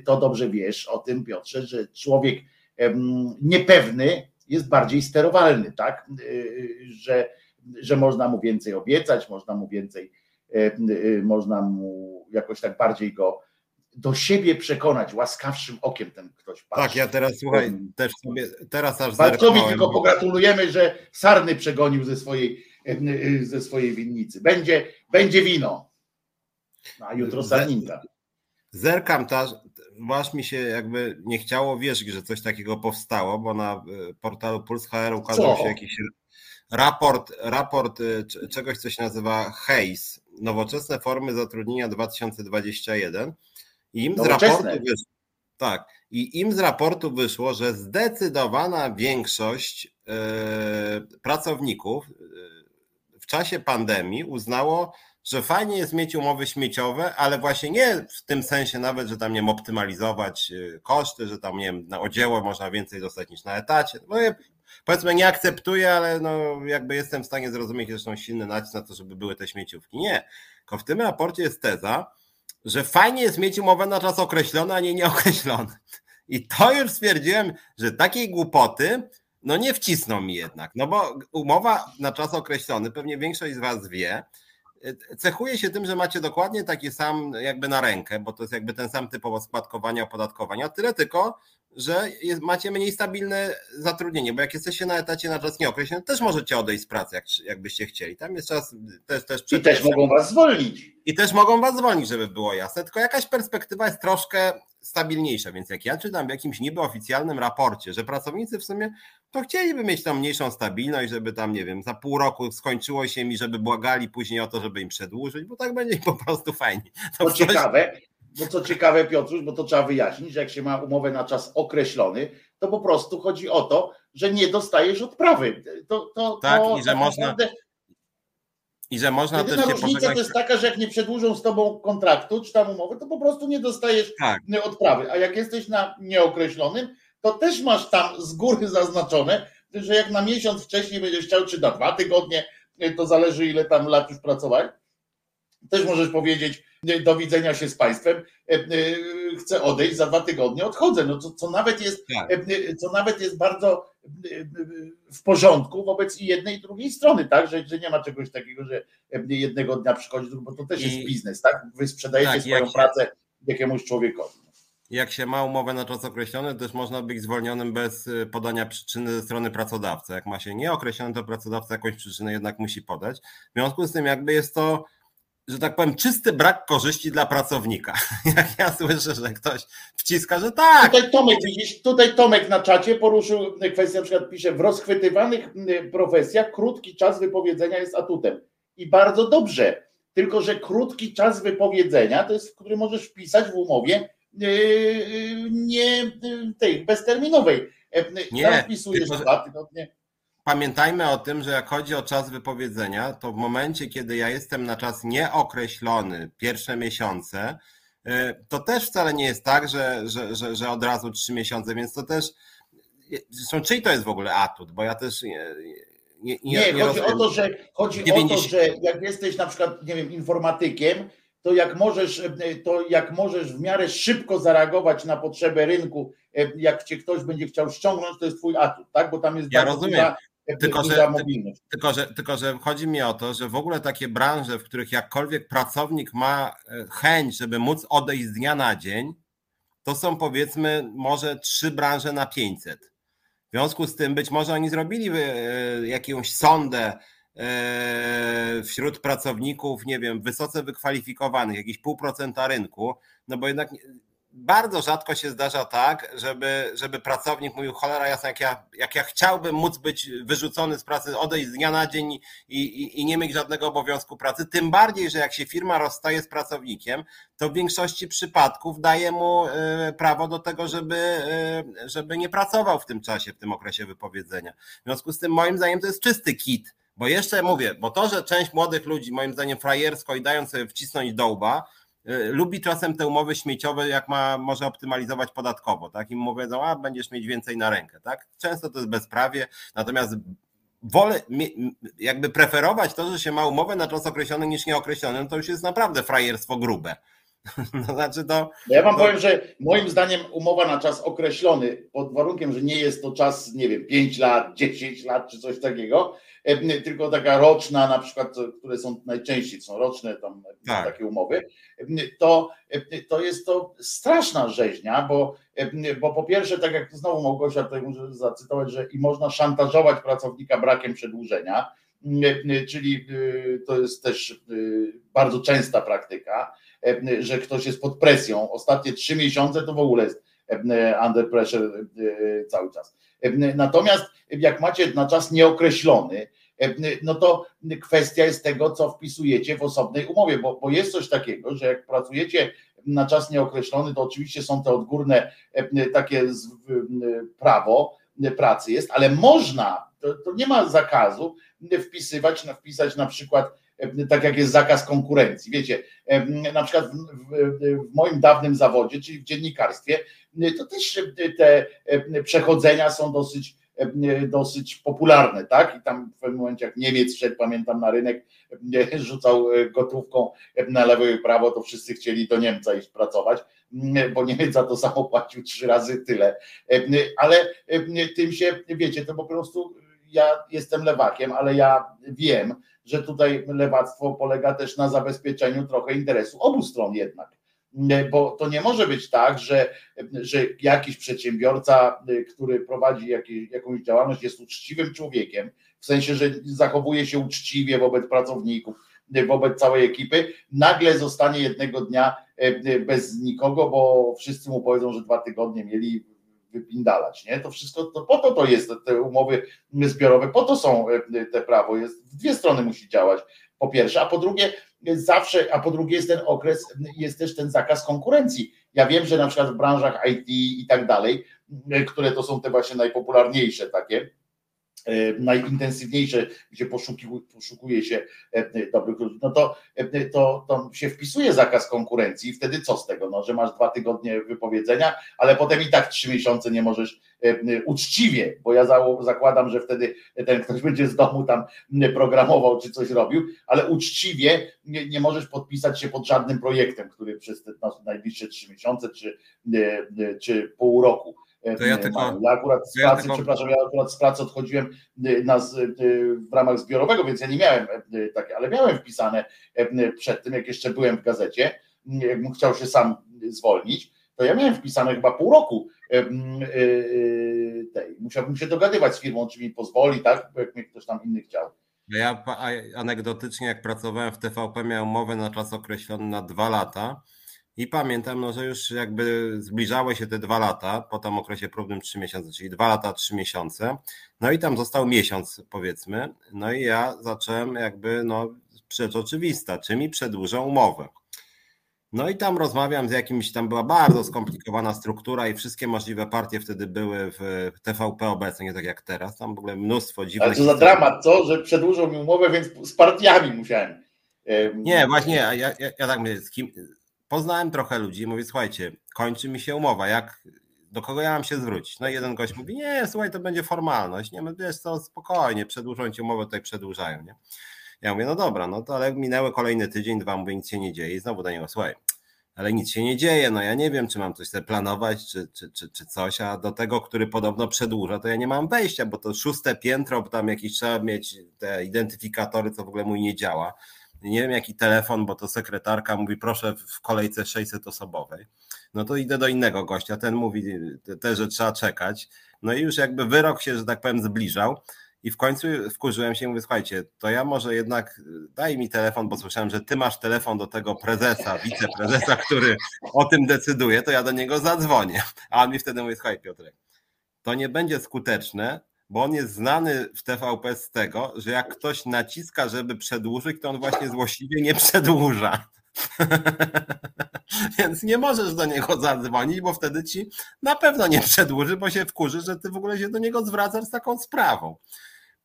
to dobrze wiesz o tym, Piotrze, że człowiek niepewny jest bardziej sterowalny, tak? Y, że, że można mu więcej obiecać, można mu więcej, y, można mu jakoś tak bardziej go do siebie przekonać, łaskawszym okiem ten ktoś patrzy. Tak, ja teraz słuchaj, też sobie, teraz aż Walcowi tylko pogratulujemy, że Sarny przegonił ze swojej, y, ze swojej winnicy. Będzie, będzie wino. A jutro Sarninka. Zerkam też, masz mi się jakby nie chciało wierzyć, że coś takiego powstało, bo na e, portalu Puls HR ukazał Co? się jakiś raport, raport e, czegoś, co się nazywa HAZE, Nowoczesne Formy Zatrudnienia 2021 i im z raportu wyszło, tak, i im z raportu wyszło, że zdecydowana większość yy, pracowników w czasie pandemii uznało, że fajnie jest mieć umowy śmieciowe, ale właśnie nie w tym sensie nawet, że tam nie wiem, optymalizować y, koszty, że tam nie wiem, na odzieło można więcej dostać niż na etacie. No, ja, powiedzmy nie akceptuję, ale no jakby jestem w stanie zrozumieć zresztą silny nacisk na to, żeby były te śmieciówki. Nie. Tylko w tym raporcie jest teza, że fajnie jest mieć umowę na czas określony, a nie nieokreślony. I to już stwierdziłem, że takiej głupoty no nie wcisną mi jednak, no bo umowa na czas określony, pewnie większość z Was wie, cechuje się tym, że macie dokładnie taki sam jakby na rękę, bo to jest jakby ten sam typowo składkowania, opodatkowania, tyle tylko, że jest, macie mniej stabilne zatrudnienie, bo jak jesteście na etacie na czas nieokreślony, też możecie odejść z pracy, jak, jakbyście chcieli. Tam jest czas też... też I też mogą was zwolnić. I też mogą was zwolnić, żeby było jasne, tylko jakaś perspektywa jest troszkę stabilniejsza, więc jak ja czytam w jakimś niby oficjalnym raporcie, że pracownicy w sumie to chcieliby mieć tam mniejszą stabilność, żeby tam, nie wiem, za pół roku skończyło się mi, żeby błagali później o to, żeby im przedłużyć, bo tak będzie po prostu fajnie. To, to coś... ciekawe, bo co ciekawe, Piotruś, bo to trzeba wyjaśnić, że jak się ma umowę na czas określony, to po prostu chodzi o to, że nie dostajesz odprawy. To, to, tak, to, i że można. I że można Jedyna też się różnica pożegnać... to jest taka, że jak nie przedłużą z tobą kontraktu czy tam umowy, to po prostu nie dostajesz tak. odprawy. A jak jesteś na nieokreślonym, to też masz tam z góry zaznaczone, że jak na miesiąc wcześniej będziesz chciał, czy na dwa tygodnie, to zależy ile tam lat już pracowałeś, też możesz powiedzieć do widzenia się z państwem, chcę odejść, za dwa tygodnie odchodzę, no co, co, nawet jest, tak. co nawet jest bardzo w porządku wobec i jednej i drugiej strony, tak, że, że nie ma czegoś takiego, że jednego dnia przychodzi, bo to też jest biznes, tak, wy sprzedajecie tak, swoją pracę jakiemuś człowiekowi jak się ma umowę na czas określony, też można być zwolnionym bez podania przyczyny ze strony pracodawcy. Jak ma się nieokreślony, to pracodawca jakąś przyczynę jednak musi podać. W związku z tym jakby jest to, że tak powiem, czysty brak korzyści dla pracownika. Jak ja słyszę, że ktoś wciska, że tak. Tutaj Tomek, widzisz, tutaj Tomek na czacie poruszył kwestię, na przykład pisze, w rozchwytywanych profesjach krótki czas wypowiedzenia jest atutem. I bardzo dobrze, tylko że krótki czas wypowiedzenia to jest, który możesz wpisać w umowie Yy, nie tej bezterminowej. E, nie, wpisujesz dwa tygodnie. Pamiętajmy o tym, że jak chodzi o czas wypowiedzenia, to w momencie, kiedy ja jestem na czas nieokreślony, pierwsze miesiące, e, to też wcale nie jest tak, że, że, że, że od razu trzy miesiące, więc to też. Zresztą czyj to jest w ogóle atut? Bo ja też. Nie, nie, nie, nie chodzi rozumiem. o to, że chodzi 90... o to, że jak jesteś na przykład, nie wiem, informatykiem, to jak możesz, to jak możesz w miarę szybko zareagować na potrzebę rynku, jak cię ktoś będzie chciał ściągnąć, to jest twój atut, tak? Bo tam jest ja rozumiem. E, tylko że, tylko, że, tylko, że chodzi mi o to, że w ogóle takie branże, w których jakkolwiek pracownik ma chęć, żeby móc odejść z dnia na dzień, to są powiedzmy może trzy branże na 500. W związku z tym być może oni zrobili jakąś sondę E, wśród pracowników, nie wiem, wysoce wykwalifikowanych, jakieś pół procenta rynku, no bo jednak bardzo rzadko się zdarza tak, żeby, żeby pracownik mówił, cholera jasna, jak ja, jak ja chciałbym móc być wyrzucony z pracy, odejść z dnia na dzień i, i, i nie mieć żadnego obowiązku pracy, tym bardziej, że jak się firma rozstaje z pracownikiem, to w większości przypadków daje mu e, prawo do tego, żeby, e, żeby nie pracował w tym czasie, w tym okresie wypowiedzenia. W związku z tym moim zdaniem to jest czysty kit bo jeszcze mówię, bo to, że część młodych ludzi, moim zdaniem frajersko i dając sobie wcisnąć dołba, y, lubi czasem te umowy śmieciowe, jak ma, może optymalizować podatkowo, tak? I mu powiedzą, a będziesz mieć więcej na rękę, tak? Często to jest bezprawie, natomiast wolę jakby preferować to, że się ma umowę na czas określony niż nieokreślony, no to już jest naprawdę frajerstwo grube. No, znaczy to, ja wam to... powiem, że moim zdaniem umowa na czas określony, pod warunkiem, że nie jest to czas, nie wiem, 5 lat, 10 lat czy coś takiego, tylko taka roczna, na przykład, które są najczęściej, są roczne tam tak. takie umowy, to, to jest to straszna rzeźnia, bo, bo po pierwsze, tak jak znowu Małgosia tutaj muszę zacytować, że i można szantażować pracownika brakiem przedłużenia, czyli y, to jest też y, bardzo częsta praktyka, że ktoś jest pod presją. Ostatnie trzy miesiące to w ogóle jest under pressure y, cały czas. Natomiast jak macie na czas nieokreślony, no to kwestia jest tego, co wpisujecie w osobnej umowie, bo, bo jest coś takiego, że jak pracujecie na czas nieokreślony, to oczywiście są te odgórne takie prawo pracy jest, ale można, to, to nie ma zakazu wpisywać, wpisać na przykład tak jak jest zakaz konkurencji. Wiecie, na przykład w, w, w, moim dawnym zawodzie, czyli w dziennikarstwie, to też te przechodzenia są dosyć dosyć popularne, tak? I tam w pewnym momencie, jak Niemiec szedł, pamiętam, na rynek, rzucał gotówką na lewo i prawo, to wszyscy chcieli do Niemca iść pracować, bo Niemiec za to samo płacił trzy razy tyle. Ale tym się, wiecie, to po prostu ja jestem lewakiem, ale ja wiem, że tutaj lewactwo polega też na zabezpieczeniu trochę interesu obu stron jednak. Bo to nie może być tak, że, że jakiś przedsiębiorca, który prowadzi jakieś, jakąś działalność, jest uczciwym człowiekiem, w sensie, że zachowuje się uczciwie wobec pracowników, wobec całej ekipy, nagle zostanie jednego dnia e, bez nikogo, bo wszyscy mu powiedzą, że dwa tygodnie mieli wypindalać, nie? To wszystko, to po to to jest, te umowy zbiorowe, po to są e, te prawo, jest, w dwie strony musi działać, po pierwsze, a po drugie, zawsze, a po drugie jest ten okres, jest też ten zakaz konkurencji. Ja wiem, że na przykład w branżach IT i tak dalej, które to są te właśnie najpopularniejsze takie, najintensywniejsze, gdzie poszukuje się e, dobrych ludzi, no to, e, to, to się wpisuje zakaz konkurencji i wtedy co z tego, no, że masz dwa tygodnie wypowiedzenia, ale potem i tak trzy miesiące nie możesz uczciwie, bo ja zakładam, że wtedy ten ktoś będzie z domu tam programował czy coś robił, ale uczciwie nie, nie możesz podpisać się pod żadnym projektem, który przez te najbliższe trzy miesiące czy, czy pół roku to ja, tylko, ja akurat z pracy, ja tylko... przepraszam, ja akurat z pracy odchodziłem y, na, y, w ramach zbiorowego, więc ja nie miałem takie, ale miałem wpisane przed tym, jak jeszcze byłem w gazecie, jakbym chciał się sam zwolnić, to ja miałem wpisane chyba pół roku tej. Musiałbym się dogadywać z firmą, czy mi pozwoli, tak, jak mnie ktoś tam inny chciał. Ja anegdotycznie, jak pracowałem w TVP, miałem umowę na czas określony na dwa lata i pamiętam, no, że już jakby zbliżały się te dwa lata, po tym okresie próbnym trzy miesiące, czyli dwa lata, trzy miesiące. No i tam został miesiąc, powiedzmy. No i ja zacząłem jakby, no, rzecz oczywista, czy mi przedłużą umowę. No i tam rozmawiam z jakimś, tam była bardzo skomplikowana struktura i wszystkie możliwe partie wtedy były w TVP obecnie, nie tak jak teraz, tam w ogóle mnóstwo dziwnych... Ale to za dramat, co? Że przedłużą mi umowę, więc z partiami musiałem. Nie, właśnie, ja, ja, ja tak mówię, z kim, poznałem trochę ludzi i mówię, słuchajcie, kończy mi się umowa, jak, do kogo ja mam się zwrócić? No i jeden gość mówi, nie, słuchaj, to będzie formalność, nie, no wiesz co, spokojnie, przedłużą ci umowę, tutaj przedłużają, nie? Ja mówię, no dobra, no to ale minęły kolejny tydzień, dwa, mówię, nic się nie dzieje i znowu do niego, słuchaj, ale nic się nie dzieje, no ja nie wiem, czy mam coś sobie planować, czy, czy, czy, czy coś, a do tego, który podobno przedłuża, to ja nie mam wejścia, bo to szóste piętro, bo tam jakieś trzeba mieć te identyfikatory, co w ogóle mój nie działa nie wiem jaki telefon, bo to sekretarka mówi proszę w kolejce 600 osobowej. No to idę do innego gościa, ten mówi też, że trzeba czekać. No i już jakby wyrok się, że tak powiem, zbliżał. I w końcu wkurzyłem się i mówię, słuchajcie, to ja może jednak daj mi telefon, bo słyszałem, że ty masz telefon do tego prezesa, wiceprezesa, który o tym decyduje, to ja do niego zadzwonię. A on mi wtedy mówi, słuchaj Piotrek, to nie będzie skuteczne, bo on jest znany w TVP z tego, że jak ktoś naciska, żeby przedłużyć, to on właśnie złośliwie nie przedłuża. Więc nie możesz do niego zadzwonić, bo wtedy ci na pewno nie przedłuży, bo się wkurzy, że ty w ogóle się do niego zwracasz z taką sprawą.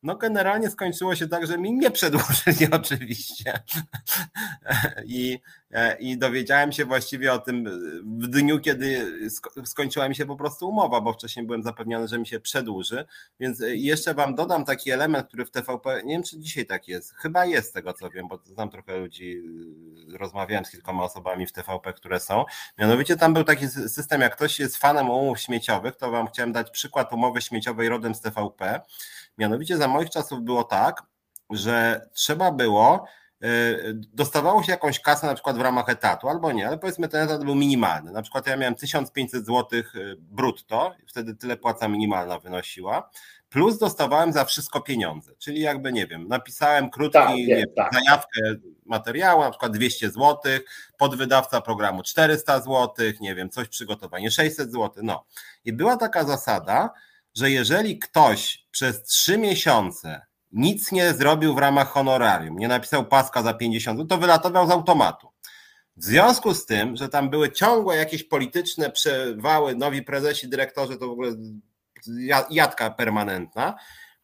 No generalnie skończyło się tak, że mi nie przedłużyli oczywiście. I, I dowiedziałem się właściwie o tym w dniu, kiedy skończyła mi się po prostu umowa, bo wcześniej byłem zapewniony, że mi się przedłuży. Więc e, jeszcze wam dodam taki element, który w TVP, nie wiem czy dzisiaj tak jest, chyba jest tego co wiem, bo znam trochę ludzi, e, rozmawiałem z kilkoma osobami w TVP, które są. Mianowicie tam był taki system, jak ktoś jest fanem umów śmieciowych, to wam chciałem dać przykład umowy śmieciowej rodem z TVP Mianowicie za moich czasów było tak, że trzeba było, y, dostawało się jakąś kasę na przykład w ramach etatu, albo nie, ale powiedzmy ten etat był minimalny. Na przykład ja miałem 1500 zł y, brutto, wtedy tyle płaca minimalna wynosiła, plus dostawałem za wszystko pieniądze, czyli jakby nie wiem, napisałem krótki tak, wiem, tak. zajawkę materiału, na przykład 200 zł, podwydawca programu 400 zł, nie wiem, coś przygotowanie 600 zł, no. I była taka zasada, że jeżeli ktoś przez trzy miesiące nic nie zrobił w ramach honorarium, nie napisał paska za 50, to wylatował z automatu. W związku z tym, że tam były ciągłe jakieś polityczne przewały, nowi prezesi, dyrektorzy, to w ogóle jadka permanentna,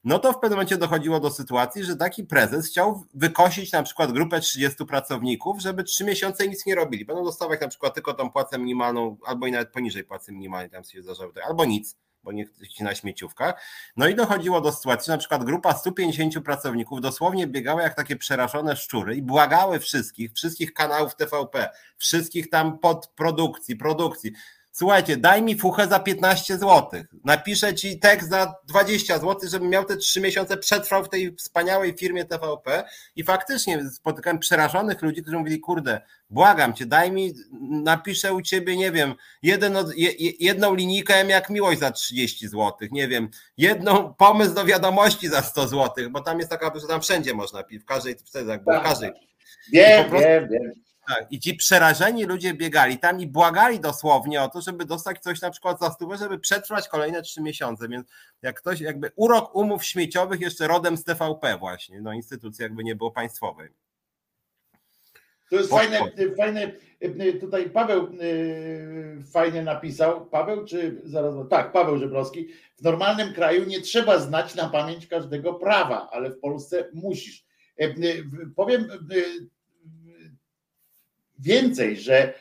no to w pewnym momencie dochodziło do sytuacji, że taki prezes chciał wykosić na przykład grupę 30 pracowników, żeby trzy miesiące nic nie robili. Będą dostawać na przykład tylko tą płacę minimalną, albo i nawet poniżej płacy minimalnej, tam się zdarzało, albo nic bo nie na śmieciówkach. No i dochodziło do sytuacji, na przykład grupa 150 pracowników dosłownie biegała jak takie przerażone szczury i błagały wszystkich, wszystkich kanałów TVP, wszystkich tam podprodukcji, produkcji. Słuchajcie, daj mi fuchę za 15 zł. Napiszę ci tekst za 20 zł, żebym miał te 3 miesiące przetrwał w tej wspaniałej firmie TVP. I faktycznie spotykałem przerażonych ludzi, którzy mówili, kurde, błagam cię, daj mi, napiszę u ciebie, nie wiem, jeden, jedną linijkę jak miłość za 30 zł, nie wiem, jedną pomysł do wiadomości za 100 zł, bo tam jest taka, że tam wszędzie można pisać, w każdej, w każdej. Wiem, wiem, wiem. Tak, i ci przerażeni ludzie biegali tam i błagali dosłownie o to, żeby dostać coś na przykład za stówę, żeby przetrwać kolejne trzy miesiące, więc jak ktoś jakby urok umów śmieciowych jeszcze rodem z TVP właśnie, no instytucji jakby nie było państwowej. To jest fajne, fajne, tutaj Paweł fajnie napisał, Paweł czy zaraz, tak, Paweł Żebrowski, w normalnym kraju nie trzeba znać na pamięć każdego prawa, ale w Polsce musisz. Powiem więcej, że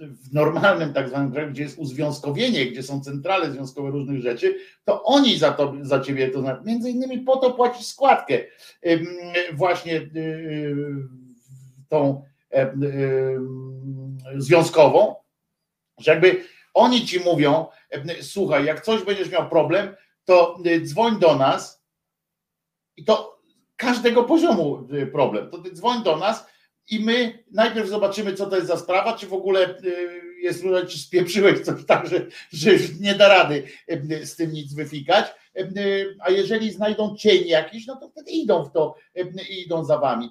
w normalnym tak zwanym kraju, gdzie jest uzwiązkowienie, gdzie są centrale związkowe różnych rzeczy, to oni za to za ciebie to znaczy. Między innymi po to płacisz składkę właśnie tą związkową, że jakby oni ci mówią, słuchaj, jak coś będziesz miał problem, to dzwoń do nas i to każdego poziomu problem, to ty dzwoń do nas i my najpierw zobaczymy, co to jest za sprawa, czy w ogóle jest różnica, czy spieprzyłeś coś tak, że, że już nie da rady z tym nic wyfikać, a jeżeli znajdą cień jakiś, no to wtedy idą w to i idą za wami.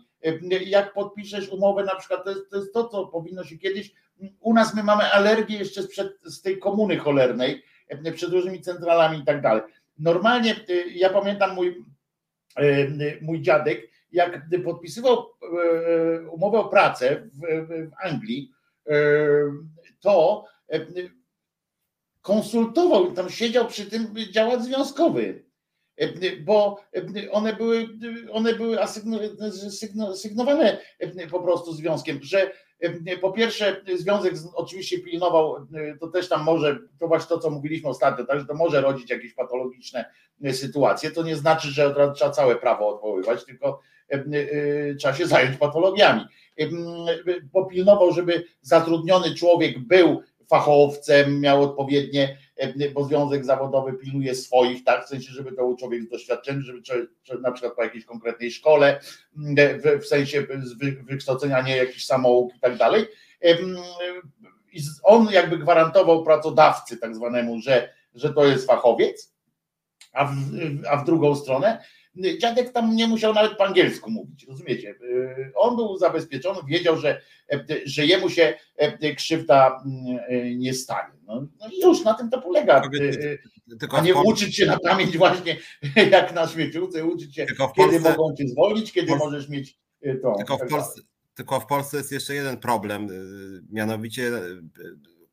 Jak podpiszesz umowę, na przykład, to jest, to jest to, co powinno się kiedyś. U nas my mamy alergię jeszcze sprzed, z tej komuny cholernej, przed różnymi centralami i tak dalej. Normalnie ja pamiętam mój, mój dziadek, jak podpisywał umowę o pracę w, Anglii, to konsultował, tam siedział przy tym działacz związkowy, bo one były, one były asygnowane po prostu związkiem, że po pierwsze związek oczywiście pilnował, to też tam może, to właśnie to, co mówiliśmy ostatnio, także to może rodzić jakieś patologiczne sytuacje, to nie znaczy, że trzeba całe prawo odwoływać, tylko trzeba się zająć patologiami. Popilnował, żeby zatrudniony człowiek był fachowcem, miał odpowiednie, bo związek zawodowy pilnuje swoich, tak, w sensie, żeby to był człowiek z doświadczeniem, żeby na przykład po jakiejś konkretnej szkole, w, w sensie wykształcenia, nie jakiś samouk i tak dalej. I on jakby gwarantował pracodawcy tak zwanemu, że, że to jest fachowiec, a w, a w drugą stronę Dziadek tam nie musiał nawet po angielsku mówić, rozumiecie? Y, on był zabezpieczony, wiedział, że, że jemu się e, krzywda mm, nie stanie. No, no i już na tym to polega. Y, a nie uczyć się na pamięć właśnie jak na śmieciówce, uczyć się, kiedy mogą cię zwolnić, kiedy możesz mieć y, to. Tylko w, Polsce, tylko w Polsce jest jeszcze jeden problem, mianowicie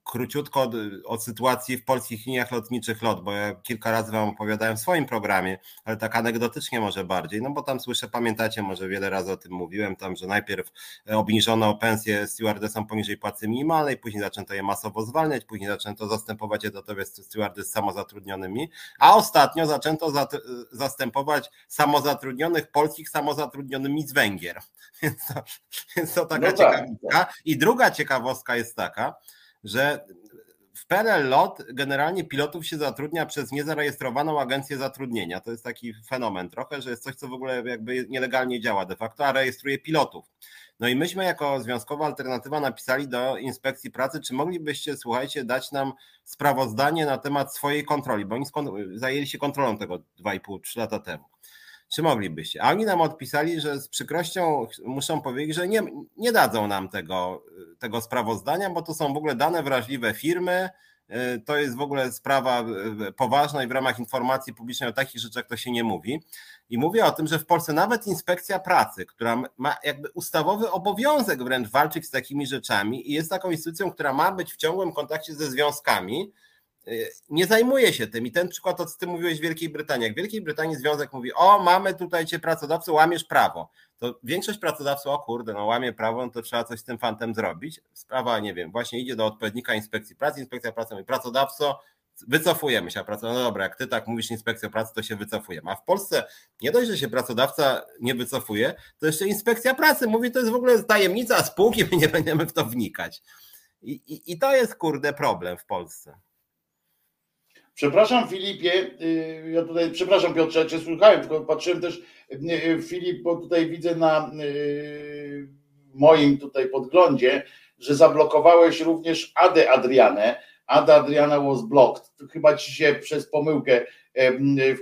króciutko od, od, sytuacji w polskich liniach lotniczych LOT, bo ja kilka razy Wam opowiadałem w swoim programie, ale tak anegdotycznie może bardziej, no bo tam słyszę, pamiętacie, może wiele razy o tym mówiłem, tam, że najpierw obniżono pensję stewardesom poniżej płacy minimalnej, później zaczęto je masowo zwalniać, później zaczęto zastępować etatowe stewardy z samozatrudnionymi, a ostatnio zaczęto zastępować samozatrudnionych polskich samozatrudnionymi z Węgier. Więc to, więc to taka no tak, ciekawostka. I druga ciekawostka jest taka, że w PRL LOT generalnie pilotów się zatrudnia przez niezarejestrowaną agencję zatrudnienia. To jest taki fenomen trochę, że jest coś, co w ogóle jakby nielegalnie działa de facto, a rejestruje pilotów. No i myśmy jako Związkowa Alternatywa napisali do Inspekcji Pracy, czy moglibyście, słuchajcie, dać nam sprawozdanie na temat swojej kontroli, bo oni zajęli się kontrolą tego 2,5-3 lata temu. Czy moglibyście? A oni nam odpisali, że z przykrością muszą powiedzieć, że nie, nie dadzą nam tego, tego sprawozdania, bo to są w ogóle dane wrażliwe firmy. Y, to jest w ogóle sprawa y, poważna i w ramach informacji publicznej o takich rzeczach to się nie mówi. I mówię o tym, że w Polsce nawet inspekcja pracy, która ma jakby ustawowy obowiązek wręcz walczyć z takimi rzeczami i jest taką instytucją, która ma być w ciągłym kontakcie ze związkami, Y, nie zajmuje się tym. I ten przykład, o co ty mówiłeś w Wielkiej Brytanii. Jak w Wielkiej Brytanii związek mówi, o mamy tutaj cię pracodawcę, łamiesz prawo. To większość pracodawców, o kurde, no łamie prawo, no to trzeba coś z tym fantem zrobić. Sprawa, nie wiem, właśnie idzie do odpowiednika inspekcji pracy, inspekcja pracy mówi, pracodawco, wycofujemy się, a pracodawca, no dobra, jak ty tak mówisz inspekcja pracy, to się wycofujemy. A w Polsce nie dość, że się pracodawca nie wycofuje, to jeszcze inspekcja pracy mówi, to jest w ogóle tajemnica spółki, my nie będziemy w to wnikać. I, i, i to jest kurde problem w Polsce. Przepraszam Filipie, y, ja tutaj, przepraszam Piotrze, cię słuchałem, tylko patrzyłem też y, y, Filip, bo tutaj widzę na moim tutaj podglądzie, że zablokowałeś również Adę Adrianę. Ada Adriana was blocked. Chyba ci się przez pomyłkę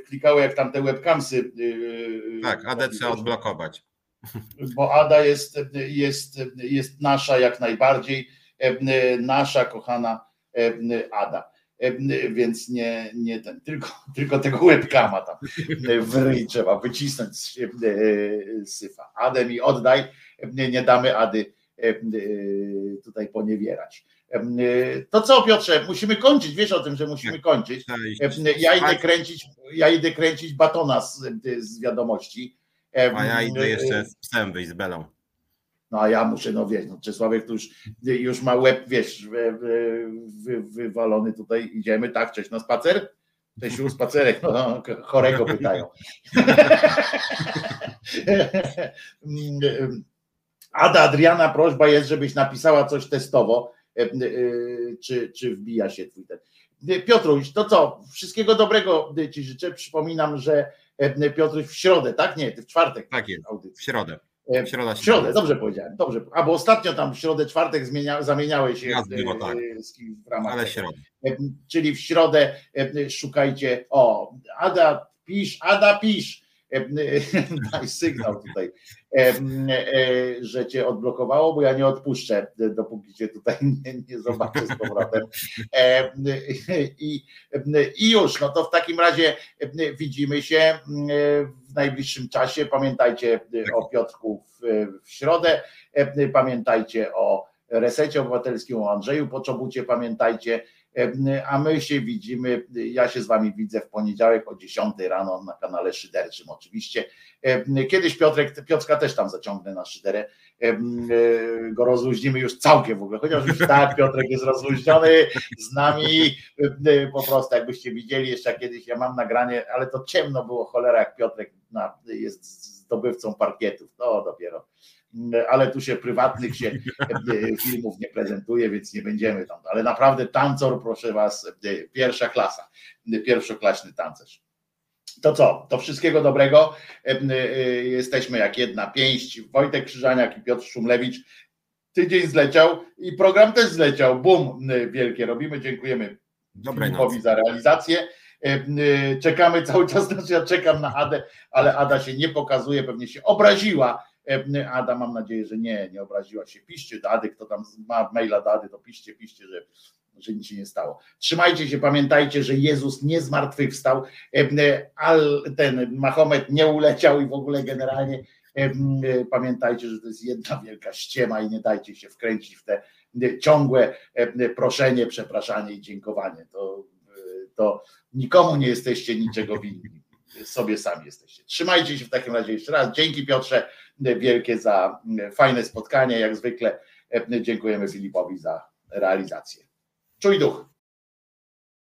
wklikało jak tam te webcamsy. Tak, Adę trzeba odblokować. Bo Ada jest, jest, jest nasza jak najbardziej, nasza kochana Ada. Więc nie, nie ten, tylko, tylko tego webkama tam w ryj trzeba wycisnąć z syfa. Adę mi oddaj, nie damy Ady tutaj poniewierać. To co, Piotrze, musimy kończyć, wiesz o tym, że musimy kończyć. Ja idę kręcić, ja idę kręcić batona z, z wiadomości. A ja idę jeszcze z psem wyjść z Belą. No a ja muszę, no wiesz, no Czesławek tu już, już ma łeb, wiesz, wy, wywalony tutaj, idziemy, tak, cześć, na spacer? Cześć, już spacerek, no, chorego pytają. Ada Adriana, prośba jest, żebyś napisała coś testowo, e, e, czy, czy wbija się twój ten. Piotruś, to co? Wszystkiego dobrego Ci życzę. Przypominam, że e, Piotruś w środę, tak? Nie, ty w czwartek. Tak jest, w środę. Środa, w środę, dobrze powiedziałem. Dobrze. A bo ostatnio tam w środę, czwartek zmienia, zamieniałeś się było, tak. w ramach. Ale środę. Czyli w środę szukajcie. O, Ada, pisz, Ada, pisz daj sygnał tutaj, że cię odblokowało, bo ja nie odpuszczę, dopóki cię tutaj nie, nie zobaczę z powrotem. I, I już, no to w takim razie widzimy się w najbliższym czasie. Pamiętajcie o Piotrku w, w środę, pamiętajcie o resecie obywatelskim, o Andrzeju Poczobucie, pamiętajcie a my się widzimy, ja się z wami widzę w poniedziałek o 10 rano na kanale Szyderczym oczywiście. Kiedyś Piotrek, Piotrka też tam zaciągnę na Szyderę, go rozluźnimy już całkiem w ogóle, chociaż już tak Piotrek jest rozluźniony z nami, po prostu jakbyście widzieli jeszcze kiedyś, ja mam nagranie, ale to ciemno było cholera jak Piotrek jest zdobywcą parkietów, to dopiero ale tu się prywatnych się e, filmów nie prezentuje, więc nie będziemy tam. Ale naprawdę tancor, proszę was, e, pierwsza klasa, pierwszoklaśny tancerz. To co? To wszystkiego dobrego. E, jesteśmy jak jedna pięść. Wojtek Krzyżaniak i Piotr Szumlewicz. Tydzień zleciał i program też zleciał. Bum, wielkie robimy. Dziękujemy Filipowi za realizację. Czekamy cały czas, znaczy ja czekam na Adę, ale Ada się nie pokazuje, pewnie się obraziła E, Ada, mam nadzieję, że nie, nie obraziła się. Piszcie do Ady, kto tam ma maila do Ady, to piszcie, piszcie, że, że nic się nie stało. Trzymajcie się, pamiętajcie, że Jezus nie zmartwychwstał, e, al ten Mahomet nie uleciał i w ogóle generalnie e, pamiętajcie, że to jest jedna wielka ściema i nie dajcie się wkręcić w te ciągłe proszenie, przepraszanie i dziękowanie. To, to nikomu nie jesteście niczego winni. Sobie sami jesteście. Trzymajcie się w takim razie jeszcze raz. Dzięki Piotrze wielkie za fajne spotkanie. Jak zwykle dziękujemy Filipowi za realizację. Czuj duch.